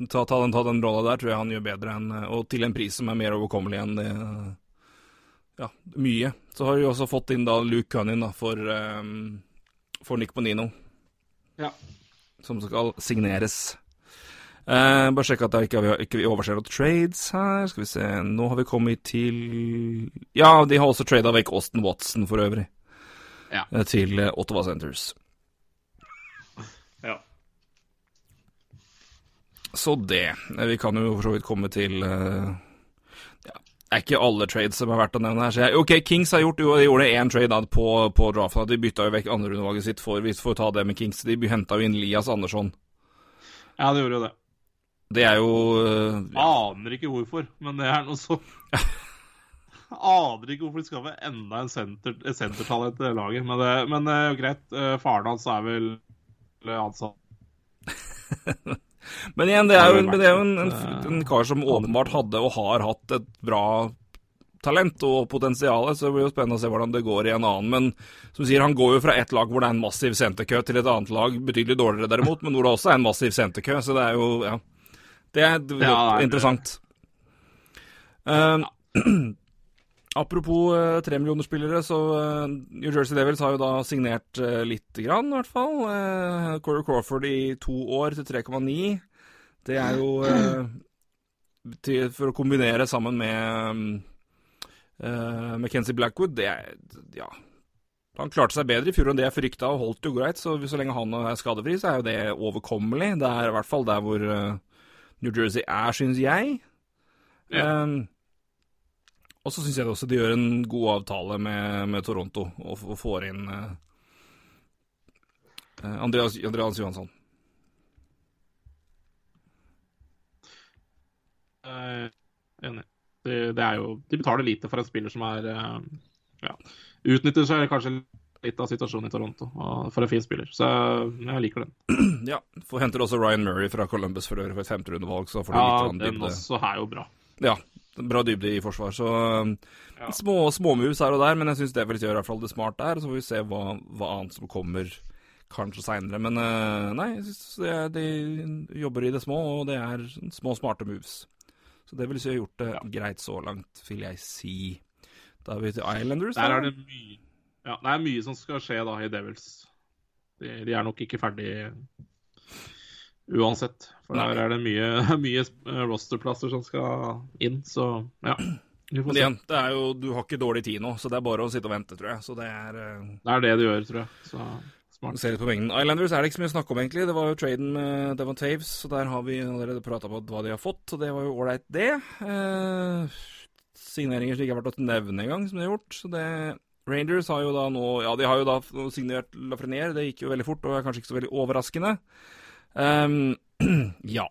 Speaker 1: Ta, ta den, ta den rolla der tror jeg han gjør bedre enn Og til en pris som er mer overkommelig enn det Ja, mye. Så har vi også fått inn da Luke Cunnin da, for, um, for Nick Bonino.
Speaker 2: Ja
Speaker 1: som skal signeres. Uh, bare sjekke at jeg ikke, ikke overser noen trades her. Skal vi se Nå har vi kommet til Ja, de har også trada vekk Austin Watson for øvrig.
Speaker 2: Ja.
Speaker 1: Uh, til uh, Ottawa Centers.
Speaker 2: Ja.
Speaker 1: Så det. Vi kan jo for så vidt komme til det er ikke alle trades som er verdt å nevne her. Så jeg, ok, Kings har gjort, jo, de gjorde én trade på, på draften. De bytta jo vekk andrerundevalget sitt for, for å ta det med Kings. De henta jo inn Lias Andersson.
Speaker 2: Ja, de gjorde jo det.
Speaker 1: Det er jo uh,
Speaker 2: ja. Aner ikke hvorfor, men det er noe så Aner ikke hvorfor de skal ha enda en senter, sentertalent i laget. Men, det, men uh, greit, uh, faren hans er vel ansatt
Speaker 1: Men igjen, det er jo, det er jo en, en, en, kar som åpenbart hadde og har hatt et bra talent og potensial, så det blir jo spennende å se hvordan det går i en annen. Men som sier, han går jo fra ett lag hvor det er en massiv senterkø, til et annet lag betydelig dårligere derimot, men hvor det også er en massiv senterkø. Så det er jo Ja. Det er, ja, interessant. Uh, apropos uh, tremillionerspillere, så uh, New Jersey Devils har jo da signert uh, lite grann, i hvert fall. Uh, Corey Crawford i to år til 3,9. Det er jo uh, til, For å kombinere sammen med uh, McKenzie Blackwood, det er Ja. Han klarte seg bedre i fjor enn det jeg frykta, og holdt jo greit. Så, så lenge han er skadefri, så er jo det overkommelig. Det er i hvert fall der hvor uh, New Jersey er, syns jeg. Ja. Um, og så syns jeg også de gjør en god avtale med, med Toronto, og, og, får inn uh, Andreas, Andreas Johansson.
Speaker 2: Uh, enig. Det, det, er jo De betaler lite for en spiller som er uh, ja, Utnytter seg kanskje litt av situasjonen i Toronto for en fin spiller. Så jeg liker den.
Speaker 1: Ja. For henter også Ryan Murray fra Columbus for øvrig for et femterundevalg. Så får
Speaker 2: du ja, den dybde. også er jo bra.
Speaker 1: Ja. Bra dybde i forsvar. Så ja. små småmoves her og der, men jeg syns Devils gjør i hvert fall det smart der. Så får vi se hva, hva annet som kommer kanskje seinere. Men uh, nei, jeg syns de jobber i det små, og det er små, smarte moves. Så det vil si jeg har gjort det greit så langt, vil jeg si. Da er vi til Islanders.
Speaker 2: Der er det mye Ja, det er mye som skal skje da i Devils. De, de er nok ikke ferdig uansett. For
Speaker 1: Nei.
Speaker 2: der er det mye, mye eh, rosterplasser som skal inn, så ja.
Speaker 1: Men igjen, det er jo, du har ikke dårlig tid nå, så det er bare å sitte og vente, tror jeg. Så det er uh...
Speaker 2: Det er det du gjør, tror jeg. Så smart.
Speaker 1: Ser litt på mengden. Islanders er det ikke så mye å snakke om, egentlig. Det var jo traden med Devon Taves, så der har vi allerede prata på hva de har fått, og det var jo ålreit, det. Uh, signeringer som ikke har vært å nevne engang, som de har gjort. Så det Rangers har jo da nå Ja, de har jo da signert Lafreniere, det gikk jo veldig fort, og er kanskje ikke så veldig overraskende. Um, ja.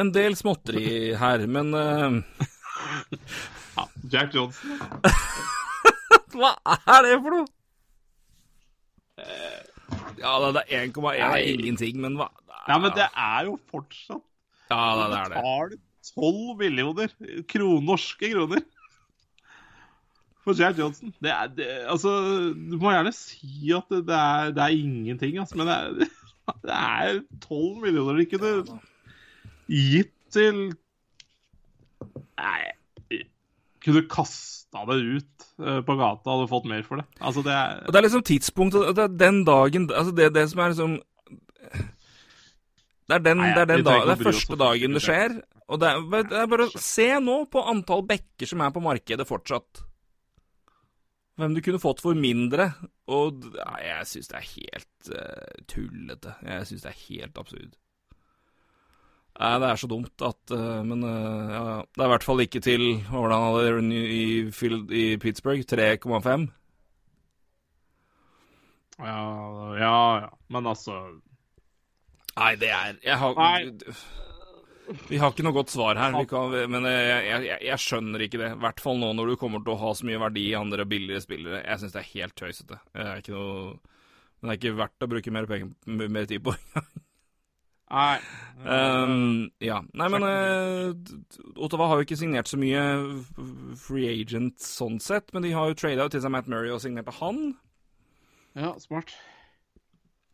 Speaker 1: En del småtteri her, men uh,
Speaker 2: Ja, Jack Johnson.
Speaker 1: Hva er det for noe? Ja, det er 1,1 er ingenting, men hva
Speaker 2: Ja, men det er jo fortsatt
Speaker 1: Ja, det, er det.
Speaker 2: betaler 12 millioner kron, norske kroner for Jack Johnson. Det er, det, altså, du må gjerne si at det, det, er, det er ingenting, altså, men det er, det er 12 millioner de kunne gitt til Nei Kunne kasta det ut eh, på gata og hadde fått mer for det. Altså, det er
Speaker 1: Og det er liksom tidspunktet det er Den dagen Altså, det, det som er liksom Det er den,
Speaker 2: Nei,
Speaker 1: det er, den da, det er første dagen det
Speaker 2: det.
Speaker 1: skjer. Og det er, det er bare å se nå på antall bekker som er på markedet fortsatt. Hvem du kunne fått for mindre. Og ja, jeg syns det er helt uh, tullete. Jeg syns det er helt absurd. Nei, det er så dumt at uh, Men uh, ja, det er i hvert fall ikke til hvordan han hadde i, i, i Pittsburgh? 3,5?
Speaker 2: Ja, ja, ja. Men altså
Speaker 1: Nei, det er Jeg har
Speaker 2: Nei.
Speaker 1: Vi har ikke noe godt svar her, kan, men jeg, jeg, jeg, skjønner ikke det. I hvert fall nå når du kommer til å ha så mye verdi i andre billigere spillere. Jeg syns det er helt tøysete. Det er ikke noe Men det er ikke verdt å bruke mer, penger, mer tid på.
Speaker 2: Nei.
Speaker 1: Um, ja. Nei, men uh, Ottawa har jo ikke signert så mye free agent sånn sett, men de har jo trada til seg Matt Murray og signerte han.
Speaker 2: Ja, smart.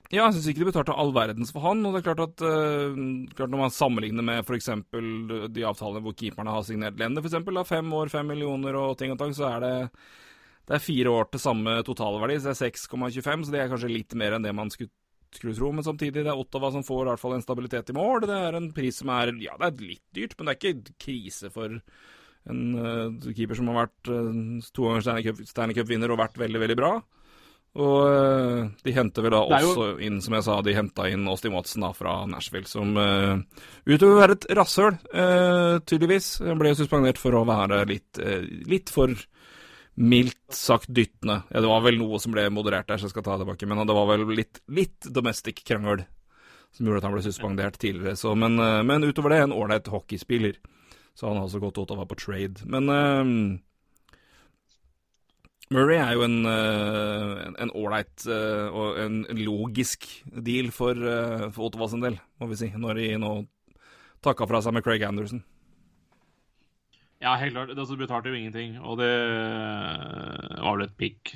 Speaker 1: Ja, jeg syns ikke de betalte all verdens for han. Og det er klart at uh, klart Når man sammenligner med f.eks. de avtalene hvor keeperne har signert Lender, f.eks. fem år, fem millioner og ting og tang, så er det det er fire år til samme totalverdi, så det er 6,25, så det er kanskje litt mer enn det man skulle, skulle tro. Men samtidig, det er Ottawa som får i hvert fall en stabilitet i mål. Det er en pris som er Ja, det er litt dyrt, men det er ikke krise for en uh, keeper som har vært uh, to ganger Stanley Cup-vinner Cup-vinner og vært veldig, veldig bra. Og eh, de henter vel da
Speaker 2: jo-
Speaker 1: også inn, som jeg sa, de henta inn Austin Watson da fra Nashville, som uh, utover å være et rasshøl, uh, tydeligvis, ble suspendert for å være litt, uh, litt for mildt sagt dyttende. Ja, det var vel noe som ble moderert der, så jeg skal ta det tilbake, men det var vel litt, litt domestic krangel som gjorde at han ble suspendert tidligere. Så, men, men utover det, en ålreit hockeyspiller. Så han har også gått ut av å være på trade. Men Murray er jo en eh, en- ålreit eh, og en logisk deal for, uh, for Ottawa sin del, må vi si, når de nå takka fra seg med Craig Anderson.
Speaker 2: Ja, helt klart. Det altså, betalte jo ingenting, og det var vel et pick.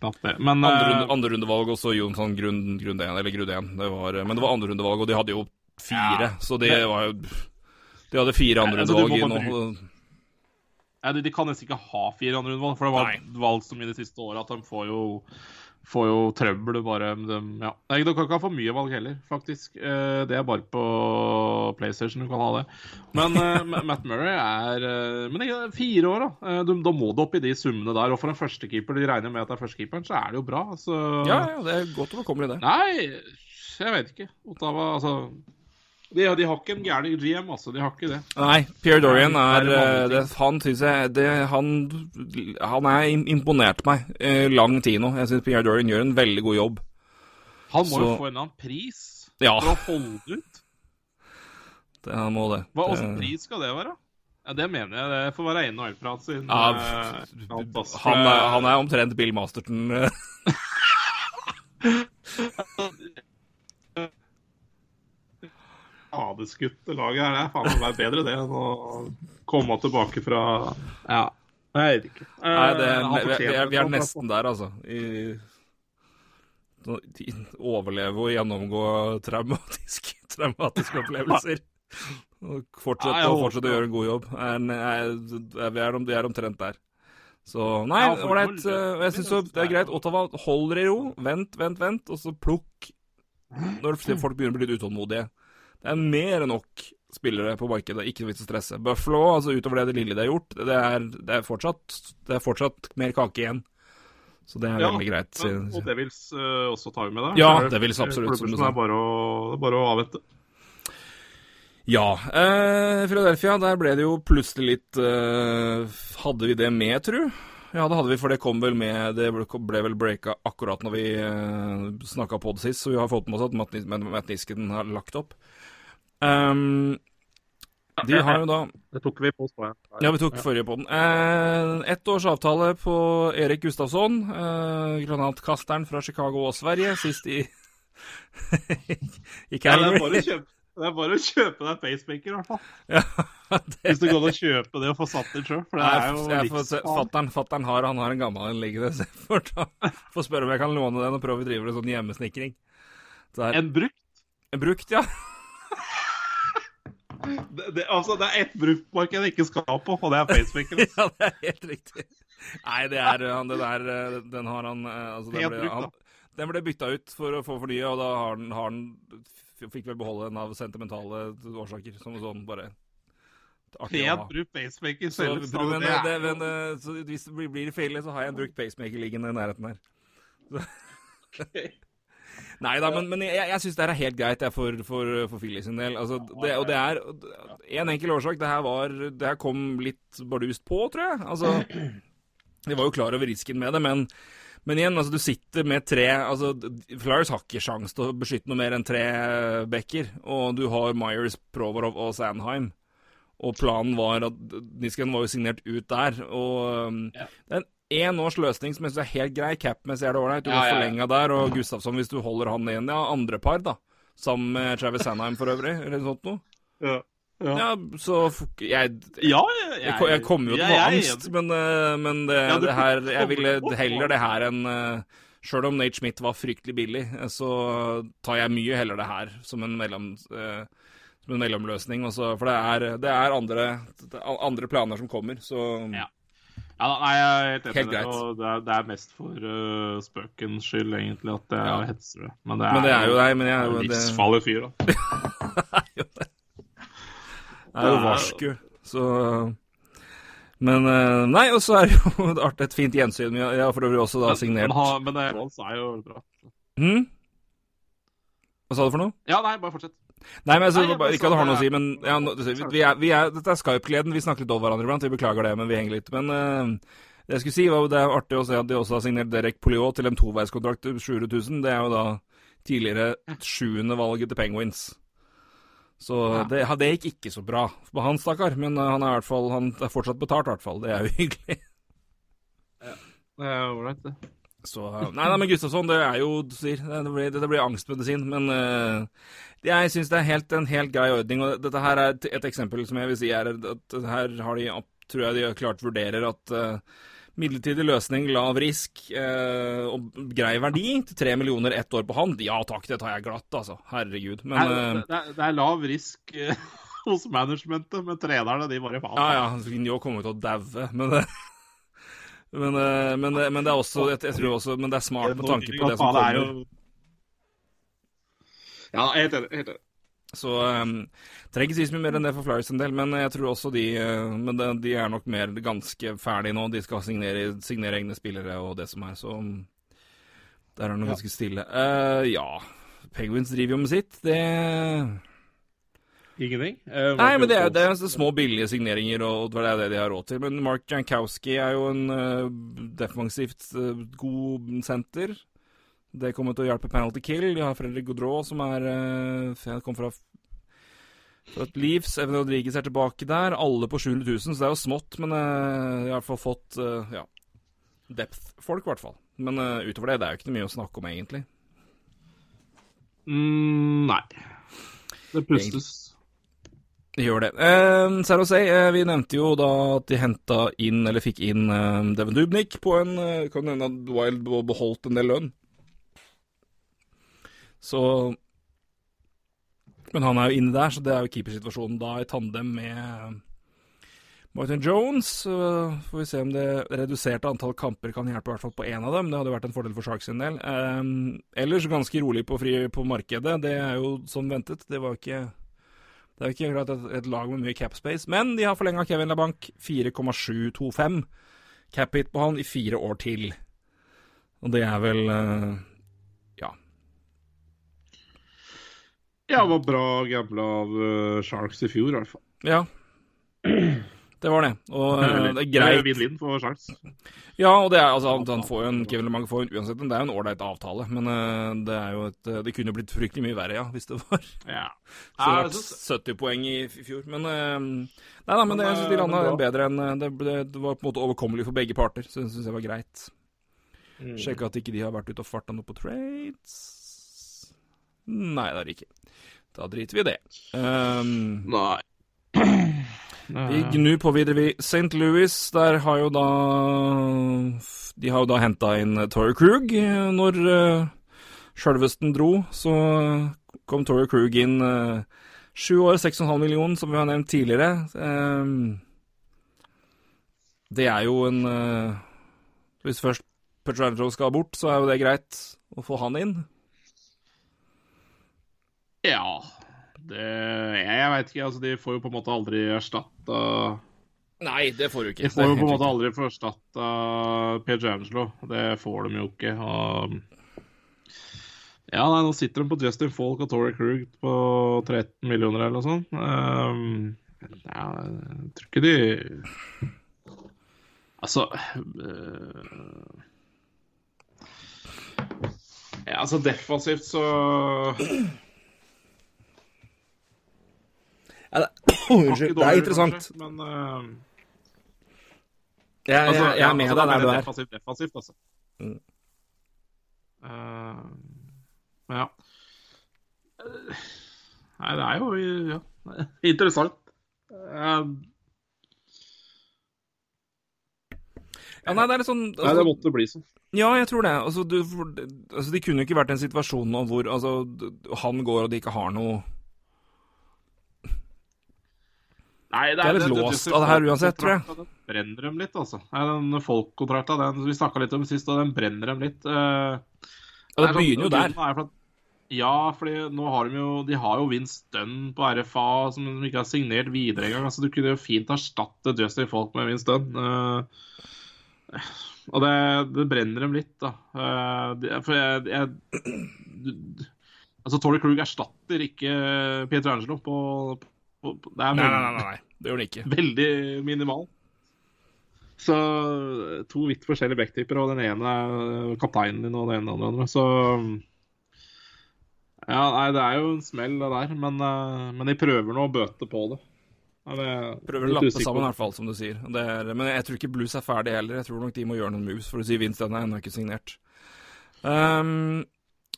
Speaker 2: Knapt det. Men
Speaker 1: Andre, andre rundevalg også Jonsson grunn, grunn 1, eller grunn 1. Det var, men det var andre rundevalg, og de hadde jo fire,
Speaker 2: Ja.
Speaker 1: så det var jo De hadde fire andre
Speaker 2: altså,
Speaker 1: rundevalg i nå.
Speaker 2: Ja, de, de kan nesten ikke ha fire andre rundevalg, for det var
Speaker 1: Nei.
Speaker 2: valgt som i de siste åra at de får jo Får jo trøbbel bare de. Ja. Nei, de kan ikke ha for mye valg heller, faktisk. Eh, Det er bare på PlayStation du kan ha det. Men eh, Matt Murray er eh, Men det er fire år, da. Da må du opp i de summene der. Og for en førstekeeper, de regner med at det er førstekeeperen, så er det jo bra. Så
Speaker 1: Ja, ja, det er godt overkommelig, det.
Speaker 2: Nei, jeg vet ikke. Ottawa, altså de, de har ikke en gæren GM, altså. De har ikke det.
Speaker 1: Nei, Pierre Dorian er
Speaker 2: det er
Speaker 1: eh, det, Han syns jeg det, han, han er imponert meg eh, lang tid nå. Jeg syns Pierre Dorian gjør en veldig god jobb.
Speaker 2: Han må jo få en annen pris
Speaker 1: Ja,
Speaker 2: for å holde ut.
Speaker 1: det, han må det.
Speaker 2: Hva slags pris skal det være? Ja, Det mener jeg. Det får være NHL-prat sin.
Speaker 1: Ja,
Speaker 2: eh,
Speaker 1: han, er, han er omtrent Bill Masterton. eh.
Speaker 2: Skadeskutte laget her. Det er faen meg bedre det enn å komme tilbake fra Ja, jeg vet ikke. Eh,
Speaker 1: Nei, det,
Speaker 2: han
Speaker 1: vi, vi, er, vi er nesten der, altså. I, i, overleve og gjennomgå traumatiske, traumatiske opplevelser. Og fortsette, og fortsette å gjøre en god jobb. Er, er, er, vi, er, vi er omtrent der. Så nei, ålreit. uh, jeg syns det er greit. Ottawa holder i ro. Vent, vent, vent, og så plukk når folk begynner å bli litt utålmodige. Det er mer enn nok spillere på markedet, ikke noe vits å stresse. Buffalo, altså utover det, det lille de har gjort, det er, det er, fortsatt, det er fortsatt mer kake igjen. Så det er
Speaker 2: Ja,
Speaker 1: veldig greit.
Speaker 2: Ja, og Devils uh, også tar vi med det?
Speaker 1: Ja,
Speaker 2: det
Speaker 1: Devils absolutt, som du sa.
Speaker 2: Det er bare å, det er bare å avvente.
Speaker 1: Ja. Eh, Philadelphia, der ble det jo plutselig litt eh, Hadde vi det med, tru? Ja, det hadde vi, for det kom vel med Det ble, vel breaka akkurat når vi eh, snakka på det sist, så vi har fått med oss at Matt, Matt Nisken har lagt opp. Um, de har jo da
Speaker 2: Det tok vi på Spania.
Speaker 1: Ja, vi tok forrige på den. Eh, ett års avtale på Erik Gustafsson, eh, granatkasteren fra Chicago og Sverige, sist i I
Speaker 2: Ja, det, er
Speaker 1: Calgary.
Speaker 2: kjøpe, det er bare å kjøpe deg pacemaker, i hvert fall.
Speaker 1: Ja, det
Speaker 2: Hvis du går an å kjøpe det og få satt det sjøl. For det er jo liksom...
Speaker 1: Fatteren, fatteren har, han har en gammel en liggende, så jeg får, ta, får spørre om jeg kan låne den og prøve å drive med sånn hjemmesnekring. Så en brukt?
Speaker 2: En brukt,
Speaker 1: ja.
Speaker 2: det, det, Altså, det er ett bruktmarked jeg ikke skal på, og det er pacemaker.
Speaker 1: ja, det er helt riktig. Nei, det er han, det der eh, Den har han eh, altså, den, ble, han, den ble bytta ut for å få fornya, og da har han, har han Fikk vel beholde den av sentimentale årsaker, som sånn bare Fet å
Speaker 2: brukt pacemaker
Speaker 1: Så, men,
Speaker 2: altså, det
Speaker 1: men, eh, så hvis det blir, feil, så har jeg en brukt pacemaker liggende i nærheten her.
Speaker 2: jo-
Speaker 1: Nei da, men, men jeg, jeg syns det her er helt greit jeg, for, for, for Philly sin del. Altså, det, og det er en enkel årsak. Det her, var, det her kom litt bardust på, tror jeg. Altså, de var jo klar over risken med det, men, men igjen, altså, du sitter med tre altså, Flyers har ikke sjans til å beskytte noe mer enn tre backer, og du har Myers, Provorov og Sandheim. Og planen var at Nisken var jo signert ut der. Og
Speaker 2: Ja.
Speaker 1: det er en én års løsning som jeg synes er helt grei. Cap-messig er det ålreit. Du
Speaker 2: Ja,
Speaker 1: får
Speaker 2: ja,
Speaker 1: forlenga der. Og Gustafsson, hvis du holder han igjen, ja, andre par, da. Sammen med Travis Sandheim for øvrig, eller noe sånt noe.
Speaker 2: Ja. Ja.
Speaker 1: Ja, så f- jeg,
Speaker 2: ja, jeg,
Speaker 1: jeg, jeg kommer jo til å
Speaker 2: jeg- jeg
Speaker 1: angst, men, eh, men det, det her Jeg ville heller det her enn uh, Sjøl om Nate Schmidt var fryktelig billig, eh, så tar jeg mye heller det her som en, mellom, eh, som en mellomløsning. Også, for det er, det er andre, andre planer som kommer, så
Speaker 2: Ja. Ja, nei, jeg er helt enig.
Speaker 1: Helt
Speaker 2: det, det, er, det er mest for uh, spøkens skyld, egentlig, at jeg
Speaker 1: Ja.
Speaker 2: hetser det. Men det er,
Speaker 1: Men det er jo deg. men jeg det-
Speaker 2: livsfarlig fyr, da.
Speaker 1: det. Er jo varsku, så Men eh, Nei, og så er det jo artig, et fint gjensyn. Ja, har- Jeg har for øvrig også da signert
Speaker 2: Men, han- men det er jo bra.
Speaker 1: hm? Hva sa du for noe?
Speaker 2: Ja, nei, bare fortsett.
Speaker 1: Nei, men altså,
Speaker 2: Nei, jeg bare
Speaker 1: Ikke at det har noe å si, men ja, nå, vi er, vi er, Dette er Skype-gleden. Vi snakker litt over hverandre iblant. Vi beklager det, men vi henger litt. Men uh, det jeg skulle si, var jo det er artig å se at de også har signert Derek Poliot til en toveiskontrakt til 700 000. Det er jo da tidligere sjuende valget til Penguins. Så
Speaker 2: Ja.
Speaker 1: det, det gikk ikke så bra på han, stakkar. Men eh, han er i hvert fall Han er fortsatt betalt, i hvert fall. Det er jo hyggelig.
Speaker 2: Det er ålreit, det.
Speaker 1: Så, eh, nei, nei, men Gustavsson, det er jo du sier, det blir, det blir angstmedisin. Men eh, jeg syns det er helt, en helt grei ordning. Og dette her er et, et eksempel som jeg vil si er at her har de, tror jeg de klart vurderer at uh, midlertidig løsning, lav risk eh, og grei verdi til tre millioner ett år på hand. Ja takk, det tar jeg glatt, altså. Herregud. Men
Speaker 2: Nei,
Speaker 1: eh,
Speaker 2: det, det, er, det er lav risk eh, hos managementet, men trenerne de bare faen.
Speaker 1: Ja, ja, Vinjo kommer jo til å daue, men det men, men, det- er også jeg, jeg tror også, men det er smart med tanke på det som
Speaker 2: Faen, er
Speaker 1: jeg
Speaker 2: heter det. helt enig. det.
Speaker 1: Så um, trenger ikke si så mye mer enn det for Flyers en del, men jeg tror også de uh, Men det, de er nok mer ganske ferdige nå. De skal signere, signere egne spillere og det som er, så um, der er det noe
Speaker 2: Ja.
Speaker 1: ganske stille. Uh, ja, Penguins driver jo med sitt. Det
Speaker 2: Ingenting? Uh,
Speaker 1: Nei, men det er, det er små, billige signeringer, og det er det de har råd til. Men Mark Jankowski er jo en uh, defensivt uh, god senter. Det kommer til å hjelpe penalty kill. De har Fredrik Gaudreau, som er uh, kom fra, fra et Leaves. Evan Rodriguez er tilbake der. Alle på 700 000, så det er jo smått, men uh, i hvert fall fått uh, ja, depth-folk, i hvert fall. Men uh, utover det, det er jo ikke mye å snakke om, egentlig.
Speaker 2: Mm, nei. Det pustes.
Speaker 1: Gjør det. Eh, San Jose, eh, vi nevnte jo da at de henta inn, eller fikk inn, eh, Devin Dubnik på en Kan hende at Wild be- beholdt en del lønn. Så Men han er jo inne der, så det er jo keepersituasjonen da i tandem med Martin Jones. Så får vi se om det reduserte antall kamper kan hjelpe, i hvert fall på én av dem. Det hadde vært en fordel for Sharks sin del. Um, ellers ganske rolig på, fri, på markedet. Det er jo som ventet. Det var ikke det er ikke akkurat et, et, lag med mye cap space, men de har forlenga Kevin LaBank 4,725 cap hit på han i fire år til. Og det er vel uh, ja.
Speaker 2: Ja, det var bra gambla av uh, Sharks i fjor, i hvert fall.
Speaker 1: Ja. Det var det. Og uh, det er greit.
Speaker 2: Vinn-vinn for Sharks.
Speaker 1: Ja, og det er, altså, han får jo en, Kevin LeMang får uansett, uansett Det er jo en ålreit avtale, men uh, det er jo et Det kunne blitt fryktelig mye verre, ja, hvis det var
Speaker 2: ja.
Speaker 1: Så det ble 70 poeng i fjor. Men uh, Nei da, men det, jeg syns de landa bedre enn det, det, det, var på en måte overkommelig for begge parter, så det syns jeg var greit. Mm. Sjekke at ikke de har vært ute og farta noe på trades. Nei, det er det ikke. Da driter vi i det. Um,
Speaker 2: Nei.
Speaker 1: Vi gnur på videre, vi. St. Louis, der har jo da De har jo da henta inn Torrey Krug. Når uh, sjølvesten dro, så kom Torrey Krug inn uh, sju år, 6,5 millioner, som vi har nevnt tidligere. Um, det er jo en uh, Hvis først Petrangelo skal bort, så er jo det greit å få han inn.
Speaker 2: Ja det, jeg, veit ikke. altså De får jo på en måte aldri erstatta
Speaker 1: Nei, det får du ikke.
Speaker 2: De får jo på en måte aldri få erstatta Angelo. Det får de jo ikke. Og ja, nei, nå sitter de på Justin Falk og Torrey Krug på 13 millioner eller noe sånt. Um, ja, jeg tror ikke de Altså uh, Ja, altså defensivt så
Speaker 1: ja, det, Unnskyld, det er interessant.
Speaker 2: Kanskje, men uh,
Speaker 1: jeg, altså, jeg, jeg, er med altså, deg der du er.
Speaker 2: Defensivt, defensivt, altså. Mm. Uh, ja. Nei, det er jo ja, interessant. Uh,
Speaker 1: ja, nei, det er sånn
Speaker 2: altså, Nei, det måtte bli sånn.
Speaker 1: Ja, jeg tror det. Altså, du, altså, De kunne jo ikke vært i en situasjon nå hvor altså, han går og de ikke har noe
Speaker 2: Nei, det,
Speaker 1: er, det er litt det, låst av det her uansett, tror jeg.
Speaker 2: Den brenner dem litt, altså. Den folkkontrakta vi snakka litt om sist, og den brenner dem litt. Uh,
Speaker 1: ja, det begynner jo der.
Speaker 2: For ja, fordi nå har de jo De har jo Vince Dunn på RFA, som de ikke har signert videre engang. Altså, du kunne jo fint erstatte Justin Folk med Vince Dunn. Uh, og det, det, brenner dem litt, da. Uh, det, for jeg, jeg du, Altså, Tory Krug erstatter ikke Peter Angelo på,
Speaker 1: nei, nei, nei, nei, det gjør den ikke.
Speaker 2: Veldig minimal. Så to vidt forskjellige backtyper, og den ene er kapteinen din, og den ene den andre. Så ja, nei, det er jo en smell, det der. Men, uh, men de prøver nå å bøte på det. Det
Speaker 1: prøver å lappe sammen, i hvert fall, som du sier. Er, men jeg tror ikke Blues er ferdig heller. Jeg tror nok de må gjøre noen moves, for å si Vince den er ennå ikke signert. Um,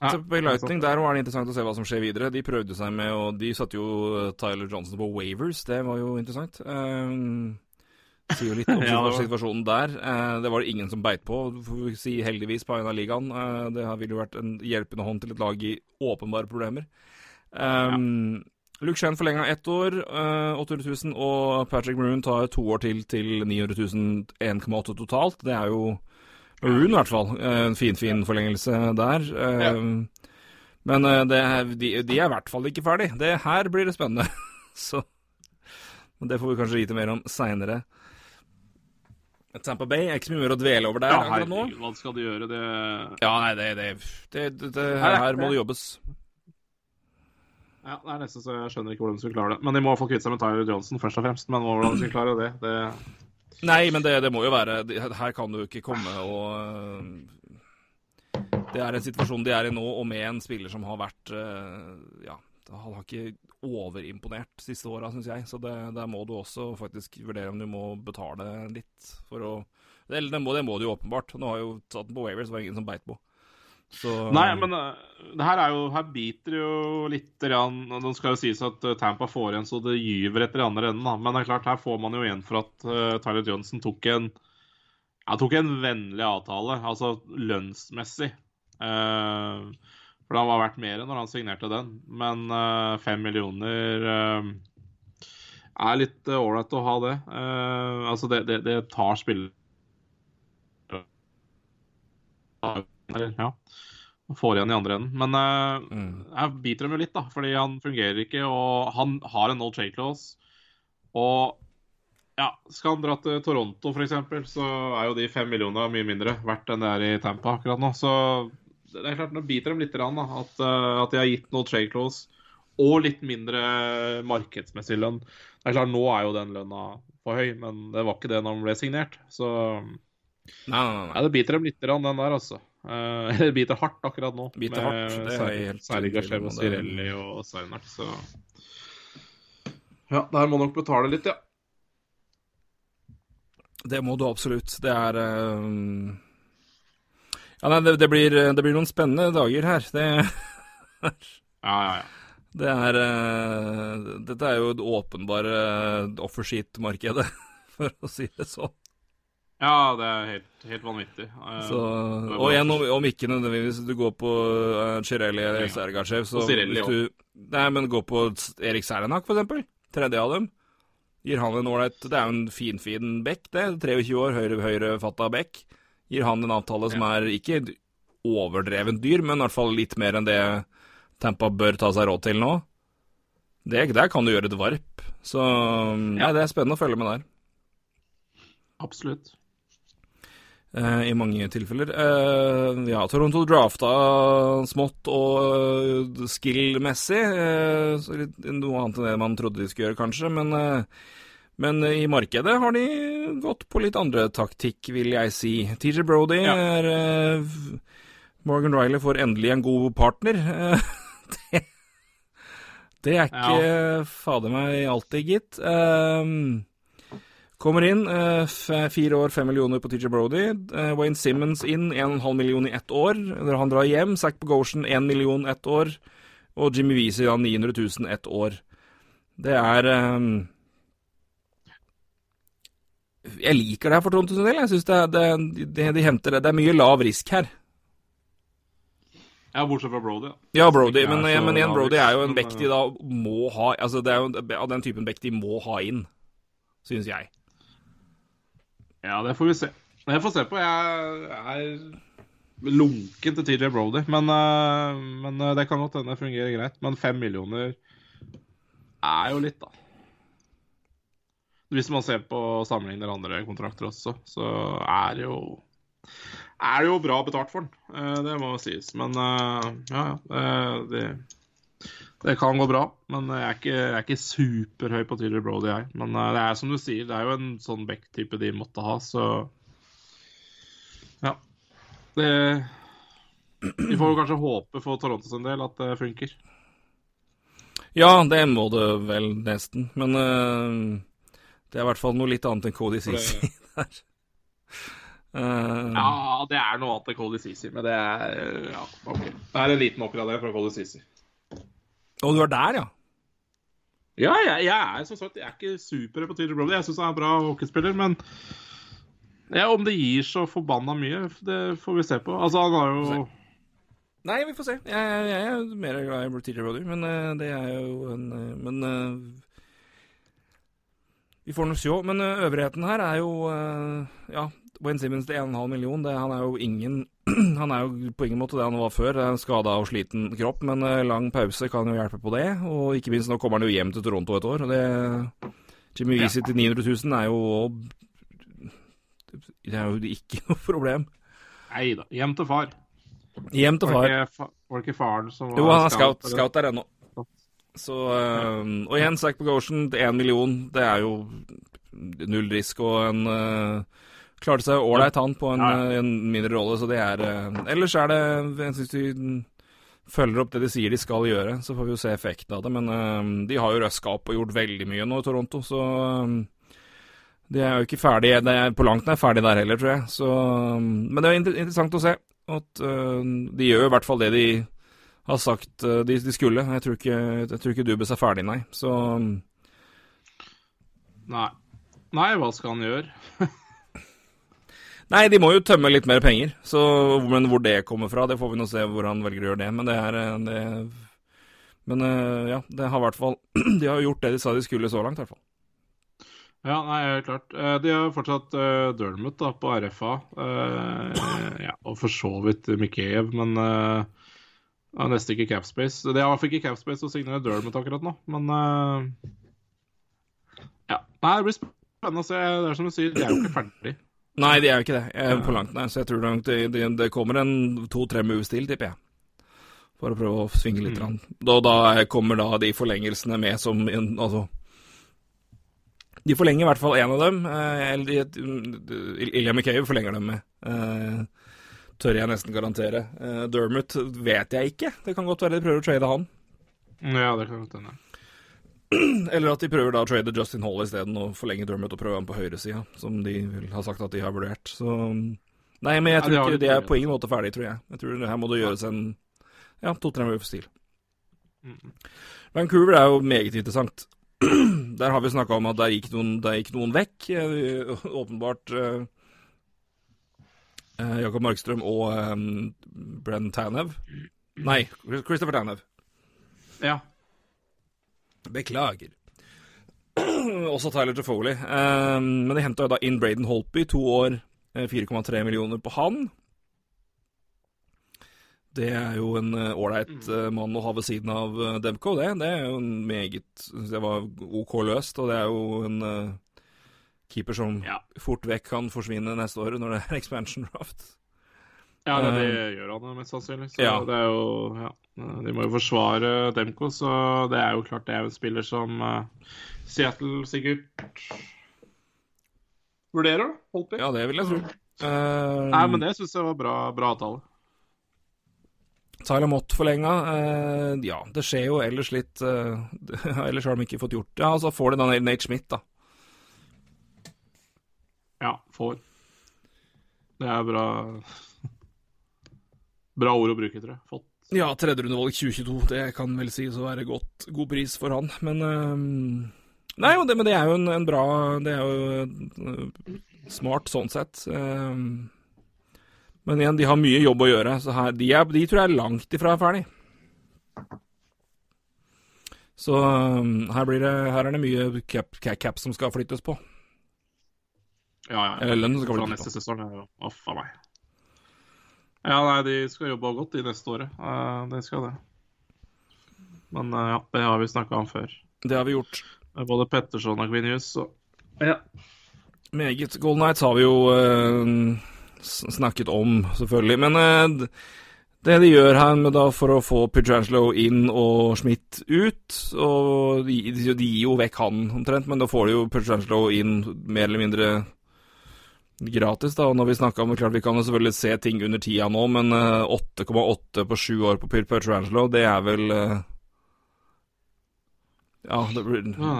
Speaker 1: ja, på Lightning der var det interessant å se hva som skjer videre. De prøvde seg med og De satte jo Tyler Johnson på Wavers. Det var jo interessant. Um, sier jo litt om ja, situasjonen der. Uh, det var det ingen som beit på, si heldigvis, på en av ligaen. Uh, det ville jo vært en hjelpende hånd til et lag i åpenbare problemer. Um, ja. Luke Shen forlenga ett år, uh, 800 000, og Patrick Maroon tar to år til til 900 000, 1,8 totalt. Det er jo Maroon, i hvert fall. Eh, en fin, fin forlengelse der. Eh, ja. Men eh, det, de, de, er i hvert fall ikke ferdig. Det her blir det spennende. Så Men det får vi kanskje vite mer om seinere. Tampa Bay er ikke så mye mer å dvele over der
Speaker 2: ja, akkurat nå. Hva skal de gjøre? Det
Speaker 1: Ja, nei, det, det, det, det her, her, må det jobbes.
Speaker 2: Ja, det er nesten så jeg skjønner ikke hvordan de skal klare det. Men de må fall kvitte seg med Tyler Johnson først og fremst. Men hvordan de skal klare det, det
Speaker 1: Nei, men det, det, må jo være Her kan du ikke komme og Det er en situasjon de er i nå, og med en spiller som har vært eh, Ja, han har ikke overimponert siste åra, syns jeg. Så det, der må du også faktisk vurdere om du må betale litt for å Eller det må, det må du jo åpenbart. Nå har jo tatt den på Wavers, det var ingen som beit på.
Speaker 2: Så... Nei, men uh, det her, er jo, her biter det jo litt rann, Nå skal jo sies at uh, Tampa får igjen så det gyver etter andre enden. Da. Men det er klart, her får man jo igjen for at uh, Tyler Johnson tok en, ja, tok en vennlig avtale, altså lønnsmessig. for det var verdt mer når han signerte den. Men fem millioner er litt ålreit å ha det. Uh, altså, det, det, det tar spill... Ja. Får igjen i andre enden. Men uh, mm. jeg biter dem jo litt, da, fordi han fungerer ikke. Og han har en no trade clause. Og ja, skal han dra til Toronto f.eks., så er jo de fem millionene mye mindre verdt enn det er i Tampa akkurat nå. Så det er klart, nå biter dem litt da, at, uh, at de har gitt no trade clause og litt mindre markedsmessig lønn. Det er klart, Nå er jo den lønna for høy, men det var ikke det når den ble signert. Så
Speaker 1: nei, nei, nei.
Speaker 2: Ja, det biter dem litt, den der, altså. Uh, biter hardt akkurat nå.
Speaker 1: Biter hardt, det er helt
Speaker 2: Særlig Gashev og Cirelli og Seinert, så Ja, her må nok betale litt, ja.
Speaker 1: Det må du absolutt. Det er uh... Ja, nei, det, det, blir, det, blir, noen spennende dager her. Det
Speaker 2: Ja, ja, ja.
Speaker 1: Det er uh... Dette er jo det åpenbare offersheet-markedet, for å si det sånn.
Speaker 2: Ja, det er helt, helt vanvittig.
Speaker 1: Eh, så, og igjen, om, om ikke nødvendigvis du går på uh, Cirelli eller ja. Sergachev, så
Speaker 2: Cirelli,
Speaker 1: hvis du Nei, men gå på Erik Serenak, for eksempel. Tredje av dem. Gir han en ålreit Det er jo en finfin bekk, det. 23 år, høyre, høyrefatta bekk. Gir han en avtale som er ikke overdrevent dyr, men i hvert fall litt mer enn det Tampa bør ta seg råd til nå. Det, der kan du gjøre et varp. Så ja, det er spennende å følge med der.
Speaker 2: Absolutt.
Speaker 1: Uh, I mange tilfeller. Uh, ja, Toronto drafta smått og skill-messig. Uh, noe annet enn det man trodde de skulle gjøre, kanskje. Men, men, i markedet har de gått på litt andre taktikk, vil jeg si. TJ Brody ja. er Morgan Riley får endelig en god partner. det, det, er ikke ja. fader meg alltid, gitt. Uh, Kommer inn. Uh, fire år, fem millioner på TJ Brody. Uh, Wayne Simmons inn, 1,5 million i ett år. Han drar hjem. Zack Bogosian 1 million ett år. Og Jimmy Weezy da 900 000 ett år. Det er um, Jeg liker det her for Toronto sin del. Jeg syns det, det, det, de henter det. Det er mye lav risk her.
Speaker 2: Ja, bortsett fra Brody.
Speaker 1: Ja, Brody, men, men, igjen, Brody er jo en back de da må ha Altså, det er jo av den typen back de må ha inn, syns jeg.
Speaker 2: Ja, det får vi se. Jeg får se på. Jeg er lunken til TJ Brody, men, eh, men eh, det kan godt hende det fungerer greit. Men fem millioner er jo litt, da. Hvis man ser på sammenligner andre kontrakter også, så er det jo er det jo bra betalt for den. Eh, det må sies. Men ja, ja. Det, det kan gå bra, men jeg er ikke, jeg er ikke superhøy på Tyler Brody, jeg. Men uh, det er som du sier, det er jo en sånn back-type de måtte ha, så Ja. Det Vi får kanskje håpe for Toronto sin del at det funker.
Speaker 1: Ja, det må det vel nesten. Men uh, det er i hvert fall noe litt annet enn Cody Cici der.
Speaker 2: Uh, ja, det er noe annet enn Cody Cici, men det er ja, OK. Det er en liten oppgradering fra Cody Cici.
Speaker 1: Og du er der, ja?
Speaker 2: Ja, jeg, jeg er som sagt jeg er ikke super på TJ Brody. Jeg syns han er en bra hockeyspiller, men ja, om det gir så forbanna mye, det får vi se på. Altså, han har jo
Speaker 1: Nei, vi får se. Jeg, jeg er mer glad i TJ Brody, men uh, det er jo en uh, Men uh, vi får nå se. Men øvrigheten her er jo Ja, Wayne Simmons til 1,5 million, det, han er jo ingen Han er jo på ingen måte det han var før, en skada og sliten kropp, men uh, lang pause kan jo hjelpe på det. Og ikke minst, nå kommer han jo hjem til Toronto et år, og det Jimmy Weezy til 900 000 er jo Det er jo ikke noe problem.
Speaker 2: Nei da. Hjem til far.
Speaker 1: Hjem til far. Var
Speaker 2: det ikke, faren som var
Speaker 1: Jo, han er scout, scout der ennå. Så øh, Og igjen, Zack til 1 million, det er jo null risk og en uh, klarte seg ålreit, han, på en, ja. en, mindre rolle, så det er uh, Ellers er det Jeg syns de følger opp det de sier de skal gjøre, så får vi jo se effekten av det. Men uh, de har jo røska opp og gjort veldig mye nå i Toronto, så um, de er jo ikke ferdige de er På langt nær ferdige der heller, tror jeg. Så, um, men det er interessant å se at uh, de gjør i hvert fall det de har sagt de, de, skulle. Jeg tror ikke, jeg tror ikke Dubes er ferdig, nei. Så um,
Speaker 2: Nei. Nei, hva skal han gjøre?
Speaker 1: Nei, de må jo tømme litt mer penger. Så, men hvor det kommer fra, det får vi nå se hvor han velger å gjøre det. Men det er eh, det, Men eh, ja, det har i hvert fall De har gjort det de sa de skulle så langt, i hvert fall.
Speaker 2: Ja, nei, klart. Eh, de har fortsatt uh, Dermot da, på RFA. Uh, ja, og for så vidt Mikheyev, men uh, er nesten ikke capspace. De har ikke capspace å signere Dermot akkurat nå, men uh, Ja. Nei, det blir spennende å se. Det er som du sier, de er jo ikke ferdig.
Speaker 1: Nei, de er jo ikke det. Jeg er på langt nær, så jeg tror det, det, det kommer en to-tre moves til, tipper jeg. For å prøve å svinge litt. Mm. Da, da kommer da de forlengelsene med som Altså de forlenger i hvert fall én av dem. Eh, Ilja Mikheyev forlenger dem med. Eh, tør jeg nesten garantere. Eh, Dermot vet jeg ikke. Det kan godt være de prøver å trade han.
Speaker 2: Ja, det kan godt hende.
Speaker 1: Eller at de prøver da å trade Justin Hall isteden og forlenge Dermot og prøve ham på høyresida, som de vil ha sagt at de har vurdert. Så Nei, men jeg tror ja, ikke de er på ingen måte ferdig, tror jeg. Jeg tror her må det gjøres en ja, to-tre moves stil. Mm. Vancouver er jo meget interessant. Der har vi snakka om at der gikk, noen, der gikk noen vekk. Eh, åpenbart eh, Jakob Markstrøm og eh, Brenn Tanev. Nei, Christopher Tanev.
Speaker 2: Ja.
Speaker 1: Beklager. Også Tyler Tofoley. Um, men de henta jo da inn Braden Holpy, to år, 4,3 millioner på han. Det er jo en eh, ålreit uh, mann å ha ved siden av uh, Demko, det. Det er jo en meget Det var OK løst, og det er jo en uh, keeper som ja. fort vekk kan forsvinne neste år når det er expansion draft.
Speaker 2: Ja, det, det gjør han mest sannsynlig. Så ja. det er jo ja, De må jo forsvare Demko, så det er jo klart det er en spiller som Seattle sikkert vurderer, da. Holdt
Speaker 1: Ja, det vil jeg tro.
Speaker 2: Nei, men det syns jeg var bra, bra avtale.
Speaker 1: Tyler Mott forlenga. Uh, ja, det skjer jo ellers litt uh, Ellers har de ikke fått gjort det. Ja, så får de da Nate Schmidt, da.
Speaker 2: Ja, får. Det er bra Bra ord å bruke, tror jeg. Fått.
Speaker 1: Ja, tredjerundevalg 2022. Det kan vel sies å være godt, god pris for han, men uh, Nei, det, men det er jo en, en bra Det er jo uh, smart sånn sett. Uh, men igjen, de har mye jobb å gjøre, så her, de, er, de tror jeg er langt ifra ferdig. Så her, det, her, er det mye cap, cap, som skal flyttes på.
Speaker 2: Ja, ja.
Speaker 1: Eller lønn som skal
Speaker 2: flyttes
Speaker 1: neste
Speaker 2: på. Sesong, ja. Uff a meg. Ja, nei, de skal jobbe godt i neste året. Det skal det. Men uh, ja, det har vi snakka om før.
Speaker 1: Det har vi gjort.
Speaker 2: Både Petterson og Quinius, så ja.
Speaker 1: Meget. Golden Nights har vi jo uh, snakket om, selvfølgelig. Men eh, det de gjør her med da for å få Pietrangelo inn og Schmidt ut og de, de, de, gir jo vekk han omtrent, men da får de jo Pietrangelo inn mer eller mindre gratis, da. Og når vi snakka om det, klart vi kan jo selvfølgelig se ting under tida nå, men 8,8 uh, på sju år på Pietrangelo, det er vel uh, Ja, det blir
Speaker 2: ja,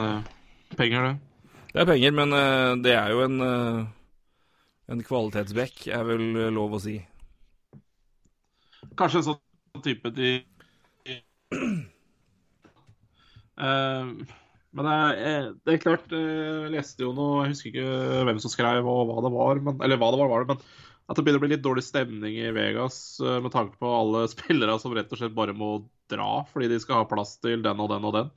Speaker 2: det er penger, det.
Speaker 1: Det er penger, men uh, det er jo en en kvalitetsbekk, er vel lov å si.
Speaker 2: Kanskje en sånn type de uh, Men det er, eh, det er, klart, eh, jeg leste jo noe Jeg husker ikke hvem som skrev og hva det var, men, eller hva det var, var det, men at det begynner å bli litt dårlig stemning i Vegas med tanke på alle spillere som rett og slett bare må dra fordi de skal ha plass til den og den og den.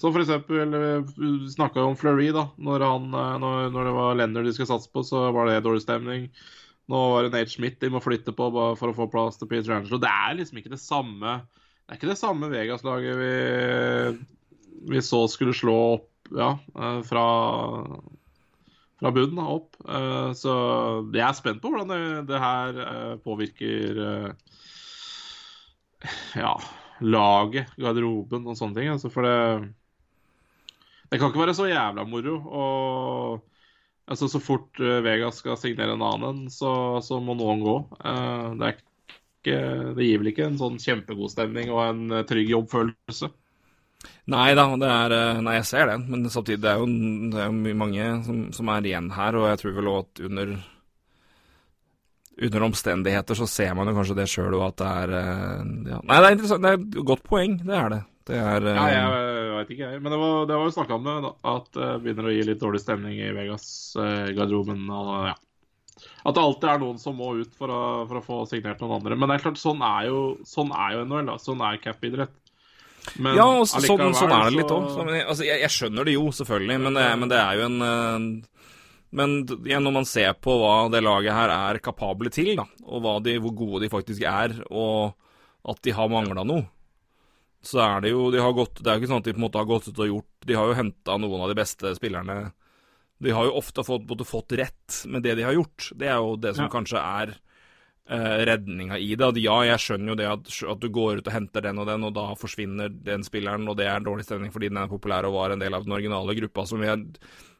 Speaker 2: Som for eksempel Vi snakka om Fleury, da. Når, han, eh, når, når, det var Leonard de skulle satse på, så var det dårlig stemning. Nå var det Nate Schmidt de må flytte på for å få plass til Peter Angelo. Det er liksom ikke det samme Det er ikke det samme Vegas-laget vi, vi, så skulle slå opp ja, eh, fra, fra bunnen opp. Eh, så jeg er spent på hvordan det, det her påvirker ja, laget, garderoben og sånne ting. Altså for det det kan ikke være så jævla moro. Og altså, så fort Vegas skal signere en annen, så, så må noen gå. Det, ikke, det, gir vel ikke en sånn kjempegod stemning og en trygg jobbfølelse.
Speaker 1: Nei da, er, nei, jeg ser den, men samtidig det er jo det er mange som, som, er igjen her, og jeg tror vel òg at under under omstendigheter så ser man jo kanskje det sjøl òg, at det er ja. Nei, det er interessant. Det er et godt poeng, det er det. Det er
Speaker 2: Ja, jeg veit ikke, jeg. Men det var, det var jo snakka om det, at det begynner å gi litt dårlig stemning i Vegas-garderoben. og ja. At det alltid er noen som må ut for å, for å, få signert noen andre. Men det er klart, sånn er jo, sånn jo NHL. Sånn er cap-idrett. Men
Speaker 1: ja, og sånn, sånn er det litt
Speaker 2: så-
Speaker 1: Altså, jeg, jeg skjønner det jo, selvfølgelig, men det, men det er jo en eh, Men igjen, når man ser på hva det laget her er kapable til, da, og de, hvor gode de faktisk er, og at de har mangla noe, så er det jo de har gått, Det er jo ikke sånn at de på en måte har gått ut og gjort De har jo henta noen av de beste spillerne De har jo ofte fått, både fått rett med det de har gjort. Det er jo det som
Speaker 2: Ja.
Speaker 1: kanskje er redninga i det. At ja, jeg skjønner jo det at, at du går ut og henter den og den, og da forsvinner den spilleren, og det er dårlig stemning fordi den er populær og var en del av den originale gruppa, som jeg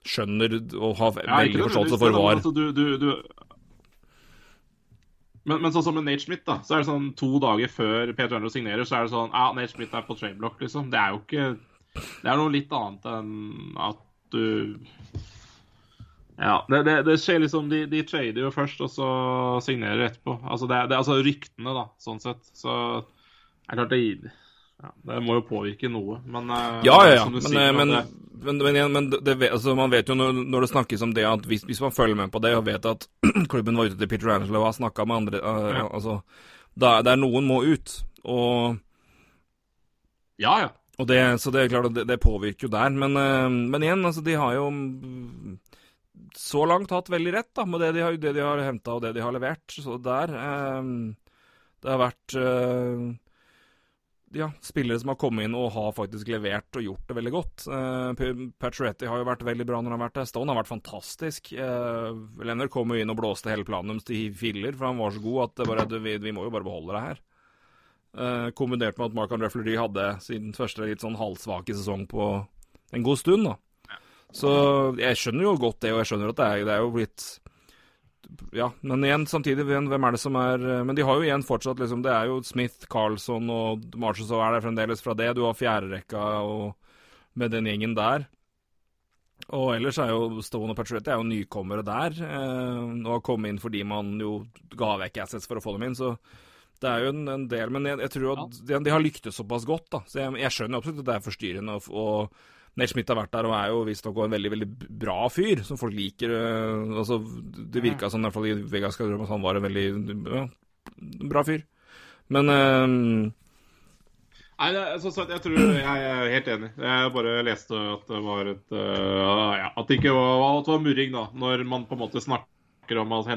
Speaker 1: skjønner og har veldig forståelse for var
Speaker 2: Altså, du, du, du... Men, men sånn som med Nate Schmidt, da, så er det sånn to dager før Peter Andrew signerer, så er det sånn Ja, Nate Schmidt er på trainblock, liksom. Det er jo ikke Det er noe litt annet enn at du Ja, det, det, det skjer liksom De, de trader jo først, og så signerer etterpå. Altså, det, det er altså ryktene, da, sånn sett. Så det er klart det ja, Det må jo påvirke noe, men eh,
Speaker 1: Ja, ja, ja. Men,
Speaker 2: sier,
Speaker 1: eh, men, men, men, altså, man vet jo når, når det snakkes om det at hvis, hvis man følger med på det og vet at klubben var ute til Peter Angelo og har snakka med andre uh,
Speaker 2: Ja.
Speaker 1: altså, da, Der noen må ut. Og,
Speaker 2: Ja, ja.
Speaker 1: og det, så det er klart at det, det påvirker jo der. Men, men igjen, altså, de har jo så langt hatt veldig rett da, med det de har, det de har henta og det de har levert. Så der eh, Det har vært eh, ja, spillere som har kommet inn og har faktisk levert og gjort det veldig godt. Eh, Pacioretty har jo vært veldig bra når han har vært der. Stone har vært fantastisk. Eh, Leonard kom jo inn og blåste hele planen deres til filler, for han var så god at det bare, vi, vi må jo bare beholde det her. Eh, kombinert med at Mark André Fleury hadde sin første litt sånn halvsvake sesong på en god stund, da. Så jeg skjønner jo godt det, og jeg skjønner at det er, det er jo blitt Ja, men igjen, samtidig, hvem er det som er Men de har jo igjen fortsatt liksom Det er jo Smith, Carlson og Marshall som er der fremdeles fra det. Du har fjerderekka og med den gjengen der. Og ellers er jo Stone og Patriotti er jo nykommere der, eh, og har kommet inn fordi man jo ga vekk assets for å få dem inn, så det er jo en, en del. Men jeg, jeg tror at de, de har lyktes såpass godt, da. Så jeg, jeg skjønner absolutt at det er forstyrrende. Og, og Nate Schmidt har vært der og er jo visstnok en veldig veldig bra fyr, som folk liker. øh, altså, Det virka som i hvert fall i Vegas at han var en veldig ja, bra fyr. Men øh,
Speaker 2: Nei, som jeg tror jeg er helt enig. Jeg bare leste at det var et uh, ja, At det ikke var, at det var murring, da. Når man på en måte snakker om at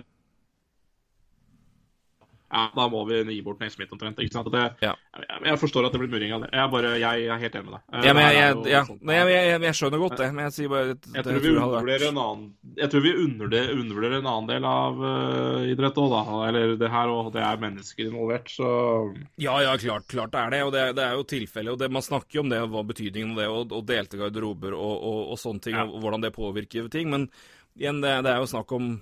Speaker 2: ja, Da må vi gi bort Naismith omtrent. ikke sant? Det,
Speaker 1: Ja.
Speaker 2: jeg, forstår at det blir murring av det. Jeg bare, jeg, jeg er helt enig med deg.
Speaker 1: Ja, men jeg,
Speaker 2: jo
Speaker 1: ja,
Speaker 2: sånn-
Speaker 1: nei, jeg, skjønner godt det, men jeg sier bare det
Speaker 2: tror vi undervurderer en annen Jeg tror vi undervurderer, en annen del av uh, idrett òg, da. Eller det her og det er mennesker involvert, så
Speaker 1: Ja, ja, klart, klart det er det. Og det, det er jo tilfellet. Og det, man snakker jo om det, og hva betydningen av det, og, og delte garderober og, og, og sånne ting, og hvordan det påvirker ting. Men igjen, det, det er jo snakk om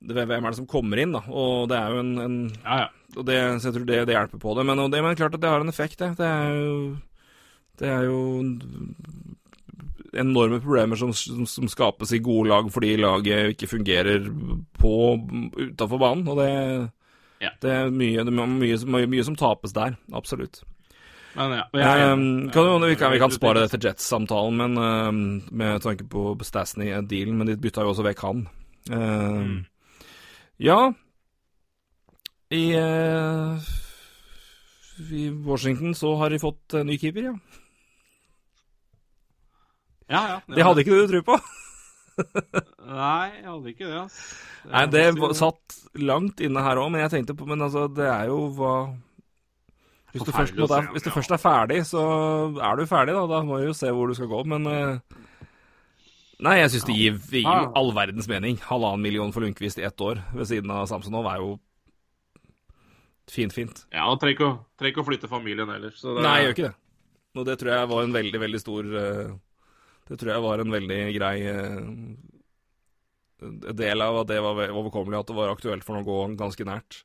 Speaker 1: hvem er det som kommer inn, da. Og det er jo en, en
Speaker 2: ja, ja.
Speaker 1: og det, Så jeg tror det, det hjelper på det. Men, det, men klart at det har en effekt, det. Det er jo, det er jo enorme problemer som, som, som skapes i gode lag fordi laget ikke fungerer på utafor banen. Og det,
Speaker 2: Ja.
Speaker 1: det er mye, det mye, mye, mye som tapes der. Absolutt.
Speaker 2: Men ja. jeg
Speaker 1: kan, vi, kan, vi kan spare det til Jets-samtalen, men um, med tanke på Stasny-dealen. Men de bytta jo også vekk han. Um, Ja I, uh, I Washington så har de fått uh, ny keeper, ja.
Speaker 2: Ja, ja.
Speaker 1: Det hadde ikke du tro på.
Speaker 2: Nei, jeg hadde ikke det. ass.
Speaker 1: Nei, det var- satt langt inne her òg, men jeg tenkte på Men altså, det er jo hva Hvis du, først, måtte, hvis du først er ferdig, så er du ferdig, da. Da må du jo se hvor du skal gå, men uh, Nei, jeg syns det gir, gir jo all verdens mening. Halvannen million for Lundqvist i ett år ved siden av Samsonov er jo fint, fint.
Speaker 2: Ja, og trenger ikke, å- flytte familien heller. Så det,
Speaker 1: Nei, jeg gjør ikke det. Og det tror jeg var en veldig, veldig stor eh, Det tror jeg var en veldig grei eh, del av at det var overkommelig, at det var aktuelt for ham å gå ganske nært.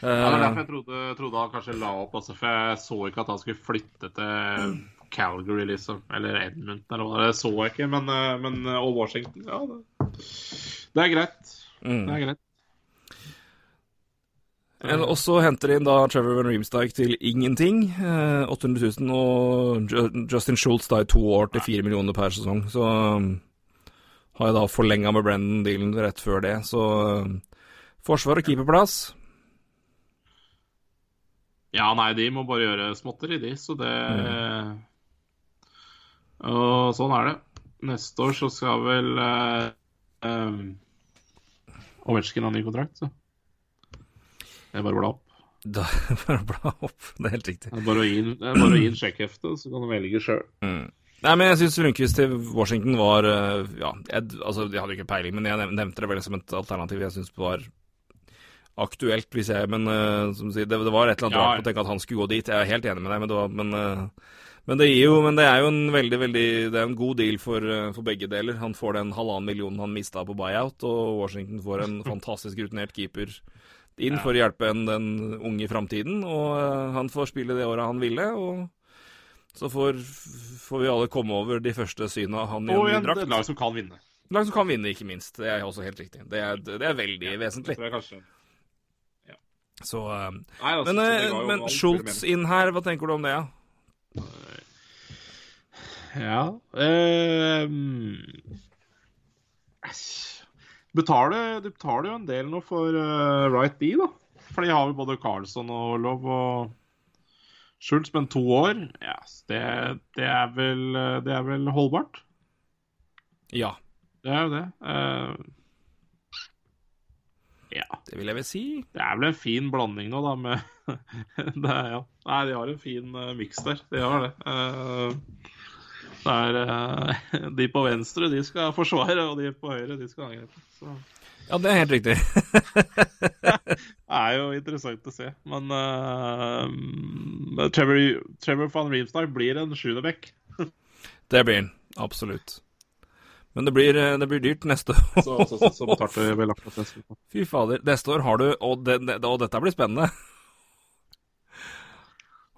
Speaker 2: Ja, det er
Speaker 1: Eh,
Speaker 2: derfor jeg trodde, trodde han kanskje la opp, altså, for jeg så ikke at han skulle flytte til Calgary, liksom. Eller Edmundton, eller hva det så jeg ikke. Men, eh, men eh, og Washington, ja. Det, det er greit.
Speaker 1: mm.
Speaker 2: Det er greit.
Speaker 1: En- Og så henter de inn da Trevor Van Riemsdyk til ingenting. Eh, 800 000, og Justin Schultz da i to år til fire millioner per sesong. Så um, har jeg da forlenga med Brendan dealen rett før det. Så um, forsvar og keeperplass
Speaker 2: Ja, nei, de må bare gjøre småtteri, de. Så det mm. Og sånn er det. Neste år så skal vel eh, um, Ovetsjkin ha ny kontrakt, så. Det er bare bla opp.
Speaker 1: Da, bare bla opp, det er helt riktig.
Speaker 2: Det er bare å gi, en sjekkhefte, så kan du velge sjøl.
Speaker 1: Mm. Nei, men jeg syns Lundqvist til Washington var Ja, jeg, altså, jeg hadde ikke peiling, men jeg nevnte det vel som et alternativ jeg syns var aktuelt, hvis jeg Men uh, som sier, det, det, var et eller annet ja. rart å tenke at han skulle gå dit. Jeg er helt enig med deg, men det, var, men, uh, men det, jo, men det er jo en veldig, veldig Det er en god deal for, uh, for begge deler. Han får den halvannen millionen han mista på buyout, og Washington får en fantastisk rutinert keeper inn ja. for å hjelpe en, den unge i framtiden. Og han får spille det året han ville. og så får, får, vi alle komme over de første syna han i en ny drakt.
Speaker 2: Og et lag som kan vinne.
Speaker 1: Lag som kan vinne, ikke minst. Det er også helt riktig. Det er, det er veldig ja, vesentlig.
Speaker 2: Det tror jeg kanskje.
Speaker 1: Så uh, Nei, altså, Men, men Schultz inn her, hva tenker du om det? Ja,
Speaker 2: ja uh, betaler, De betaler jo en del nå for uh, Right B, da. For de har jo både Carlsson og Lov og Schultz, men to år, yes, det, det, er vel, det er vel holdbart?
Speaker 1: Ja.
Speaker 2: Det er jo det. Uh, ja.
Speaker 1: Det vil jeg vel si.
Speaker 2: Det er vel en fin blanding nå, da, med det, ja. Nei, de har en fin uh, miks der. De har det. Uh, det er uh, De på venstre, de skal forsvare, og de på høyre, de skal angripe. Så.
Speaker 1: Ja, det er helt riktig.
Speaker 2: det er jo interessant å se. Men uh, Trevor, Trevor van Reemstad blir en sjuendeback.
Speaker 1: det blir han. Absolutt. Men det blir, eh, det blir dyrt neste år.
Speaker 2: så, så, så, så vel akkurat neste
Speaker 1: år. Fy fader. Neste år har du og, det, det, og dette blir spennende.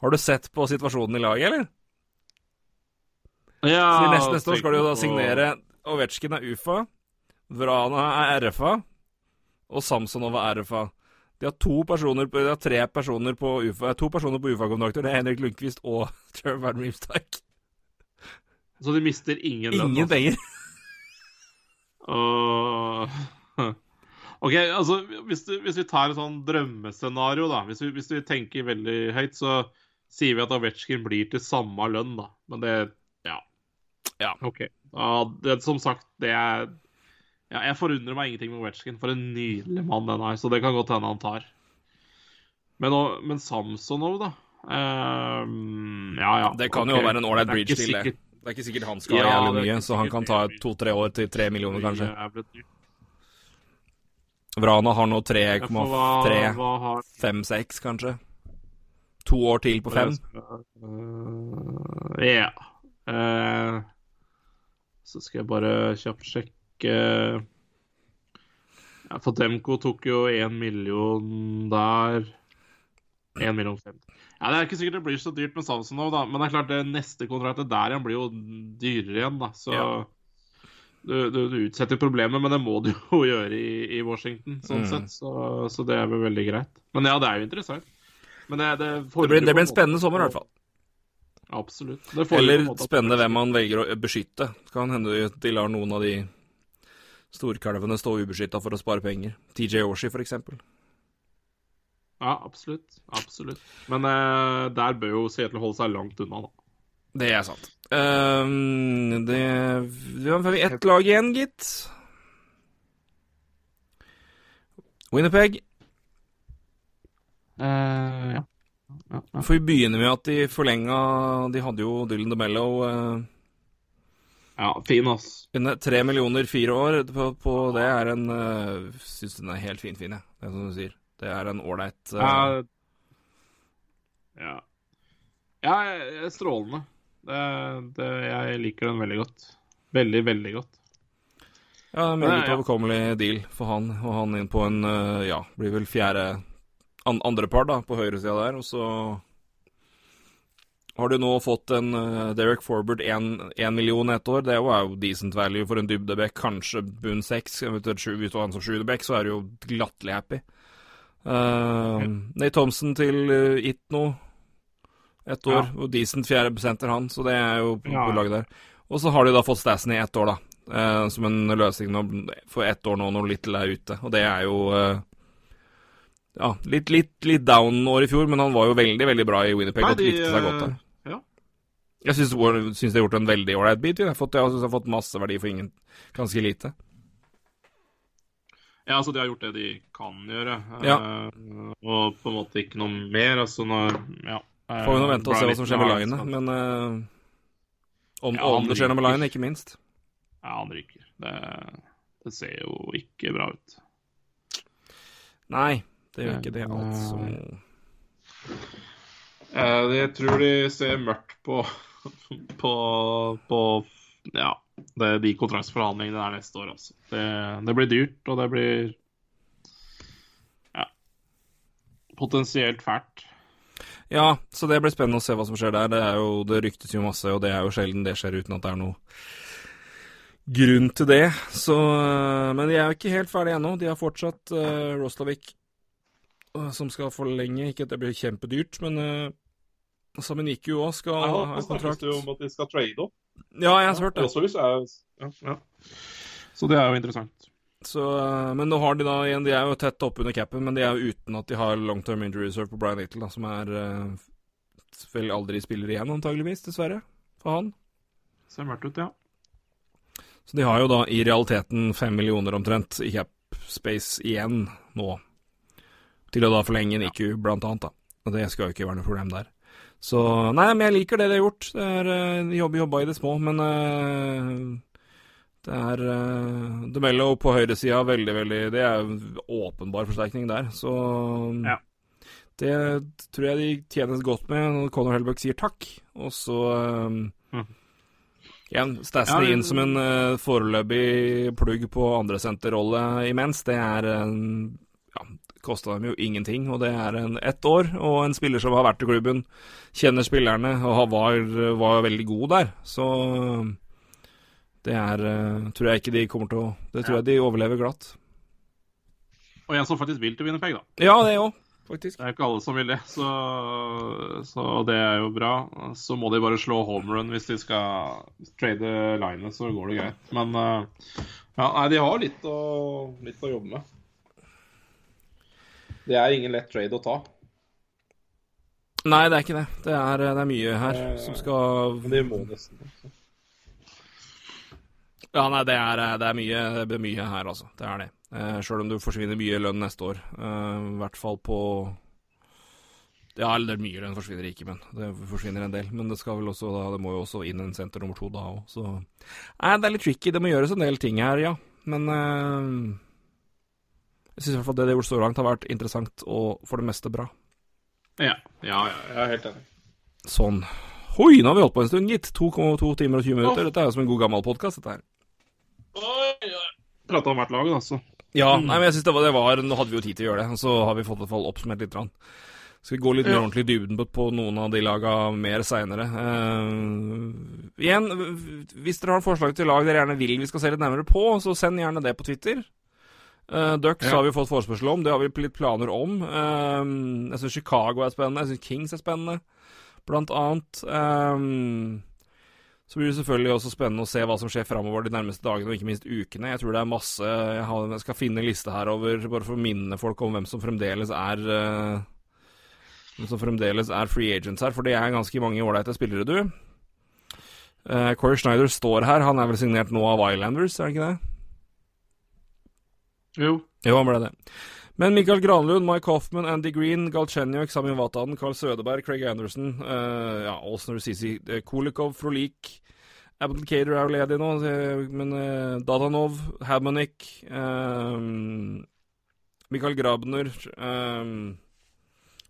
Speaker 1: Har du sett på situasjonen i laget, eller?
Speaker 2: Ja
Speaker 1: Så neste, neste år skal du jo da signere Ovetsjkin er UFA, Vrana er RFA, og Samsonov er RFA. De har to personer de har tre personer på UFA, to personer på UFA-kontrakter. Det er Henrik Lundqvist og Trevor Mimstak.
Speaker 2: Så de mister ingen
Speaker 1: lønn? Ingen altså? penger.
Speaker 2: OK, altså hvis, du, hvis, vi tar et sånn drømmescenario, da. Hvis vi, hvis vi, tenker veldig høyt, så sier vi at Ovetsjkin blir til samme lønn, da. Men det Ja.
Speaker 1: ja.
Speaker 2: OK. Ja, det, som sagt, det er ja, Jeg forundrer meg ingenting med Ovetsjkin. For en nydelig mann den er. Så det kan godt hende han tar. Men, men Samsonov, da? Um, ja, ja.
Speaker 1: Det kan okay. jo være en ålreit bridge til det. Det er ikke sikkert han skal ja, jævlig mye, så han kan ta to-tre år til tre millioner, kanskje. Vrana har nå 3,3-5-6, kanskje. To år til på fem.
Speaker 2: Ja. Uh, så skal jeg bare kjapt sjekke ja, For Demko tok jo én million der. Én million fem. Ja, Det er ikke sikkert det blir så dyrt med Samsonov, da. Men det er klart det neste kontraktet der igjen blir jo dyrere igjen, da. Så ja. du, du, du, utsetter problemet, men det må du jo gjøre i, i Washington, sånn mm. sett. Så, så, det er vel veldig greit. Men ja, det er jo interessant. Men det, det,
Speaker 1: det, blir, det blir en spennende sommer, i hvert fall.
Speaker 2: Absolutt.
Speaker 1: Eller spennende hvem man velger å beskytte. Det kan hende de lar noen av de storkalvene stå ubeskytta for å spare penger. TJ Oshie, for eksempel.
Speaker 2: Ja, absolutt. Absolutt. Men uh, der bør jo Seattle holde seg langt unna, da.
Speaker 1: Det er sant. Um, det Vi har ett lag igjen, gitt. Winnerpeg.
Speaker 2: Uh, ja.
Speaker 1: Ja, ja. For vi begynner med at de forlenga De hadde jo Dylan DeMello uh,
Speaker 2: Ja, fin, ass.
Speaker 1: Tre millioner fire år på, på det er en uh, Syns den er helt fin, fin, jeg. Det er som du sier. Det er en ålreit uh...
Speaker 2: Ja. Ja, strålende. Det, det, jeg liker den veldig godt. Veldig, veldig godt.
Speaker 1: Ja, en meget ja. overkommelig deal for han, og han inn på en uh, Ja, blir vel fjerde an, andrepar da, på høyresida der, og så har du nå fått en uh, Derek Forbert én million ett år. Det er jo decent value for en dybdebekk, kanskje bunn seks. Hvis du har han som sjuendebekk, så er du jo glattelig happy. Uh, Nate Thompson til uh, Itno ett år, ja. og decent fjerde senter han, så det er jo på, ja. på laget der. Og så har de da fått Stassen i ett år, da, uh, som en løsning nå, for ett år nå når Little er ute, og det er jo uh, ja, litt, litt, litt down-år i fjor, men han var jo veldig veldig bra i Winnerpeg
Speaker 2: Nei,
Speaker 1: og
Speaker 2: de,
Speaker 1: likte seg godt der.
Speaker 2: ja.
Speaker 1: Jeg syns de har gjort en veldig ålreit bit. Jeg jeg de har fått masse verdi for ingen, ganske lite.
Speaker 2: Ja, altså de har gjort det de kan gjøre.
Speaker 1: Ja.
Speaker 2: Uh, og på en måte ikke noe mer. Altså når Ja. Uh,
Speaker 1: Får vi nå vente og se hva som skjer med Line, men uh, om,
Speaker 2: Ja,
Speaker 1: om det skjer noe med. Line, ikke minst.
Speaker 2: Ja, han ryker. Det, det ser jo ikke bra ut.
Speaker 1: Nei, det gjør ikke det, altså.
Speaker 2: Jeg tror de ser mørkt på på, på ja, det, de kontraktsforhandlingene der neste år, altså. Det, det blir dyrt, og det blir ja, potensielt fælt.
Speaker 1: Ja, så det blir spennende å se hva som skjer der. Det, er jo, det ryktes jo masse, og det er jo sjelden det skjer uten at det er noe grunn til det. Så, øh, men de er jo ikke helt ferdige ennå. De har fortsatt uh, Roslavik øh, som skal forlenge. Ikke at det blir kjempedyrt, men uh, Saminikio òg skal ha en om
Speaker 2: at de skal trade opp.
Speaker 1: Ja, jeg har hørt det.
Speaker 2: ja, ja. Så det er jo interessant.
Speaker 1: Så, øh, men nå har de da igjen De er jo tett oppunder capen, men de er jo uten at de har long term injury reserve på Brian Little, da, som er øh, vel aldri spiller igjen, antageligvis, dessverre, for han.
Speaker 2: Ser mørkt ut, ja.
Speaker 1: Så de har jo da i realiteten fem millioner omtrent i cap space igjen nå, til å da forlenge en IQ, blant annet, da. Og det skal jo ikke være noe problem der. Så Nei, men jeg liker det de har gjort. Det er, øh, de jobber jobba i det små, men øh, det er uh, DeMello på høyresida, veldig, veldig Det er åpenbar forsterkning der, så
Speaker 2: Ja.
Speaker 1: Det tror jeg de tjenes godt med når Conor Helbuck sier takk, og så um,
Speaker 2: mm.
Speaker 1: Igjen, Stasny
Speaker 2: Ja,
Speaker 1: inn som en uh, foreløpig plugg på andresenterrolle imens. Det er en kosta dem jo ingenting, og det er en ett år, og en spiller som har vært i klubben, kjenner spillerne og har- var, var veldig god der. Så det er uh, Tror jeg ikke de kommer til å Det tror jeg de overlever glatt.
Speaker 2: Og en som faktisk vil til Winnerpeg, da.
Speaker 1: Ja, det òg, faktisk.
Speaker 2: Det er ikke alle som vil det, så, så det er jo bra. Så må de bare slå home run hvis de skal trade linet, så går det greit. Men eh, ja, nei, de har litt å, litt å jobbe med. Det er ingen lett trade å ta.
Speaker 1: Nei, det er ikke det. Det er, det er mye her
Speaker 2: Eh,
Speaker 1: som skal
Speaker 2: Men de må nesten.
Speaker 1: Ja, nei, det er, det er mye, det er mye her, altså. Det er det. Eh, Sjøl om du forsvinner mye lønn neste år. Eh, I hvert fall på Ja, eller det er mye lønn forsvinner ikke, men det forsvinner en del. Men det skal vel også da, det må jo også inn en senter nummer to da òg, så Nei, det er litt tricky. Det må gjøres en del ting her, ja. Men eh, jeg syns i hvert fall det de har gjort så langt, har vært interessant og for det meste bra.
Speaker 2: Ja, ja, ja, jeg er helt enig.
Speaker 1: Sånn. Hoi, nå har vi holdt på en stund, gitt. 2,2 timer og 20 minutter. Dette er jo som en god gammel podkast, dette her.
Speaker 2: Prata om hvert lag, altså.
Speaker 1: Ja, nei, men jeg synes det var, det var Nå hadde vi jo tid til å gjøre det, og så har vi fått i hvert fall oppsummert litt. grann. Skal vi gå litt mer
Speaker 2: Ja.
Speaker 1: ordentlig i dybden på, på noen av de laga mer seinere. igjen, hvis dere har forslag til lag dere gjerne vil vi skal se litt nærmere på, så send gjerne det på Twitter. Uh, Ducks
Speaker 2: Ja.
Speaker 1: har vi fått forespørsel om, det har vi litt planer om. Eh, jeg syns Chicago er spennende, jeg syns Kings er spennende, blant annet. Eh, så blir det selvfølgelig også spennende å se hva som skjer framover de nærmeste dagene, og ikke minst ukene. Jeg tror det er masse Jeg, har, jeg skal finne en liste her over, bare for å minne folk om hvem som fremdeles er uh, Hvem som fremdeles er free agents her, for det er ganske mange ålreite spillere, du. Uh, Corey Schneider står her, han er vel signert nå av Islanders, er det ikke det?
Speaker 2: Jo.
Speaker 1: Jo, han ble det. Men Mikael Granlund, Mike Hoffman, Andy Green, Galchenyuk, Samin Vatanen, Carl Sødeberg, Craig Anderson, uh, ja, Olsen Rusisi, uh, Kulikov, Frolik Abdel Kader er jo ledig nå, eh, men uh, Dadanov, Hamonik um, Mikael Grabner um,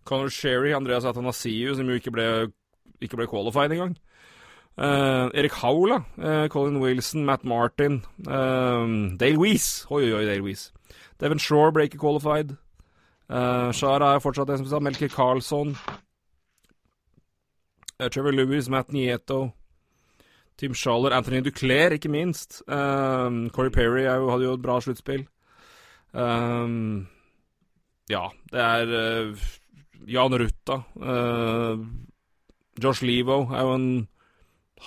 Speaker 1: Conor Sherry, Andreas Atanasiu, som jo ikke ble, ikke ble qualified engang. Uh, Erik Haula, uh, Colin Wilson, Matt Martin, uh, Dale Weiss Oi, oi, oi, Dale Weiss. Devon Shore ikke qualified. Uh, Shara er fortsatt det som sa. Melker Carlsson. Trevor Lewis, Matt Nieto. Tim Schaller, Anthony Duclair, ikke minst. Corey Perry er jo, hadde jo et bra sluttspill. Ja, det er Jan Rutta. Josh Levo er jo en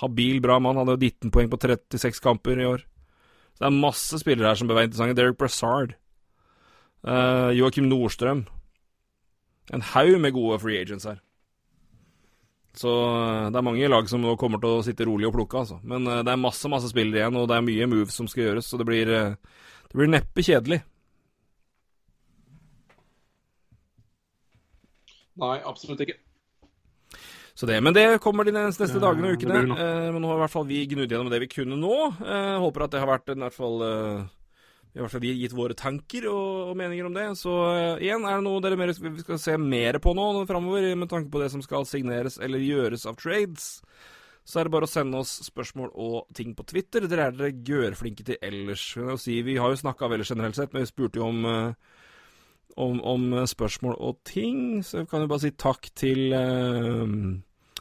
Speaker 1: habil, bra mann. Hadde jo 19 poeng på 36 kamper i år. Så det er masse spillere her som bør være interessante. Derek Brassard. Uh, Joakim Nordstrøm. en haug med gode free agents her. Så eh, det er mange lag som nå kommer til å sitte rolig og plukke, altså. Men uh, det er masse masse spillere igjen, og det er mye moves som skal gjøres, så det blir, uh, det blir neppe kjedelig.
Speaker 2: Nei, absolutt ikke.
Speaker 1: Så det, Men det kommer de neste, dagene og ukene. Eh, men nå har i hvert fall vi gnudd gjennom det vi kunne nå. håper at det har vært i hvert fall i hvert fall vi har gitt våre tanker og, og meninger om det. Så uh, igjen, er det noe dere mer, vi skal se mer på nå framover, med tanke på det som skal signeres eller gjøres av trades, så er det bare å sende oss spørsmål og ting på Twitter. Dere er dere gørflinke til ellers. Si, vi har jo snakka veldig generelt sett, men vi spurte jo om, uh, om, om, spørsmål og ting, så vi kan jo bare si takk til uh,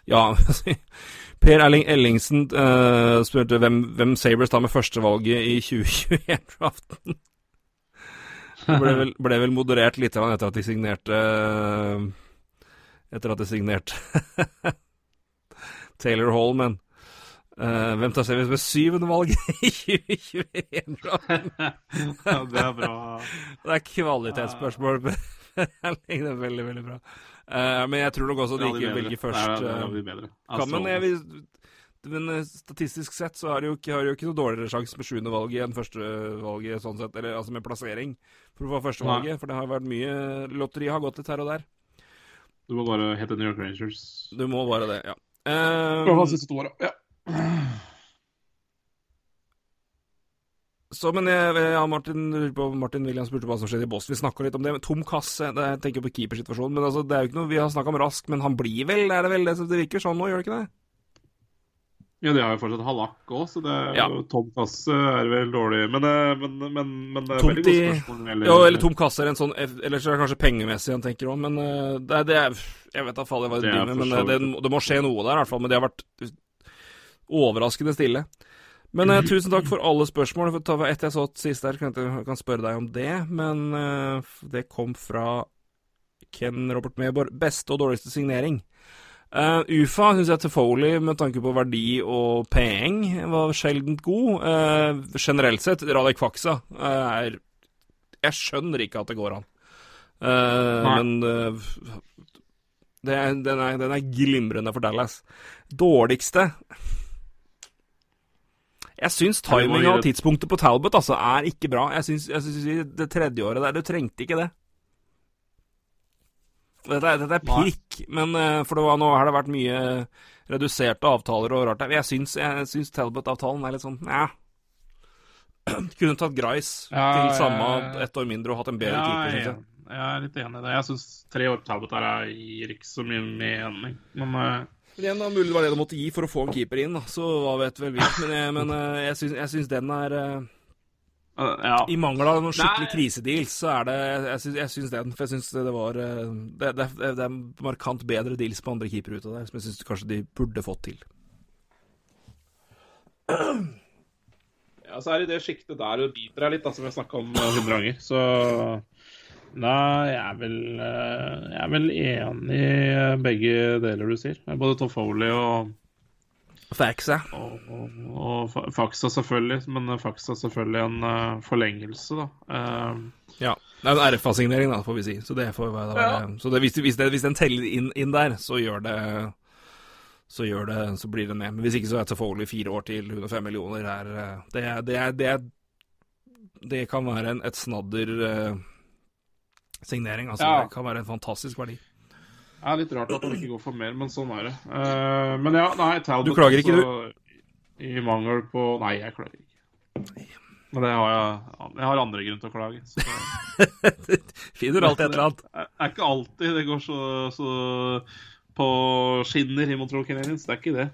Speaker 1: ja, Per Erling Ellingsen uh, spurte hvem, hvem Sabres tar med førstevalget i 2021-draften. Det ble vel, ble vel, moderert litt etter at de signerte uh, Etter at de signerte Taylor Hall, men uh, hvem tar Sabres med syvende valg i 2021-draften?
Speaker 2: ja, det er bra.
Speaker 1: Det er kvalitetsspørsmål. det er veldig, veldig bra. Uh, men jeg tror nok også de ikke velger først.
Speaker 2: Nei, det blir bedre.
Speaker 1: Altså, kan, men, jeg, eh, statistisk sett så har de jo ikke, har jo ikke noe dårligere sjanse med sjuendevalget enn førstevalget, sånn sett, eller altså med plassering, for å få førstevalget. For det har vært mye Lotteri har gått litt her og der.
Speaker 2: Du må bare hete New York Rangers.
Speaker 1: Du må bare det, ja.
Speaker 2: Uh, for siste to. Ja.
Speaker 1: Så, men jeg, ja, Martin, Martin William spurte hva som skjedde i Boston. Vi snakka litt om det. Tom Kasse det, Jeg tenker på keepersituasjonen. Men altså, det er jo ikke noe Vi har snakka om Rask, men han blir vel Er det vel det, det virker sånn nå, gjør det ikke det?
Speaker 2: Ja, de har jo fortsatt Halak òg, så det er ja. Tom Kasse er vel dårlig. Men, eh, men, men, men det er veldig godt spørsmål.
Speaker 1: Eller, ja, eller Tom Kasse er en sånn Eller så er det kanskje pengemessig han tenker òg, men eh, det, det er Jeg vet da faen hva det driver med, men eh, det, det, må skje noe der i hvert fall. Men det har vært overraskende stille. Men uh, tusen takk for alle spørsmål. For etter jeg så sist der, kan jeg kan spørre deg om det. Men uh, det kom fra Ken Robert Meborg. Beste og dårligste signering. Uh, UFA syns jeg til Foley, med tanke på verdi og peng, var sjeldent god. Uh, generelt sett, Radek Faksa er Jeg skjønner ikke at det går an. Uh, men det, den, er, den er glimrende for Dallas. Dårligste jeg syns timinga og tidspunktet på Talbot altså, er ikke bra. Jeg syns, jeg syns det tredje året der Du trengte ikke det. Dette dette er pirk, men uh, for var, nå har det vært mye reduserte avtaler og rart der. Jeg syns, syns Talbot-avtalen er litt sånn ja. Kunne tatt Grice ja, til samme ett år mindre og hatt en bedre ja, keeper, syns jeg.
Speaker 2: Jeg er litt enig i det. Jeg syns tre år på Talbot her gir ikke så mye mening. Men uh,
Speaker 1: Igjen, da, mulig det var det du måtte gi for å få en keeper inn, da. Så hva vet vel vi. Men jeg, men, eh, jeg, syns, jeg syns den er uh, ja. I mangel av noen skikkelig krisedeals, så er det Jeg syns, jeg syns den. For jeg syns det var det, det, det, er markant bedre deals på andre keepere ute der, som jeg syns kanskje de burde fått til.
Speaker 2: Ja, så er det i det sjiktet der du biter deg litt, da, som jeg snakka om hundre ganger. Så Nei, jeg er vel, eh, jeg er vel enig i begge deler du sier. Både Tom Foley og
Speaker 1: Faxa.
Speaker 2: Og, og, og Faxa, selvfølgelig. Men Faxa selvfølgelig en uh, forlengelse, da. Uh,
Speaker 1: ja. Det er en RFA-signering, da, får vi si. Så det får være, ja. Så det, hvis, hvis, det, hvis, den teller inn, inn, der, så gjør det så gjør det, så blir det ned. Men hvis ikke så er Toffoli fire år til 105 millioner. Er, det, det, det, det, kan være en, et snadder uh, signering. Altså, ja. Det kan være en fantastisk verdi.
Speaker 2: Det er litt rart at han ikke går for mer, men sånn er det. Uh, men ja, nei, Talbot
Speaker 1: Du klager ikke, du?
Speaker 2: I mangel på Nei, jeg klager ikke. Men det har jeg Jeg har andre grunn til å klage. Så...
Speaker 1: Finner alltid et eller annet.
Speaker 2: Det er ikke alltid det går så, så på skinner i Montreal Canadiens. Det er ikke det.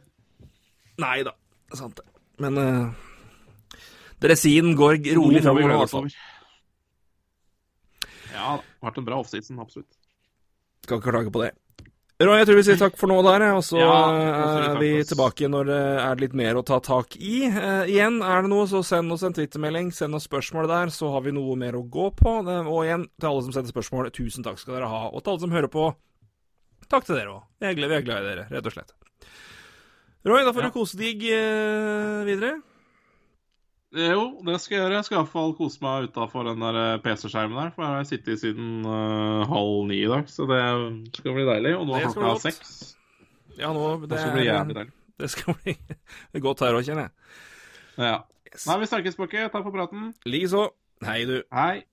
Speaker 1: Nei da, sant det. Men uh, dressinen går rolig framover, i hvert fall.
Speaker 2: Ja, har vært en bra offseason, absolutt.
Speaker 1: Skal ikke klage på det. Roy, jeg tror vi sier takk for nå der, og så ja, er vi tilbake når det er litt mer å ta tak i. Uh, igjen, er det noe, så send oss en twittermelding, send oss spørsmål der, så har vi noe mer å gå på. Og igjen, til alle som sender spørsmål, tusen takk skal dere ha. Og til alle som hører på, takk til dere òg. Vi er glad i dere, rett og slett. Roy, da får ja. du kose deg uh, videre.
Speaker 2: Jo, det skal jeg gjøre. Jeg skal iallfall kose meg utafor den der eh, PC-skjermen der. For her har jeg sittet siden uh, halv ni i dag, så det skal bli deilig. Og nå er klokka seks.
Speaker 1: Ja, nå
Speaker 2: Det, det skal bli jævlig deilig.
Speaker 1: Det skal bli godt her òg, kjenner jeg.
Speaker 2: Ja. Nei, vi snakkes, Bakke. Takk for praten.
Speaker 1: Likeså. Hei, du.
Speaker 2: Hei.